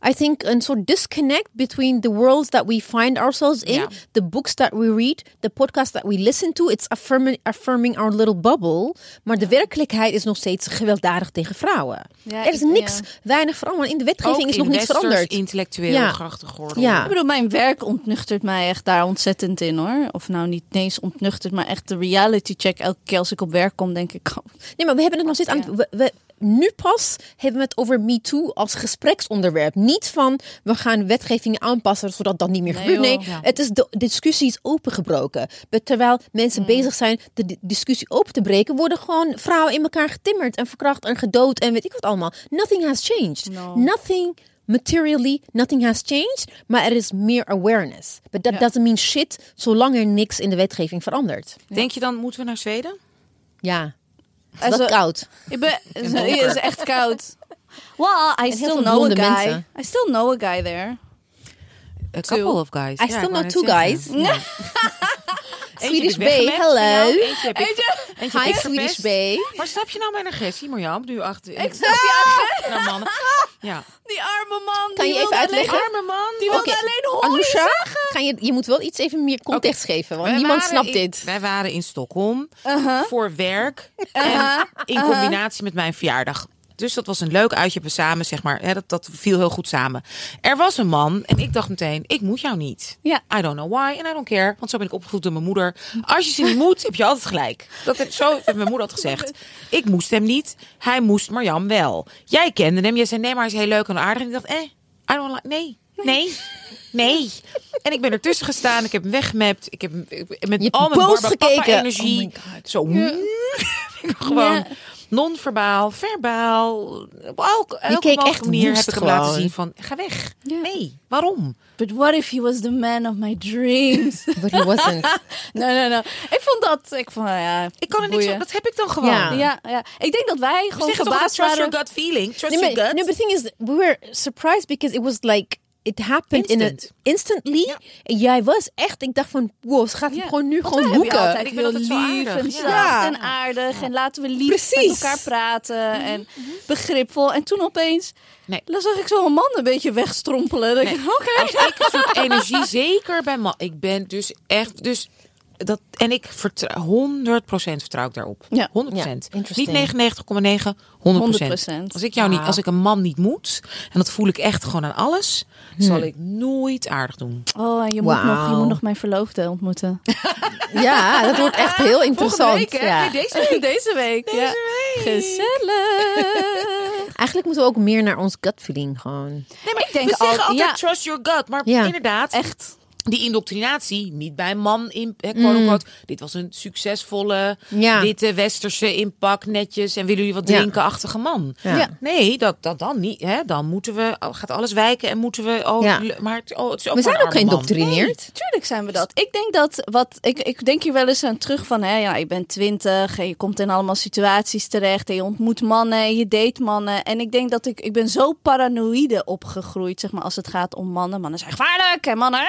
I think een soort disconnect between the worlds that we find ourselves in, Ja. the books that we read, the podcasts that we listen to. It's affirming, affirming our little bubble. Maar de werkelijkheid is nog steeds gewelddadig tegen vrouwen. Ja, er is ik- niks, ja. weinig veranderd. In de wetgeving Ook is nog niks veranderd. intellectueel Ja. grachtig geworden. Ja. Ik bedoel, mijn werk ontnuchtert mij echt daar ontzettend in hoor. Of nou niet eens ontnuchtert, maar echt de reality check. Elke keer als ik op werk kom, denk ik. oh, Nee, maar we hebben het nog steeds aan. We, we- nu pas hebben we het over MeToo als gespreksonderwerp. Niet van we gaan wetgeving aanpassen zodat dat niet meer Nee, gebeurt. Nee. Ja. het is de, de discussie is opengebroken. Maar Terwijl mensen Mm. bezig zijn de, di- discussie open te breken, worden gewoon vrouwen in elkaar getimmerd en verkracht en gedood en weet ik wat allemaal. Nothing has changed. No. Nothing materially, nothing has changed. Maar er is meer awareness. But that Ja. doesn't mean shit zolang er niks in de wetgeving verandert. Denk je dan, moeten we naar Zweden? Ja. Het is wel koud. Ik ben, het is echt koud. Well, I still know a guy. mensen. I still know a guy there. A couple of guys. I still ik wou know two guys. Swedish Bay, jou, hello. Eentje heb ik, eentje heb Hi Swedish. Bay. Maar snap je nou mijn agressie, Marjam? Nu achter. Ik snap je naar mannen. Ja. Die arme man. Kan die je even uitleggen? Alleen, Arme man. die wilde alleen horen zeggen. kan je, je moet wel iets even meer context geven, want Wij niemand snapt in- dit. Wij waren in Stockholm Uh-huh. voor werk en in combinatie met mijn verjaardag. Dus dat was een leuk uitje we samen, zeg maar. Hè, dat, dat viel heel goed samen. Er was een man en ik dacht meteen, ik moet jou niet. Ja. I don't know why and I don't care. Want zo ben ik opgevoed door mijn moeder. Als je ze niet moet, heb je altijd gelijk. Dat heb, zo heeft mijn moeder altijd gezegd. Ik moest hem niet. Hij moest Marjam wel. Jij kende hem. Jij zei, nee, maar hij is heel leuk en aardig. En ik dacht, eh, I don't like... Nee, nee, nee. En ik ben ertussen gestaan. Ik heb hem weggemapt. Ik heb met Je al mijn boos gekeken. Energie. Oh my God. Zo. Gewoon Ja. Non-verbaal, verbaal. Op elke, elke keek mogelijke echt manier heb ik hem laten zien van, ga weg. Nee, waarom? But what if he was the man of my dreams? But he wasn't. nee, nee, nee. Ik vond dat... Ik vond, ja, Ik kan er niks aan. Dat heb ik dan gewoon. Ja. Ja, ja. Ik denk dat wij gewoon altijd, verbaasd trust waren. your gut feeling. Trust Nee, your gut. no, but the thing is, we were surprised because it was like it happened in a, Instant. instantly. Ja. En jij was echt, ik dacht van, wow, ze gaat Ja. gewoon nu Want gewoon hoeken. altijd Ik ben altijd zo lief aardig. en zacht Ja. en aardig. En laten we lief Precies. met elkaar praten. En begripvol. En toen opeens... Nee. Dan zag ik zo'n man een beetje wegstrompelen. Dan denk ik. Als ik soort energie, zeker bij man. Ik ben dus echt, dus dat en ik vertrouw 100% vertrouw ik daarop. 100%. Ja. Ja, interesting. niet 99,9, 100%. 100%. Als ik jou niet, als ik een man niet moet, en dat voel ik echt gewoon aan alles, zal ik nooit aardig doen. Oh, en je moet, nog, je moet nog mijn verloofde ontmoeten. Ja, dat wordt echt heel interessant. ja. Nee, deze week. Deze week. ja. Gezellig. Eigenlijk moeten we ook meer naar ons gut feeling gewoon. Nee, maar Ik denk we zeggen al- altijd ja. trust your gut, maar Ja. inderdaad, Echt. Die indoctrinatie, niet bij een man in, hè, quote unquote. Dit was een succesvolle, Ja. witte, westerse inpak, netjes en willen jullie wat Ja. drinken-achtige man. Ja. Ja. Nee, dat, dat dan niet. Hè? Dan moeten we, oh, gaat alles wijken en moeten we, Ja. le- maar het, oh, het is ook We zijn ook geïndoctrineerd. Tuurlijk zijn we dat. Ik denk dat wat ik, ik denk hier wel eens aan terug van hè, ja, je bent twintig en je komt in allemaal situaties terecht en je ontmoet mannen en je date mannen. En ik denk dat ik, ik ben zo paranoïde opgegroeid, zeg maar, als het gaat om mannen. Mannen zijn gevaarlijk en mannen,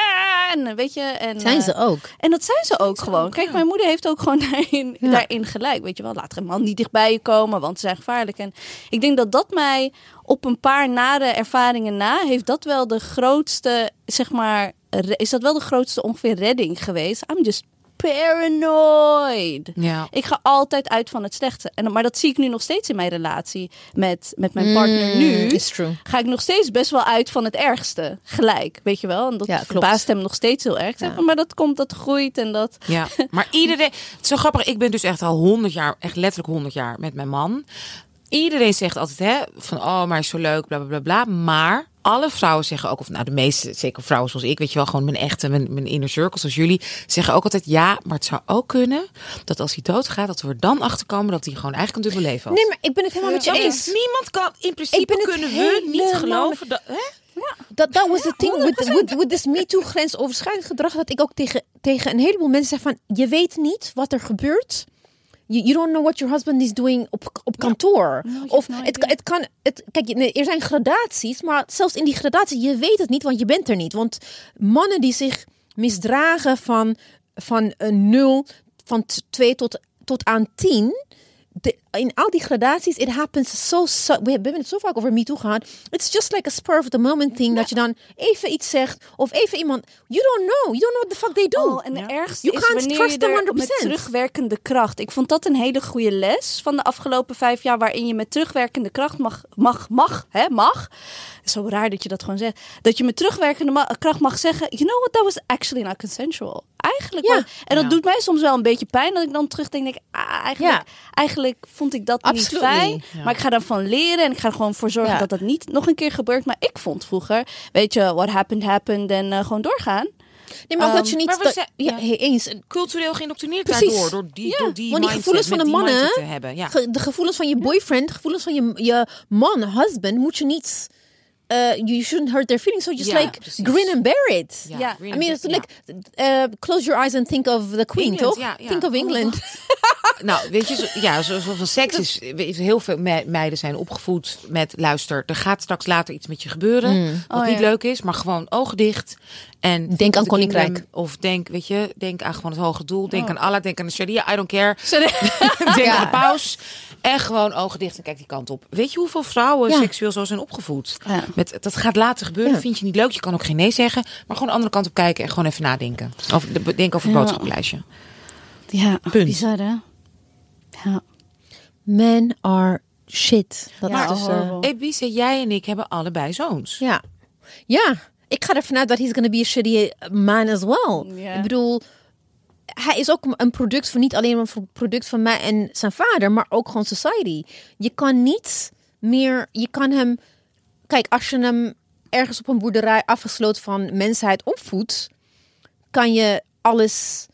en weet je. En, Zijn eh, ze ook. En dat zijn ze ook gewoon. Kijk, mijn moeder heeft ook gewoon daarin, Ja. daarin gelijk. Weet je wel, laat er een man niet dichtbij je komen, want ze zijn gevaarlijk. En ik denk dat dat mij op een paar nare ervaringen na, heeft dat wel de grootste, zeg maar, is dat wel de grootste ongeveer redding geweest. I'm just paranoid. Ja. Ik ga altijd uit van het slechte. En, maar dat zie ik nu nog steeds in mijn relatie met, met mijn partner Mm, nu. Is true. Ga ik nog steeds best wel uit van het ergste. Gelijk, weet je wel. En dat Ja, verbaast hem nog steeds heel erg. Ja. Maar dat komt, dat groeit en dat... Ja, maar iedereen. Het is zo grappig. Ik ben dus echt al 100 jaar, echt letterlijk 100 jaar met mijn man. Iedereen zegt altijd hè, van oh, maar is zo leuk, bla bla bla bla. Maar alle vrouwen zeggen ook, of nou de meeste, zeker vrouwen zoals ik, weet je wel, gewoon mijn echte, mijn, mijn inner circle zoals jullie, zeggen ook altijd ja, maar het zou ook kunnen dat als hij doodgaat, dat we er dan achter komen dat hij gewoon eigenlijk een dubbel leven had. Nee, maar ik ben het helemaal met je eens. Niemand kan, in principe het kunnen we niet geloven dat. Hè? Dat that was the thing with, with, with this MeToo grensoverschrijdend gedrag. Dat ik ook tegen, tegen een heleboel mensen zeg van... Je weet niet wat er gebeurt. Je don't know what your husband is doing op, op kantoor. Of het, het kan. Het, kijk, er zijn gradaties, maar zelfs in die gradatie, je weet het niet, want je bent er niet. Want mannen die zich misdragen van, van een nul, van 2 tot, tot aan 10 in al die gradaties, it happens so, so, We hebben het zo vaak over MeToo gehad. It's just like a spur of the moment thing. Dat je dan even iets zegt. Of even iemand. You don't know. You don't know what the fuck they do. En de ergste is wanneer je them met terugwerkende kracht. Ik vond dat een hele goede les van de afgelopen vijf jaar. Waarin je met terugwerkende kracht mag, mag, mag, hè, mag zo raar dat je dat gewoon zegt. Dat je met terugwerkende ma- kracht mag zeggen, you know what, that was actually not consensual. Eigenlijk Ja. wel. En dat Ja. doet mij soms wel een beetje pijn, dat ik dan terugdenk, denk, ah, eigenlijk, Ja. eigenlijk vond ik dat niet fijn. Ja. Maar ik ga daarvan leren en ik ga er gewoon voor zorgen Ja. dat dat niet nog een keer gebeurt. Maar ik vond vroeger, weet je, what happened, happened en eh, gewoon doorgaan. Nee, maar ook dat je Ehm, niet... maar we dat- zijn- ja, eens. Cultureel geïndoctrineerd Precies. daardoor. Door die, Ja, door die, want die mindset, gevoelens van de mannen, te hebben. Ja. Ge- de gevoelens van je boyfriend, gevoelens van je, je man, husband, moet je niet. Uh, you shouldn't hurt their feelings. So just Ja, like grin and bear it. Yeah, green I mean, it's like uh, close your eyes and think of the queen, England, ja. Think of England. Nou, weet je, zo- ja, zo- zoveel seks is. Heel veel me- meiden zijn opgevoed met: luister, er gaat straks later iets met je gebeuren. Wat Oh, niet ja. leuk is, maar gewoon ogen dicht. En Denk aan of kingdom, Koninkrijk. Of denk, weet je, denk aan gewoon het hoge doel. Denk Oh. aan Allah, denk aan de Sharia, I don't care. Denk Ja. aan de paus. En gewoon ogen dicht en kijk die kant op. Weet je hoeveel vrouwen Ja. seksueel zo zijn opgevoed? Met, dat gaat later gebeuren, vind je niet leuk. Je kan ook geen nee zeggen. Maar gewoon de andere kant op kijken en gewoon even nadenken. De- denk over het boodschappenlijstje. Ja, Punt. bizar hè? Ja. Men are shit. Dat Ja, is uh. Ebice, jij en ik hebben allebei zoons. ja. Ja. Ik ga ervan uit dat he's gonna be a shitty man as well. Ik bedoel, hij is ook een product van niet alleen een product van mij en zijn vader, maar ook gewoon society. Je kan niet meer, je kan hem, kijk, als je hem ergens op een boerderij afgesloten van mensheid opvoedt, kan je alles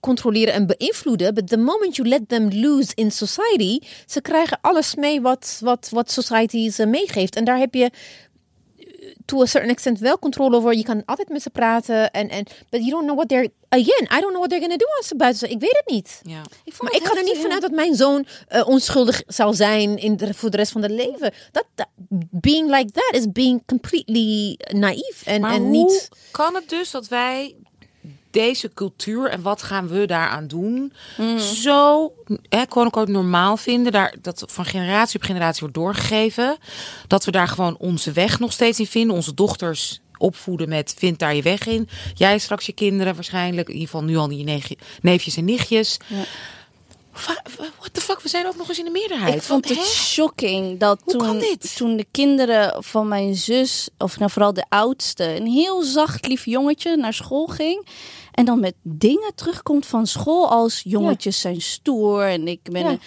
controleren en beïnvloeden. But the moment you let them loose in society, ze krijgen alles mee wat, wat, wat society ze meegeeft. En daar heb je eh, to a certain extent wel controle over. Je kan altijd met ze praten. En, en, but you don't know what they're... Again, I don't know what they're gonna do als ze buiten zijn. Ik weet het niet. Ja. Ik Maar ik ga er niet vanuit dat mijn zoon eh, onschuldig zal zijn in de, voor de rest van het leven. Dat, dat- being like that is being completely naïef en, Maar en hoe niet. kan het dus dat wij deze cultuur en wat gaan we daaraan doen zo hè, quote unquote, normaal vinden, daar, dat van generatie op generatie wordt doorgegeven, dat we daar gewoon onze weg nog steeds in vinden, onze dochters opvoeden met vind daar je weg in. Jij straks je kinderen waarschijnlijk, in ieder geval nu al je neefje- neefjes en nichtjes. Va- What the fuck, we zijn ook nog eens in de meerderheid. Ik vond het hè? shocking dat Hoe toen, toen de kinderen van mijn zus, of nou vooral de oudste, een heel zacht lief jongetje naar school ging. En dan met dingen terugkomt van school als jongetjes zijn stoer en ik ben een...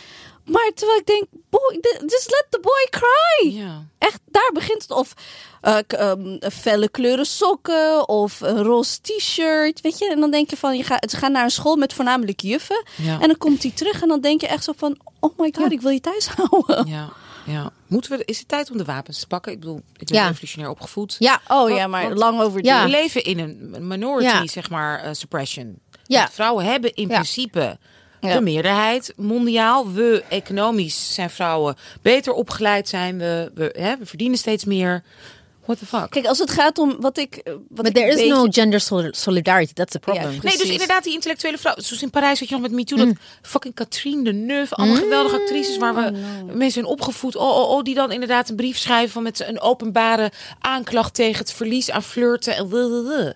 Maar terwijl ik denk, boy, just let the boy cry. Ja. Echt, daar begint het. Of eh, ehm, felle kleuren sokken of een roze t-shirt. Weet je, en dan denk je van, je gaat, ze gaan naar een school met voornamelijk juffen. Ja. En dan komt hij terug en dan denk je echt zo van, oh my god, ik wil je thuis houden. Ja, ja. Moeten we, is het tijd om de wapens te pakken? Ik bedoel, ik ben Ja. revolutionair opgevoed. Ja, Oh ja, maar lang over Ja. We leven in een minority, Ja. zeg maar, eh, suppression. Ja. Want Vrouwen hebben in principe de meerderheid mondiaal. We, economisch, zijn vrouwen beter opgeleid zijn. We, we, hè, we verdienen steeds meer. What the fuck? Kijk, als het gaat om wat ik. eh, Wat But ik there is beetje- no gender sol- solidarity. That's the problem. Ja, Nee, dus inderdaad, die intellectuele vrouw. Zoals in Parijs, wat je nog met Me Too. Dat fucking Katrien de Neuf. Allemaal geweldige actrices waar we mensen zijn opgevoed. Oh, oh, oh, die dan inderdaad een brief schrijven van met een openbare aanklacht tegen het verlies aan flirten. En blablabla.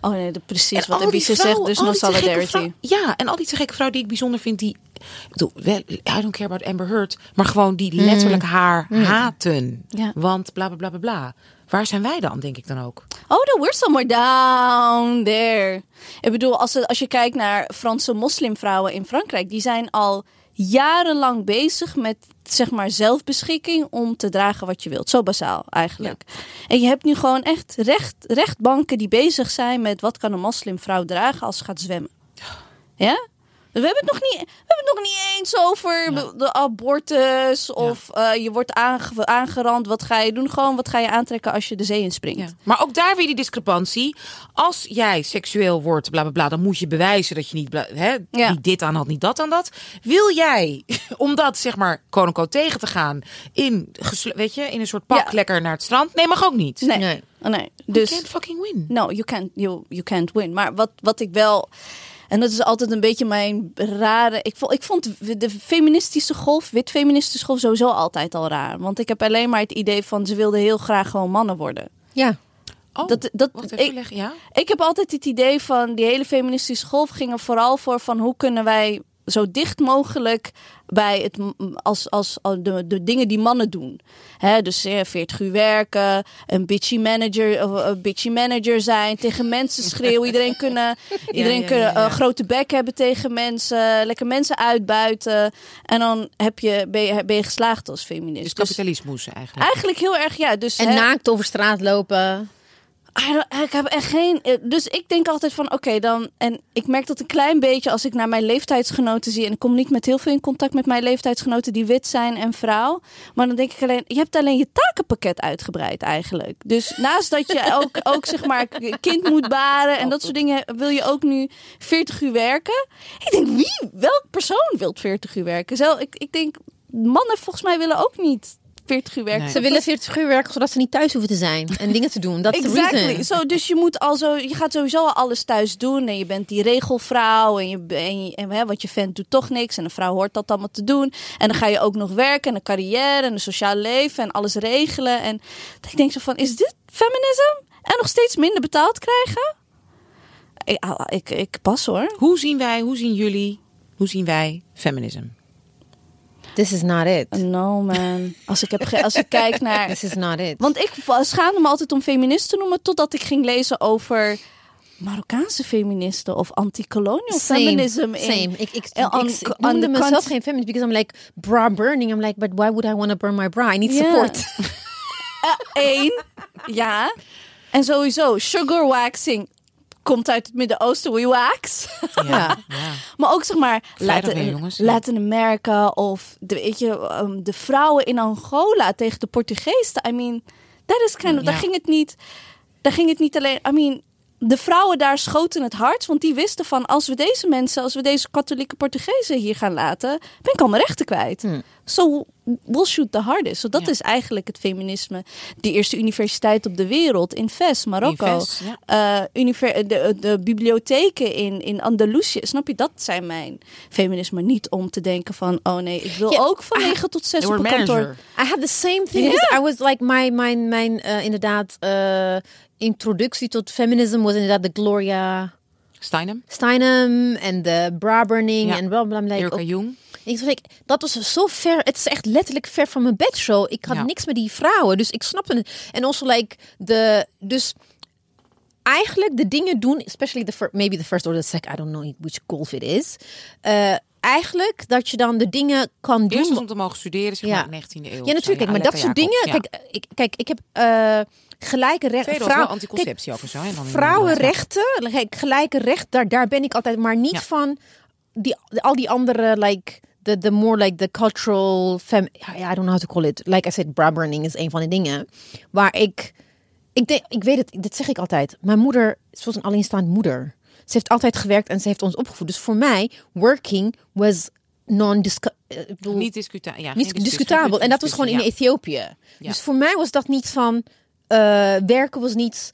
Oh nee, de, precies En wat die Ebice zegt. Dus no solidarity. vrouw- Ja, en al die te gekke vrouwen die ik bijzonder vind, die. Ik bedoel, wel, I don't care about Amber Heard. Maar gewoon die letterlijk haar haten. Ja. Want bla bla bla bla bla. Waar zijn wij dan, denk ik dan ook? Oh, no, we're somewhere down there. Ik bedoel, als, het- als je kijkt naar Franse moslimvrouwen in Frankrijk, die zijn al jarenlang bezig met zeg maar zelfbeschikking om te dragen wat je wilt. Zo basaal eigenlijk. En je hebt nu gewoon echt recht, rechtbanken die bezig zijn met wat kan een moslimvrouw dragen als ze gaat zwemmen. Ja? Dus we hebben het nog niet, we hebben het nog niet eens over de abortus of eh, je wordt aange- aangerand. Wat ga je doen? Gewoon wat ga je aantrekken als je de zee inspringt. Ja. Maar ook daar weer die discrepantie. Als jij seksueel wordt, bla bla bla, dan moet je bewijzen dat je niet, hè, niet dit aan had, niet dat aan dat. Wil jij, om dat zeg maar, unquote, tegen te gaan, in, weet je, in een soort pak lekker naar het strand? Nee, mag ook niet. Nee. Nee. Oh, nee. You Dus can't fucking win. no, you can't, you, you can't win. Maar wat, wat ik wel. En dat is altijd een beetje mijn rare. Ik vond, ik vond de feministische golf, wit feministische golf, sowieso altijd al raar. Want ik heb alleen maar het idee van ze wilden heel graag gewoon mannen worden. Ja. Oh, Dat, dat, ik, ja? ik heb altijd het idee van die hele feministische golf ging er vooral voor van hoe kunnen wij zo dicht mogelijk bij het als, als, als de, de dingen die mannen doen. Hè, dus eh, 40 uur werken, een bitchy manager, of een bitchy manager zijn, tegen mensen schreeuwen, iedereen kunnen, iedereen ja, kunnen ja, ja. een grote bek hebben tegen mensen, lekker mensen uitbuiten en dan heb je, ben, je, ben je geslaagd als feminist. Dus Dus kapitalismus eigenlijk. eigenlijk heel erg ja. Dus En hè, naakt over straat lopen. Ik heb echt geen. eh, Dus ik denk altijd van oké, dan. En ik merk dat een klein beetje als ik naar mijn leeftijdsgenoten zie. En ik kom niet met heel veel in contact met mijn leeftijdsgenoten die wit zijn en vrouw. Maar dan denk ik alleen, je hebt alleen je takenpakket uitgebreid eigenlijk. Dus naast dat je ook, ook zeg maar kind moet baren en dat soort dingen, wil je ook nu 40 uur werken. Ik denk, wie, welk persoon wil 40 uur werken? Zelf, ik, ik denk, mannen volgens mij willen ook niet 40 uur werken. Nee. Ze willen 40 uur werken zodat ze niet thuis hoeven te zijn en dingen te doen. Dat is de Exactly. reason. Zo, dus je moet al zo, je gaat sowieso al alles thuis doen en je bent die regelvrouw en je, en je en, hè, want je vent doet toch niks en een vrouw hoort dat allemaal te doen en dan ga je ook nog werken en een carrière en een sociaal leven en alles regelen en ik denk zo van, is dit feminisme? En nog steeds minder betaald krijgen? Ik, ah, ik, ik pas hoor. Hoe zien wij, hoe zien jullie, hoe zien wij feminisme? This is not it. No man. Als ik, heb ge- als ik kijk naar This is not it. Want ik schaamde me altijd om feminist te noemen, totdat ik ging lezen over Marokkaanse feministen of anti-colonial feminism. in- Same. Ik, ik, ik, eh, on- ik, ik on noemde mezelf geen feminist because I'm like bra burning. I'm like, but why would I want to burn my bra? I need support. Eén, ja. En sowieso, sugar waxing komt uit het Midden-Oosten, we wax. Ja. Ja. Maar ook zeg maar Latin, weer, jongens. Latin America of de, weet je, um, de vrouwen in Angola tegen de Portugezen. I mean, that is kind of, Ja. daar ging het niet, daar ging het niet alleen. I mean, de vrouwen daar schoten het hart, want die wisten van als we deze mensen, als we deze katholieke Portugezen hier gaan laten, ben ik al mijn rechten kwijt. So we'll shoot the hardest. So dat Ja. is eigenlijk het feminisme. De eerste universiteit op de wereld in Fes, Marokko. In Fes, ja. Eh, univer- de, de bibliotheken in, in Andalusië. Snap je, dat zijn mijn feminisme. Niet om te denken van, oh nee, ik wil Ja, ook van 9 tot 6 They op kantoor. I had the same thing. I was like, my, mijn, mijn eh, inderdaad, eh, introductie tot feminism was inderdaad de Gloria Steinem, Steinem en de bra burning Ja. en bla bla bla. Erika Jong. Ik dat was zo ver. Het is echt letterlijk ver van mijn bedshow. Ik had Ja. niks met die vrouwen, dus ik snapte het. En also like de dus eigenlijk de dingen doen, especially the fir- maybe the first or the second, I don't know which golf it is. Eh, eigenlijk dat je dan de dingen kan Eerst doen. was om te mogen studeren, zeg Ja. maar, in de 19e eeuw. Ja, natuurlijk. Maar dat soort dingen. Kijk, ik, kijk, ik heb eh, gelijke rechten. Ook zo, dan vrouwenrechten, kijk, gelijke recht, daar, daar ben ik altijd, maar niet Ja. van die, al die andere, like, the, the more like the cultural, fem, I don't know how to call it. Like I said, bra burning is een van de dingen waar ik, ik denk, ik weet het, dit zeg ik altijd. Mijn moeder, was een alleenstaand moeder. Ze heeft altijd gewerkt en ze heeft ons opgevoed. Dus voor mij, working was non-discutabel. Niet discuta ja, Niet discutabel. En dat was gewoon in Ethiopië. Ja. Dus voor mij was dat niet van eh, werken was niet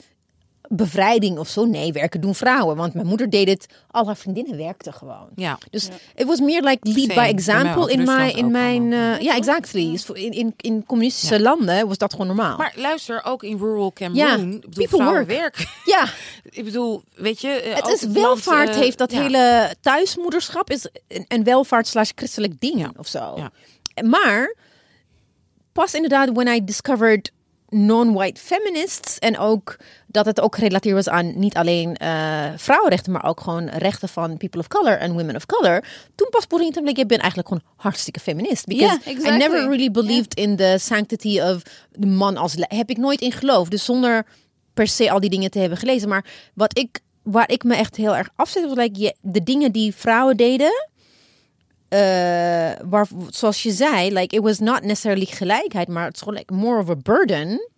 bevrijding of zo. Nee, werken doen vrouwen. Want mijn moeder deed het. Al haar vriendinnen werkten gewoon. Ja. Dus it was meer like lead Same. by example in mijn in mijn eh, ja exactly. Voor- In, in, in communistische Ja. landen was dat gewoon normaal. Maar luister, ook in rural Cameroon, Ja, ik bedoel, people vrouwen work. werken. ja, Ik bedoel, weet je... eh, het is het welvaart land, eh, heeft dat ja. hele thuismoederschap is een, een welvaart slash christelijk ding Ja. of zo. Ja. Maar pas inderdaad when I discovered non-white feminists en ook dat het ook gerelateerd was aan niet alleen eh, vrouwenrechten, maar ook gewoon rechten van people of color en women of color. Toen pas begon ik te denken, ik ben eigenlijk gewoon hartstikke feminist. Because Ja, I never really believed in the sanctity of de man als heb ik nooit in geloofd. Dus zonder per se al die dingen te hebben gelezen. Maar wat ik, waar ik me echt heel erg afzet, was like, je, de dingen die vrouwen deden. Eh, waar, zoals je zei, like, it was not necessarily gelijkheid, maar het is gewoon like more of a burden.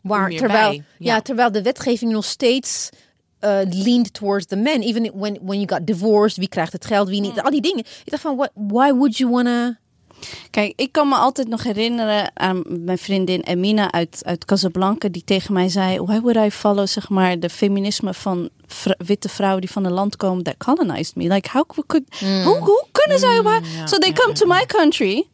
Waar, terwijl, bij, ja. ja. terwijl de wetgeving nog steeds eh leaned towards the men. Even when, when you got divorced, wie krijgt het geld, wie niet. Al die dingen. Ik dacht van, what, why would you wanna... Kijk, ik kan me altijd nog herinneren aan mijn vriendin Emina uit, uit Casablanca, die tegen mij zei: Why would I follow, zeg maar, de feminisme van vr- witte vrouwen die van een land komen that colonized me? Like, how could, hoe, hoe kunnen zij? ja, so they come to my country.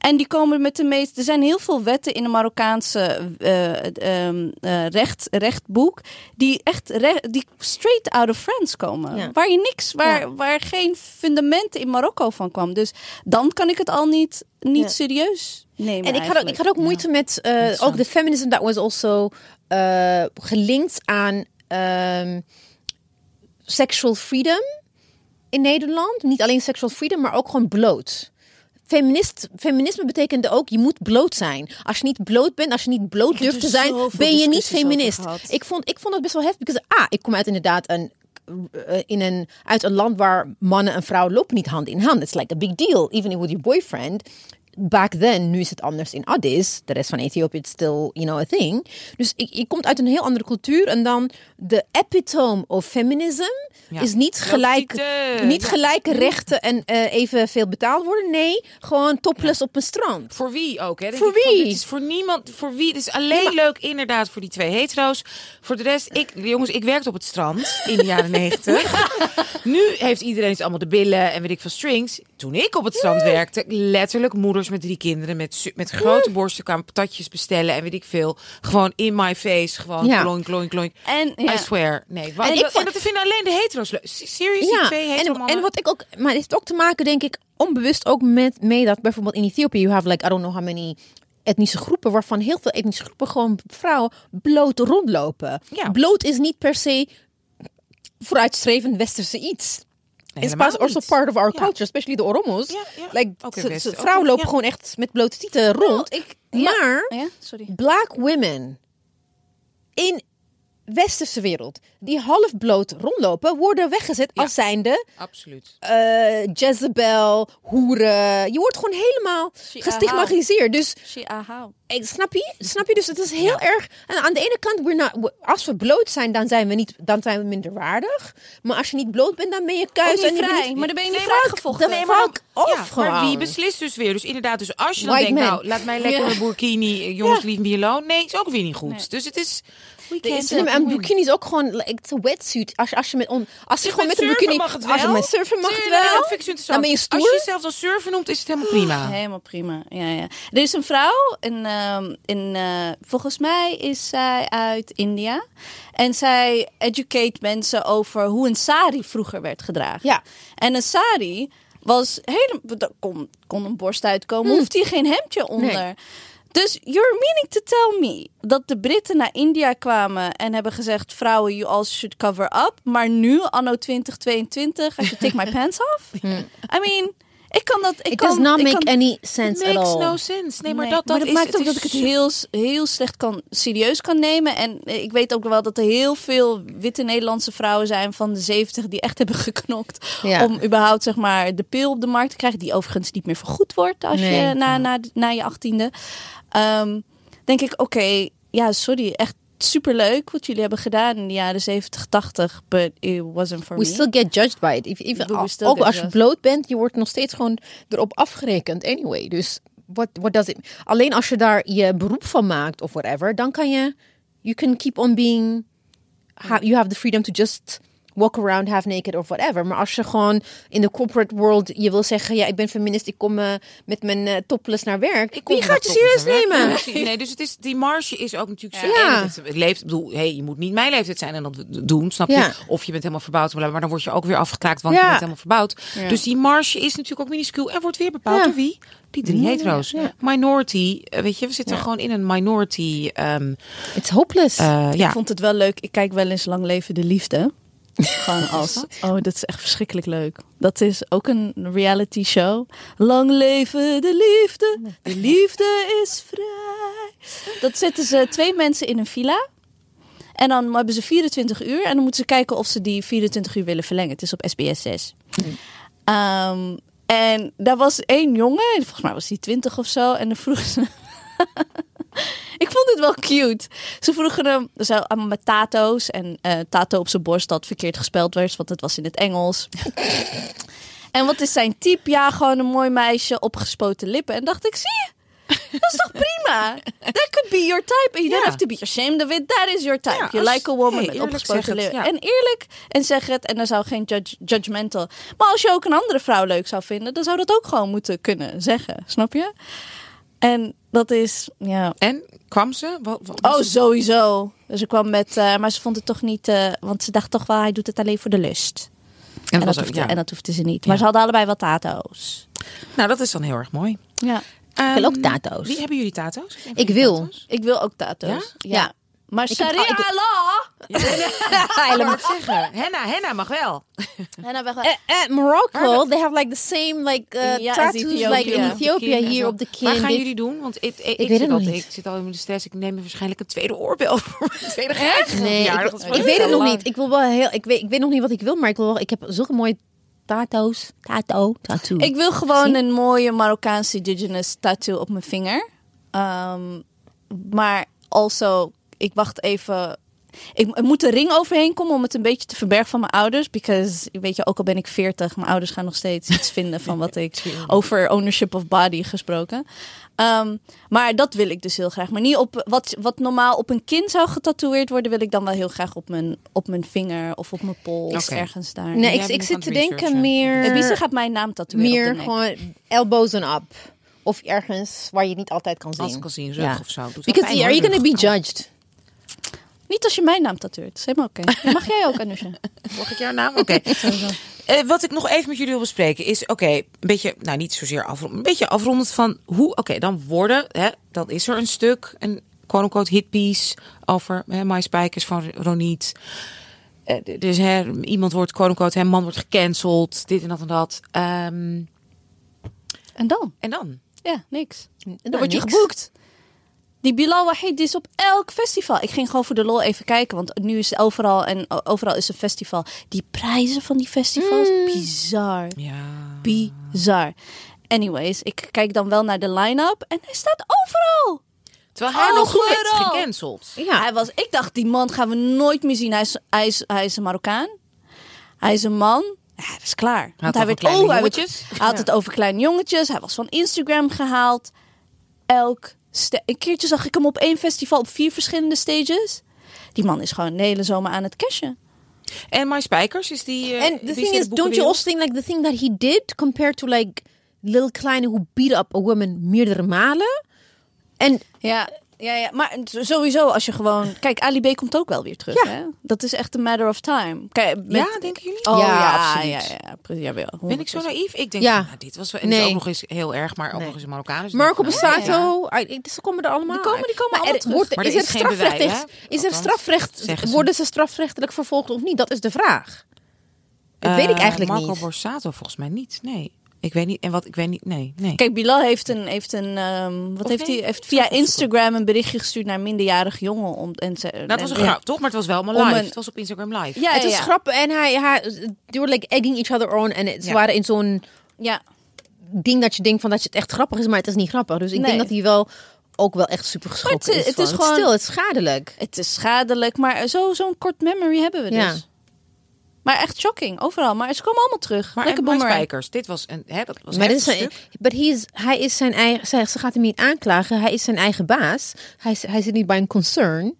En die komen met de meest. Er zijn heel veel wetten in de Marokkaanse eh, recht, rechtboek. die echt die straight out of France komen. Ja. Waar je niks, waar, Ja. waar geen fundament in Marokko van kwam. Dus dan kan ik het al niet, niet Ja. serieus nemen. En ik had, ook, ik had ook moeite met ook de feminism that was also gelinkt aan ehm, sexual freedom in Nederland. Niet alleen sexual freedom, maar ook gewoon bloot. Feminist, feminisme betekende ook, je moet bloot zijn. Als je niet bloot bent, als je niet bloot durft te zijn, ben je niet feminist. Ik vond, ik vond het best wel heftig. Because, ah, ik kom uit inderdaad een, eh, in een, uit een land waar mannen en vrouwen lopen niet hand in hand. It's like a big deal, even with your boyfriend. Back then, nu is het anders in Addis. De rest van Ethiopië is still, you know, a thing. Dus ik, je komt uit een heel andere cultuur. En dan de epitome of feminism Ja. is niet gelijk, titel. niet gelijke rechten en eh evenveel betaald worden. Nee, gewoon topless op een strand. Voor wie ook, hè? Denk Voor ik van, wie? Het is voor niemand. Voor wie? Het is alleen leuk, inderdaad, voor die twee hetero's. Voor de rest, ik, jongens, ik werkte op het strand in de jaren negentig. nu heeft iedereen dus allemaal de billen en weet ik veel strings. Toen ik op het strand werkte, letterlijk moeders met drie kinderen met, met grote borsten kwamen patatjes bestellen en weet ik veel. Gewoon in my face, gewoon Ja. kloink, kloink, kloink. En, ja. I swear. Nee, wat, En ik dat, vond- en dat vinden alleen de hetero's leuk. Serieus, die twee hetero en, en wat ik ook, maar het heeft ook te maken, denk ik, onbewust ook met mee dat bijvoorbeeld in Ethiopië, you have like, I don't know how many etnische groepen, waarvan heel veel etnische groepen gewoon vrouwen bloot rondlopen. Ja. Bloot is niet per se vooruitstrevend westerse iets. Helemaal part- also niet. part of our Ja. culture, especially de Oromos. Ja, ja. Like, ze- vrouwen lopen gewoon echt met blote tieten rond. ik, maar Ja, sorry. black women in westerse wereld die half bloot rondlopen, worden weggezet als zijnde Absoluut. eh Jezebel, hoeren. Je wordt gewoon helemaal gestigmatiseerd. Dus ik, snap je? Snap je? Dus het is heel erg. En aan de ene kant, we're not, we- als we bloot zijn, dan zijn we niet, dan zijn we minderwaardig. Maar als je niet bloot bent, dan ben je kuis en je vrij, niet- maar dan ben je niet de Nee, maar fuck off ja, maar wie beslist dus weer? Dus inderdaad, dus als je dan White denkt, man. nou, laat mij lekker een burkini, eh, jongens, leave me alone. Nee, is ook weer niet goed. Nee. Dus het is... Maar een it. bikini is ook gewoon like, a wetsuit. Als je, als je met on, als je Dus gewoon met een surfen bikini mag het als je wel? met surfen mag het wel. vind ik. Dan ben je Als je jezelf surfer noemt, is het helemaal prima. Helemaal prima. Ja, ja. Er is een vrouw, in, ehm, in, eh, volgens mij is zij uit India. En zij educate mensen over hoe een sari vroeger werd gedragen. Ja. En een sari was helemaal. Kon, kon een borst uitkomen, hoeft hier geen hemdje onder. Nee. Dus you're meaning to tell me dat de Britten naar India kwamen en hebben gezegd: vrouwen, you all should cover up. Maar nu, anno 2022, I should take my pants off. I mean, ik kan dat. Ik It kan, does not make kan, any sense at Makes all. no sense. Nee, maar Nee, dat, dat, is, maakt het ook dat ik het heel, heel slecht kan, serieus kan nemen. En eh, ik weet ook wel dat er heel veel witte Nederlandse vrouwen zijn van de 70 die echt hebben geknokt. Ja. Om überhaupt zeg maar de pil op de markt te krijgen. Die overigens niet meer vergoed wordt als Nee. je na, na, na je achttiende. Ehm, denk ik, oké, ja, sorry, echt superleuk wat jullie hebben gedaan in de jaren 70, 80. But it wasn't for We me. still get judged by it. If, if, We still ook als je bloot bent, je wordt nog steeds gewoon erop afgerekend anyway. Dus what, what does it... Alleen als je daar je beroep van maakt of whatever, dan kan je... You can keep on being... you have the freedom to just walk around half naked of whatever. Maar als je gewoon in de corporate world je wil zeggen, ja, ik ben feminist, ik kom eh, met mijn eh, topless naar werk. Ik kom Wie gaat je serieus nemen? Nee, nee, dus het is, die marge is ook natuurlijk zo. Ja. Het, het leeft, ik bedoel, hey, je moet niet mijn leeftijd zijn en dat doen, snap je? Of je bent helemaal verbouwd, maar dan word je ook weer afgekraakt, want Ja. je bent helemaal verbouwd. Ja. Dus die marge is natuurlijk ook minuscuul en wordt weer bepaald Ja. door wie? Die drie hetero's. ja. Minority, eh, weet je, we zitten gewoon in een minority. ehm, It's hopeless. ja. Ik vond het wel leuk. Ik kijk wel eens Lang Leven de Liefde. Gewoon als. Oh, dat is echt verschrikkelijk leuk. Dat is ook een reality show. Lang leven de liefde. De liefde is vrij. Dat zetten ze twee mensen in een villa. En dan hebben ze 24 uur. En dan moeten ze kijken of ze die 24 uur willen verlengen. Het is op SBS 6. Ehm, en daar was één jongen. Volgens mij was hij 20 of zo. En dan vroeg ze. Ik vond het wel cute. Ze vroegen hem zo allemaal met tato's. En eh tato op zijn borst dat verkeerd gespeld werd, want het was in het Engels. En wat is zijn type? Ja, gewoon een mooi meisje, opgespoten lippen. En dacht ik, zie je? Dat is toch prima? That could be your type. And you don't have to be ashamed of it. That is your type. Ja, you als- like a woman hey, eerlijk opgespoten lippen. ja. En eerlijk en zeg het. En dan zou geen judge, judgmental. Maar als je ook een andere vrouw leuk zou vinden, dan zou dat ook gewoon moeten kunnen zeggen. Snap je? En dat is, ja. En kwam ze? Wat, wat was Oh, het? sowieso. Dus ik kwam met, eh, maar ze vond het toch niet, eh, want ze dacht toch wel, hij doet het alleen voor de lust. En En, dat ook, hoefde, ja. en dat hoefde ze niet. Ja. Maar ze hadden allebei wat tato's. Nou, dat is dan heel erg mooi. Ja. Ik wil ook Ehm, tato's. Wie hebben jullie tato's? Ik wil. tato's? Ik wil ook tato's. Ja? Ja. Maar Ik heb- sharia ik- law. Ik wou het zeggen. Henna, Henna mag wel. Weg- At, at Morocco, they have like the same like uh, Ja, tattoos like in Ja. Ethiopia hier op de kin. Waar gaan jullie doen? Want ik, ik, ik, weet zit al, niet. ik zit al in de stress. Ik neem me waarschijnlijk een tweede oorbel voor mijn tweede Echt? Nee, ja, ik, ik wel weet het nog lang. niet. Ik wil wel heel. Ik weet, ik weet nog niet wat ik wil, maar ik wil wel. Ik heb zulke mooie tato's. Tato, tattoo. Ik wil gewoon een mooie Marokkaanse indigenous tattoo op mijn vinger. Ehm, maar also, ik wacht even. Ik, er moet een ring overheen komen om het een beetje te verbergen van mijn ouders. Because, weet je, ook al ben ik 40, mijn ouders gaan nog steeds iets vinden van wat ik over ownership of body gesproken. Ehm, maar dat wil ik dus heel graag. Maar niet op wat, wat normaal op een kin zou getatoeëerd worden, wil ik dan wel heel graag op mijn, op mijn vinger of op mijn pols ergens daar. nee, ik, ik zit te denken meer. En wie ze gaat mijn naam tatoeëren meer de gewoon elbows and up. Of ergens waar je niet altijd kan zien. Als ik kan zien, rug Ja. of zo. Doet Because are you gonna rug. be judged? Niet als je mijn naam tatoeëert. Dat is helemaal oké. Mag jij ook, Anousha? Mag ik jouw naam? Oké. Eh, wat ik nog even met jullie wil bespreken is, oké, een beetje, nou niet zozeer afronden, een beetje afrondend van hoe, oké, dan worden, hè, dan is er een stuk, een quote-unquote hitpiece over hè, My Spijkers van Roniet. Eh, d- dus hè, iemand wordt, hè, man wordt gecanceld, dit en dat en dat. Ehm, En dan? en dan? Ja, niks. Dan Nou, word je niks. geboekt. Die Bilal Wahid die is op elk festival. Ik ging gewoon voor de lol even kijken, want nu is het overal en overal is een festival. Die prijzen van die festivals, bizar. Ja. Bizar. Anyways, ik kijk dan wel naar de line-up en hij staat overal. Terwijl hij Oh, nog goed werd overal. gecanceld. Ja. Hij was, ik dacht, die man gaan we nooit meer zien. Hij is, hij is, hij is een Marokkaan. Hij is een man. Ja, hij is klaar. Want over hij, werd, kleine oh, hij, werd- jongetjes. hij had het over kleine jongetjes. Hij was van Instagram gehaald. Elk Een keertje zag ik hem op één festival op vier verschillende stages. Die man is gewoon de hele zomer aan het cashen. En My Spijkers is die. eh, And die the thing in is, de don't you also think like the thing that he did compared to like Lil Kleine who beat up a woman meerdere malen? En Ja, ja, ja. maar sowieso als je gewoon... Kijk, Ali B komt ook wel weer terug. Ja. Hè? Dat is echt een matter of time. Kijk, met- Ja, denken jullie? Oh, Ja, ja, absoluut. Ja, ja, precies. Jawel, Ben ik zo naïef? Ik denk, Ja. nou, dit was wel. En Nee. ook nog eens heel erg, maar ook Nee. nog eens een Marokkaan. Dus Marco Bassato, I- ze komen er allemaal. Die komen- die komen Maar allemaal er terug. wordt- Maar is er er is geen strafrecht? bewijs? Is er strafrecht? ze. Worden ze strafrechtelijk vervolgd of niet? Dat is de vraag. Dat weet ik Eh, eigenlijk Marco niet. Borsato volgens mij niet. Nee. Ik weet niet. En wat ik weet niet. Nee. nee. Kijk, Bilal heeft een, heeft een ehm, wat Of heeft nee? hij? Heeft via het Instagram een berichtje gestuurd naar een minderjarige jongen om en ze. Nou, dat was een toch? Maar het was wel Om live. een- Het was op Instagram live. Ja, het ja, is ja. grappig en hij, hij they were like egging each other on en ze Ja. waren in zo'n Ja, ding dat je denkt van dat je het echt grappig is, maar het is niet grappig. Dus ik Nee. denk dat hij wel ook wel echt super geschrokken het is- is. het van. is gewoon- stil, het is schadelijk. het is schadelijk, maar zo zo'n kort memory hebben we dus. Maar echt shocking, overal. Maar ze komen allemaal terug. Maar Lekker boomerang. Spijkers. Dit was een. Hè, dat was Maar een dit is but he is, hij is zijn eigen. Zij, ze gaat hem niet aanklagen. Hij is zijn eigen baas. Hij, is- hij zit niet bij een concern.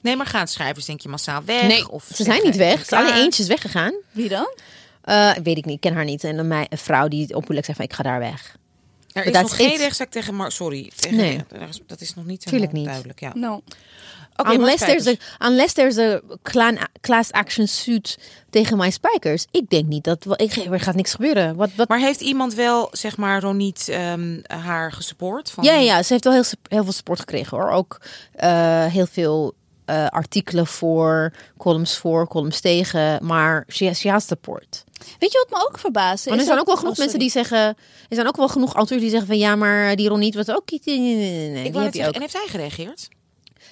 Nee, maar gaan schrijvers denk je massaal weg? of ze zijn niet weg. Alleen eentje is weggegaan. Wie dan? Eh, weet ik niet. Ik ken haar niet. En dan mij, een vrouw die openlijk zegt van ik ga daar weg. Er is nog geen rechtszaak tegen Mar. Sorry. Tegen, Nee. Dat is nog niet Tuurlijk helemaal niet. duidelijk. Ja. Nou, Oké, My unless, there's a, unless there's a clan, class action suit tegen mijn spijkers. Ik denk niet dat ik, er gaat niks gebeuren. Wat, wat, Maar heeft iemand wel, zeg maar, Roniet ehm, haar gesupport? Van, ja, ja, ja, ze heeft wel heel, heel veel support gekregen hoor. Ook eh, heel veel eh, artikelen voor, columns voor, columns tegen. Maar she, she has support. weet je wat me ook verbaasde? Maar er zijn ook wel genoeg Oh, mensen die zeggen. Er zijn ook wel genoeg auteurs die zeggen van ja, maar die Ron was ook. Nee, nee, nee, nee, Ik die heb je ook. en heeft hij gereageerd?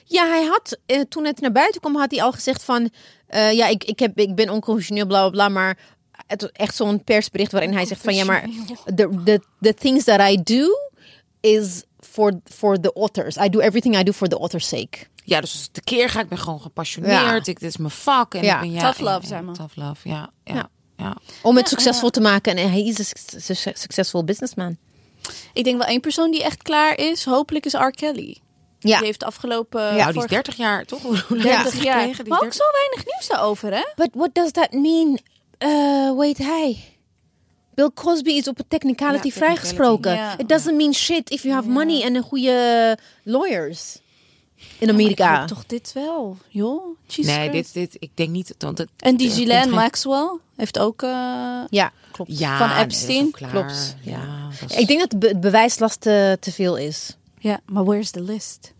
Ja, hij had eh, toen het naar buiten kwam, had hij al gezegd van eh, ja, ik, ik, heb, ik ben onconventioneel, bla bla bla. Maar het was echt zo'n persbericht waarin hij zegt van ja, maar the, the, the things that I do is for, for the authors. I do everything I do for the author's sake. Ja, dus het keer ga ik ben gewoon gepassioneerd. Ja. Ik, dit is mijn vak. En Ja. ik ben, ja, Tough love, zeg maar. Tough love, ja. ja. Ja. Ja. Om het succesvol te maken. En hij is een suc- suc- succesvol businessman. Ik denk wel één persoon die echt klaar is. Hopelijk is R. Kelly. Ja. Die heeft de afgelopen Nou, die is vorige 30 jaar, toch? Hoe lang 30 heeft hij jaar. gekregen? Die Maar ook 30 zo weinig nieuws daarover, hè? But what does that mean? Uh, weet hij. Bill Cosby is op een technicality Ja, vrijgesproken. technicality. Ja. It doesn't mean shit if you have money en een goede lawyers. In Amerika. toch dit wel, joh? Jesus Nee, Christ. dit, dit, ik denk niet. Want het, En die Ghislaine komt geen- Maxwell heeft ook... eh, Ja, klopt. Ja, van Epstein? Klopt. Ja, Ik denk dat de be- bewijslast te, te veel is. Ja, maar where's the list?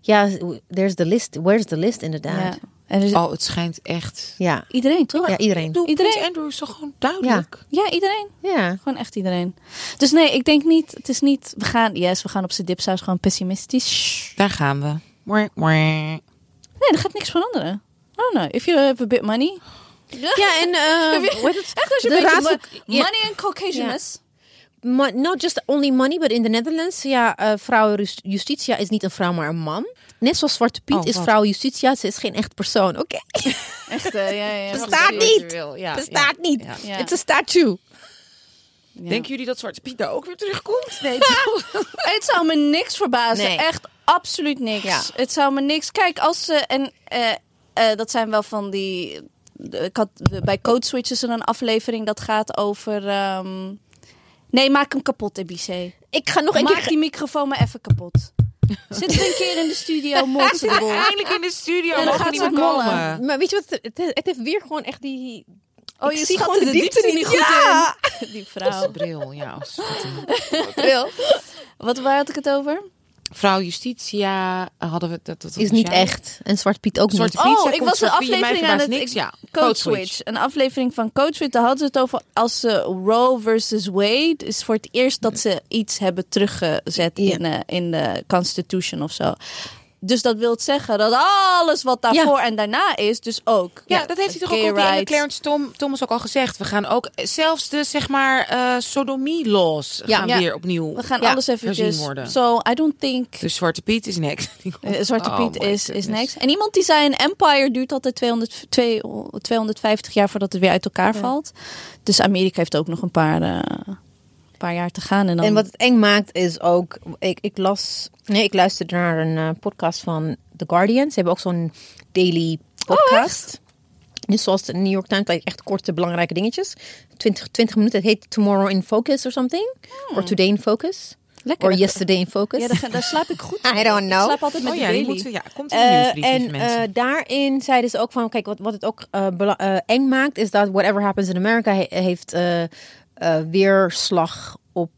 Ja, there's the list. Where's the list inderdaad? Ja. En er is Oh, het schijnt echt. Ja, iedereen, toch? ja iedereen. Doe, Iedereen? Andrew is toch gewoon duidelijk? Ja, iedereen. Ja. Gewoon echt iedereen. Dus nee, ik denk niet, het is niet, we gaan, yes, we gaan op z'n dipsaus gewoon pessimistisch. Daar gaan we. Nee, er gaat niks veranderen. Don't know, if you have a bit money. Ja, en uh, is- Echt als je de ja. money and Caucasianness. Not just only money, but in the Netherlands, ja, eh vrouw Justitia is niet een vrouw, maar een man. Net zoals Zwarte Piet Oh, is vrouw Justitia, ze is geen echt persoon. Oké, Echt, eh, ja, ja. Bestaat niet. Ja, bestaat niet. Ja. Het is een statue. Ja. Denken jullie dat Zwarte Piet daar ook weer terugkomt? Nee? Het zou me niks verbazen. Nee. Echt absoluut niks. Ja. Het zou me niks. Kijk, als ze. En eh, dat zijn wel van die. de- Ik had de- bij Code Switch is er een aflevering dat gaat over. ehm, nee, maak hem kapot, EBC. Ik ga nog een Maak keer... die microfoon maar even kapot. Zit er een keer in de studio, bol. Eindelijk in de studio. Ja, dan gaat niet meer mollen. komen. Maar weet je wat, het, het heeft weer gewoon echt die... Oh, je zie schatte gewoon de diepte niet. goed Ja. in. Die vrouw. Bril, ja. Als Wat, waar had ik het over? Vrouw Justitia hadden we dat. dat Is niet echt. En Zwarte Piet ook Zwarte niet. Piet, Oh, ik was een aflevering aan het- niks. ik- Ja, Code Switch. Een aflevering van Code Switch. Daar hadden ze het over als ze Roe versus Wade. is voor het eerst dat ze iets hebben teruggezet Ja. in, eh, in de Constitution of zo. Dus dat wil zeggen dat alles wat daarvoor en daarna is, dus ook. Ja, dat heeft hij toch ook op die. Clarence Tom, Thomas ook al gezegd. We gaan ook zelfs de zeg maar eh sodomie-laws Ja. gaan weer opnieuw. We gaan alles eventjes. worden. So I don't think. Dus Zwarte Piet is next. eh, Zwarte Oh Piet is, is next. En iemand die zei: een empire duurt altijd 200, twee- 250 jaar voordat het weer uit elkaar valt. Dus Amerika heeft ook nog een paar, eh, paar jaar te gaan. En, dan, En wat het eng maakt is ook, ik, ik las, nee, ik luisterde naar een eh, podcast van The Guardian. Ze hebben ook zo'n daily podcast. Dus zoals de New York Times, echt korte, belangrijke dingetjes. 20, 20 minuten. Het heet Tomorrow in Focus or something. Or Today in Focus. Lekker. Or Yesterday in Focus. Ja, daar, daar slaap ik goed. I don't Ik know. slaap altijd met Oh de ja, moeten, ja, komt in de nieuwsbrief, lieve en mensen. eh, daarin zeiden ze ook van, kijk, wat, wat het ook eng maakt, is dat whatever happens in America he- heeft eh, weerslag op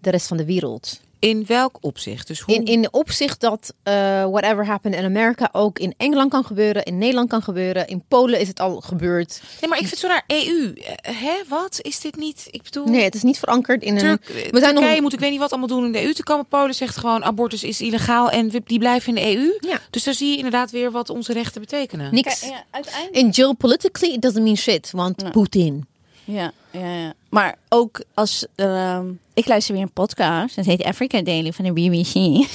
de rest van de wereld. in welk opzicht? Dus hoe... In, in de opzicht dat eh, whatever happened in Amerika ook in Engeland kan gebeuren, in Nederland kan gebeuren, in Polen is het al gebeurd. Nee, maar ik vind zo naar EU. Eh, hè, wat? Is dit niet... Ik bedoel... Nee, het is niet verankerd in een. Turk, we zijn Turkije nog. moet ik weet niet wat allemaal doen in de EU te komen. Polen zegt gewoon abortus is illegaal en we- die blijven in de EU. Ja. Dus daar zie je inderdaad weer wat onze rechten betekenen. Niks. Kijk, ja, uiteindelijk. In geopolitically, it doesn't mean shit, want Nee. Poetin. Ja, ja. Maar ook als... ehm, ik luister weer een podcast. Dat heet Africa Daily van de BBC.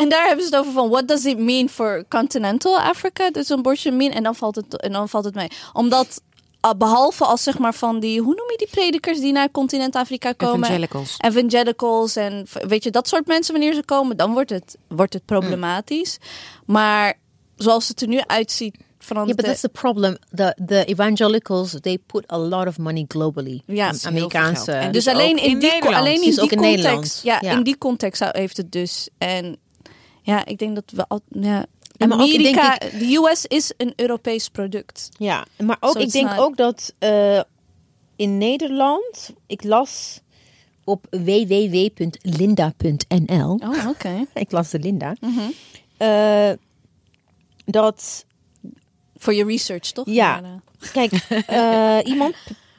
en daar hebben ze het over van... What does it mean for continental Africa? Dus abortion mean? En dan valt het, en dan valt het mee. Omdat... ah, Behalve als zeg maar van die, hoe noem je die predikers die naar continent Afrika komen? Evangelicals. evangelicals en weet je, dat soort mensen wanneer ze komen, dan wordt het, wordt het problematisch. Maar zoals het er nu uitziet, Yeah, verandert but that's the problem. The the evangelicals they put a lot of money globally. Ja, Amerikaanse. En dus dus alleen in, in die, alleen in Dus die ook in context, Nederland. ja, Ja. in die context heeft het dus. En ja, ik denk dat we al, ja, Ja, ik Amerika, de US is een Europees product. Ja, maar ook So ik denk not- ook dat eh, in Nederland, ik las op www.linda.nl. Oh, oké. Ik las de Linda. eh, dat Voor je research, toch? Ja. Eh, Kijk, eh, iemand,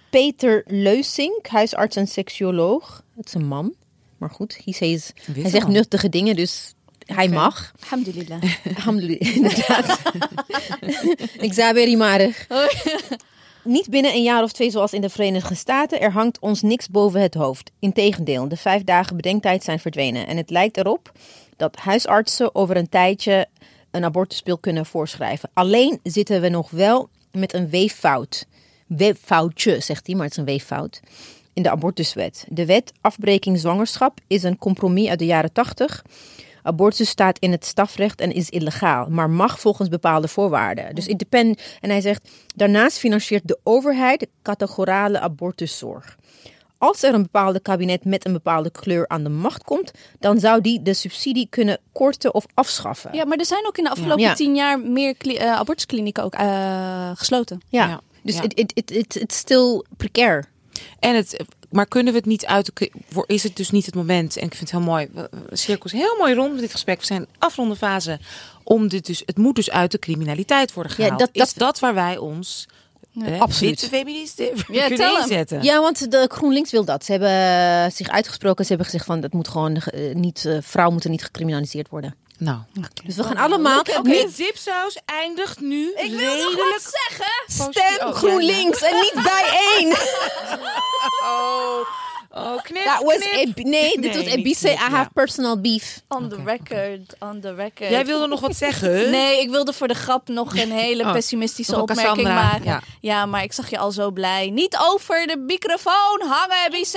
Peter Leusink, huisarts en seksuoloog. Het is een man, maar goed, he says, hij zegt nuttige dingen, dus hij mag. Alhamdulillah. Alhamdulillah, inderdaad. Ik zei maar. Niet binnen een jaar of twee zoals in de Verenigde Staten. Er hangt ons niks boven het hoofd. Integendeel, de vijf dagen bedenktijd zijn verdwenen. En het lijkt erop dat huisartsen over een tijdje een abortuspil kunnen voorschrijven. Alleen zitten we nog wel met een weeffout. Weeffoutje, zegt hij, maar het is een weeffout. In de abortuswet. De wet afbreking zwangerschap is een compromis uit de jaren 80. Abortus staat in het strafrecht en is illegaal, maar mag volgens bepaalde voorwaarden. Dus it depend, en hij zegt, daarnaast financiert de overheid categorale abortuszorg. Als er een bepaalde kabinet met een bepaalde kleur aan de macht komt, dan zou die de subsidie kunnen korten of afschaffen. Ja, maar er zijn ook in de afgelopen Ja. tien jaar meer eh, abortusklinieken ook eh, gesloten. Ja. Ja. Dus Ja. het it, it's still precair. En het, maar kunnen we het niet uit is het dus niet het moment? En ik vind het heel mooi. Cirkels heel mooi rond met dit gesprek. We zijn afronde fase om dit dus. Het moet dus uit de criminaliteit worden Ja, gehaald. dat- is dat waar wij ons eh, absoluut. witte feministen Ja, inzetten? Ja, want de GroenLinks wil dat. Ze hebben zich uitgesproken. Ze hebben gezegd van dat moet gewoon eh, niet, eh, vrouwen moeten niet gecriminaliseerd worden. Nou, Dus we gaan allemaal oké. niet Dipsaus eindigt nu Ik wil nog redelijk. wat zeggen. stem Oh, GroenLinks en niet bijeen. Oh, oh knip, Dat was knip. Nee, dit Nee, was Ebice. I have ja. personal beef. On the record, on the record. Jij wilde nog wat zeggen? Nee, ik wilde voor de grap nog een hele Oh, pessimistische nog een opmerking Cassandra, maken. ja. Ja. maar ik zag je al zo blij. Niet over de microfoon hangen, BC.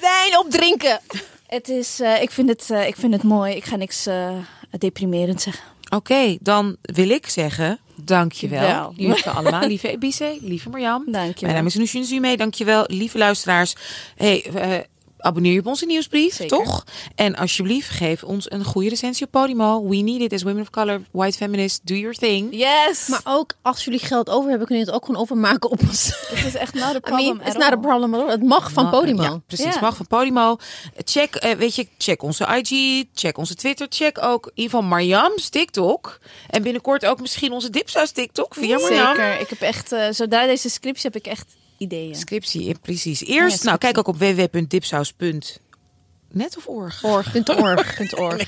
Wijn opdrinken. Het is, eh, ik, vind het, eh, ik vind het mooi. Ik ga niks eh, deprimerend zeggen. Oké, dan wil ik zeggen, dankjewel. Wel. Lieve allemaal, lieve Ebice, lieve Marjam. Dankjewel. Mijn naam is Nushin Zume, dankjewel. Lieve luisteraars, hey, eh, abonneer je op onze nieuwsbrief, Zeker. toch? En alsjeblieft, geef ons een goede recensie op Podimo. We need it as women of color, white feminists, do your thing. Yes. Maar ook als jullie geld over hebben, kunnen jullie het ook gewoon overmaken op ons. het is echt not a I problem mean, it's not a all. problem. at all. Het mag van Podimo. Ja, precies, mag van Podimo. Check, eh, weet je, check onze IG, check onze Twitter, check ook in ieder geval Marjam's TikTok. En binnenkort ook misschien onze Dipsaus TikTok via Marjam. Zeker. Ik heb echt, eh, zodra deze scriptie heb ik echt ideeën. Scriptie, eh, precies. Eerst, Ja, nou, kijk ook op www.dipsaus.net of org.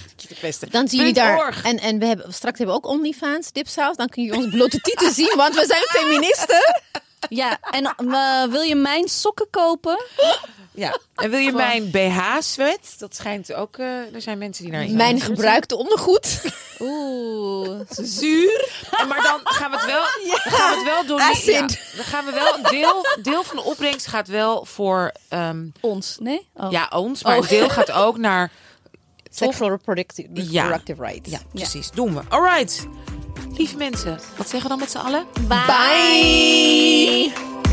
Is het beste. Dan zien jullie Punt daar. org. En, en we hebben straks hebben we ook OnlyFans, dipsaus. Dan kun je onze blote titel zien, want we zijn feministen. Ja, en eh, wil je mijn sokken kopen? Ja. En wil je mijn BH-sweat? Dat schijnt ook, eh, er zijn mensen die naar Mijn gebruikte ondergoed. Oeh, zuur. En maar dan gaan we het wel, dan gaan we het wel doen. Ja, dan gaan we wel een deel, deel van de opbrengst gaat wel voor, ehm, ons. Nee? Oh. ja, ons, maar Oh. een deel gaat ook naar, Sexual reproductive, Ja. rights. ja, precies, doen we. Alright. Lieve mensen, wat zeggen we dan met z'n allen? Bye. It's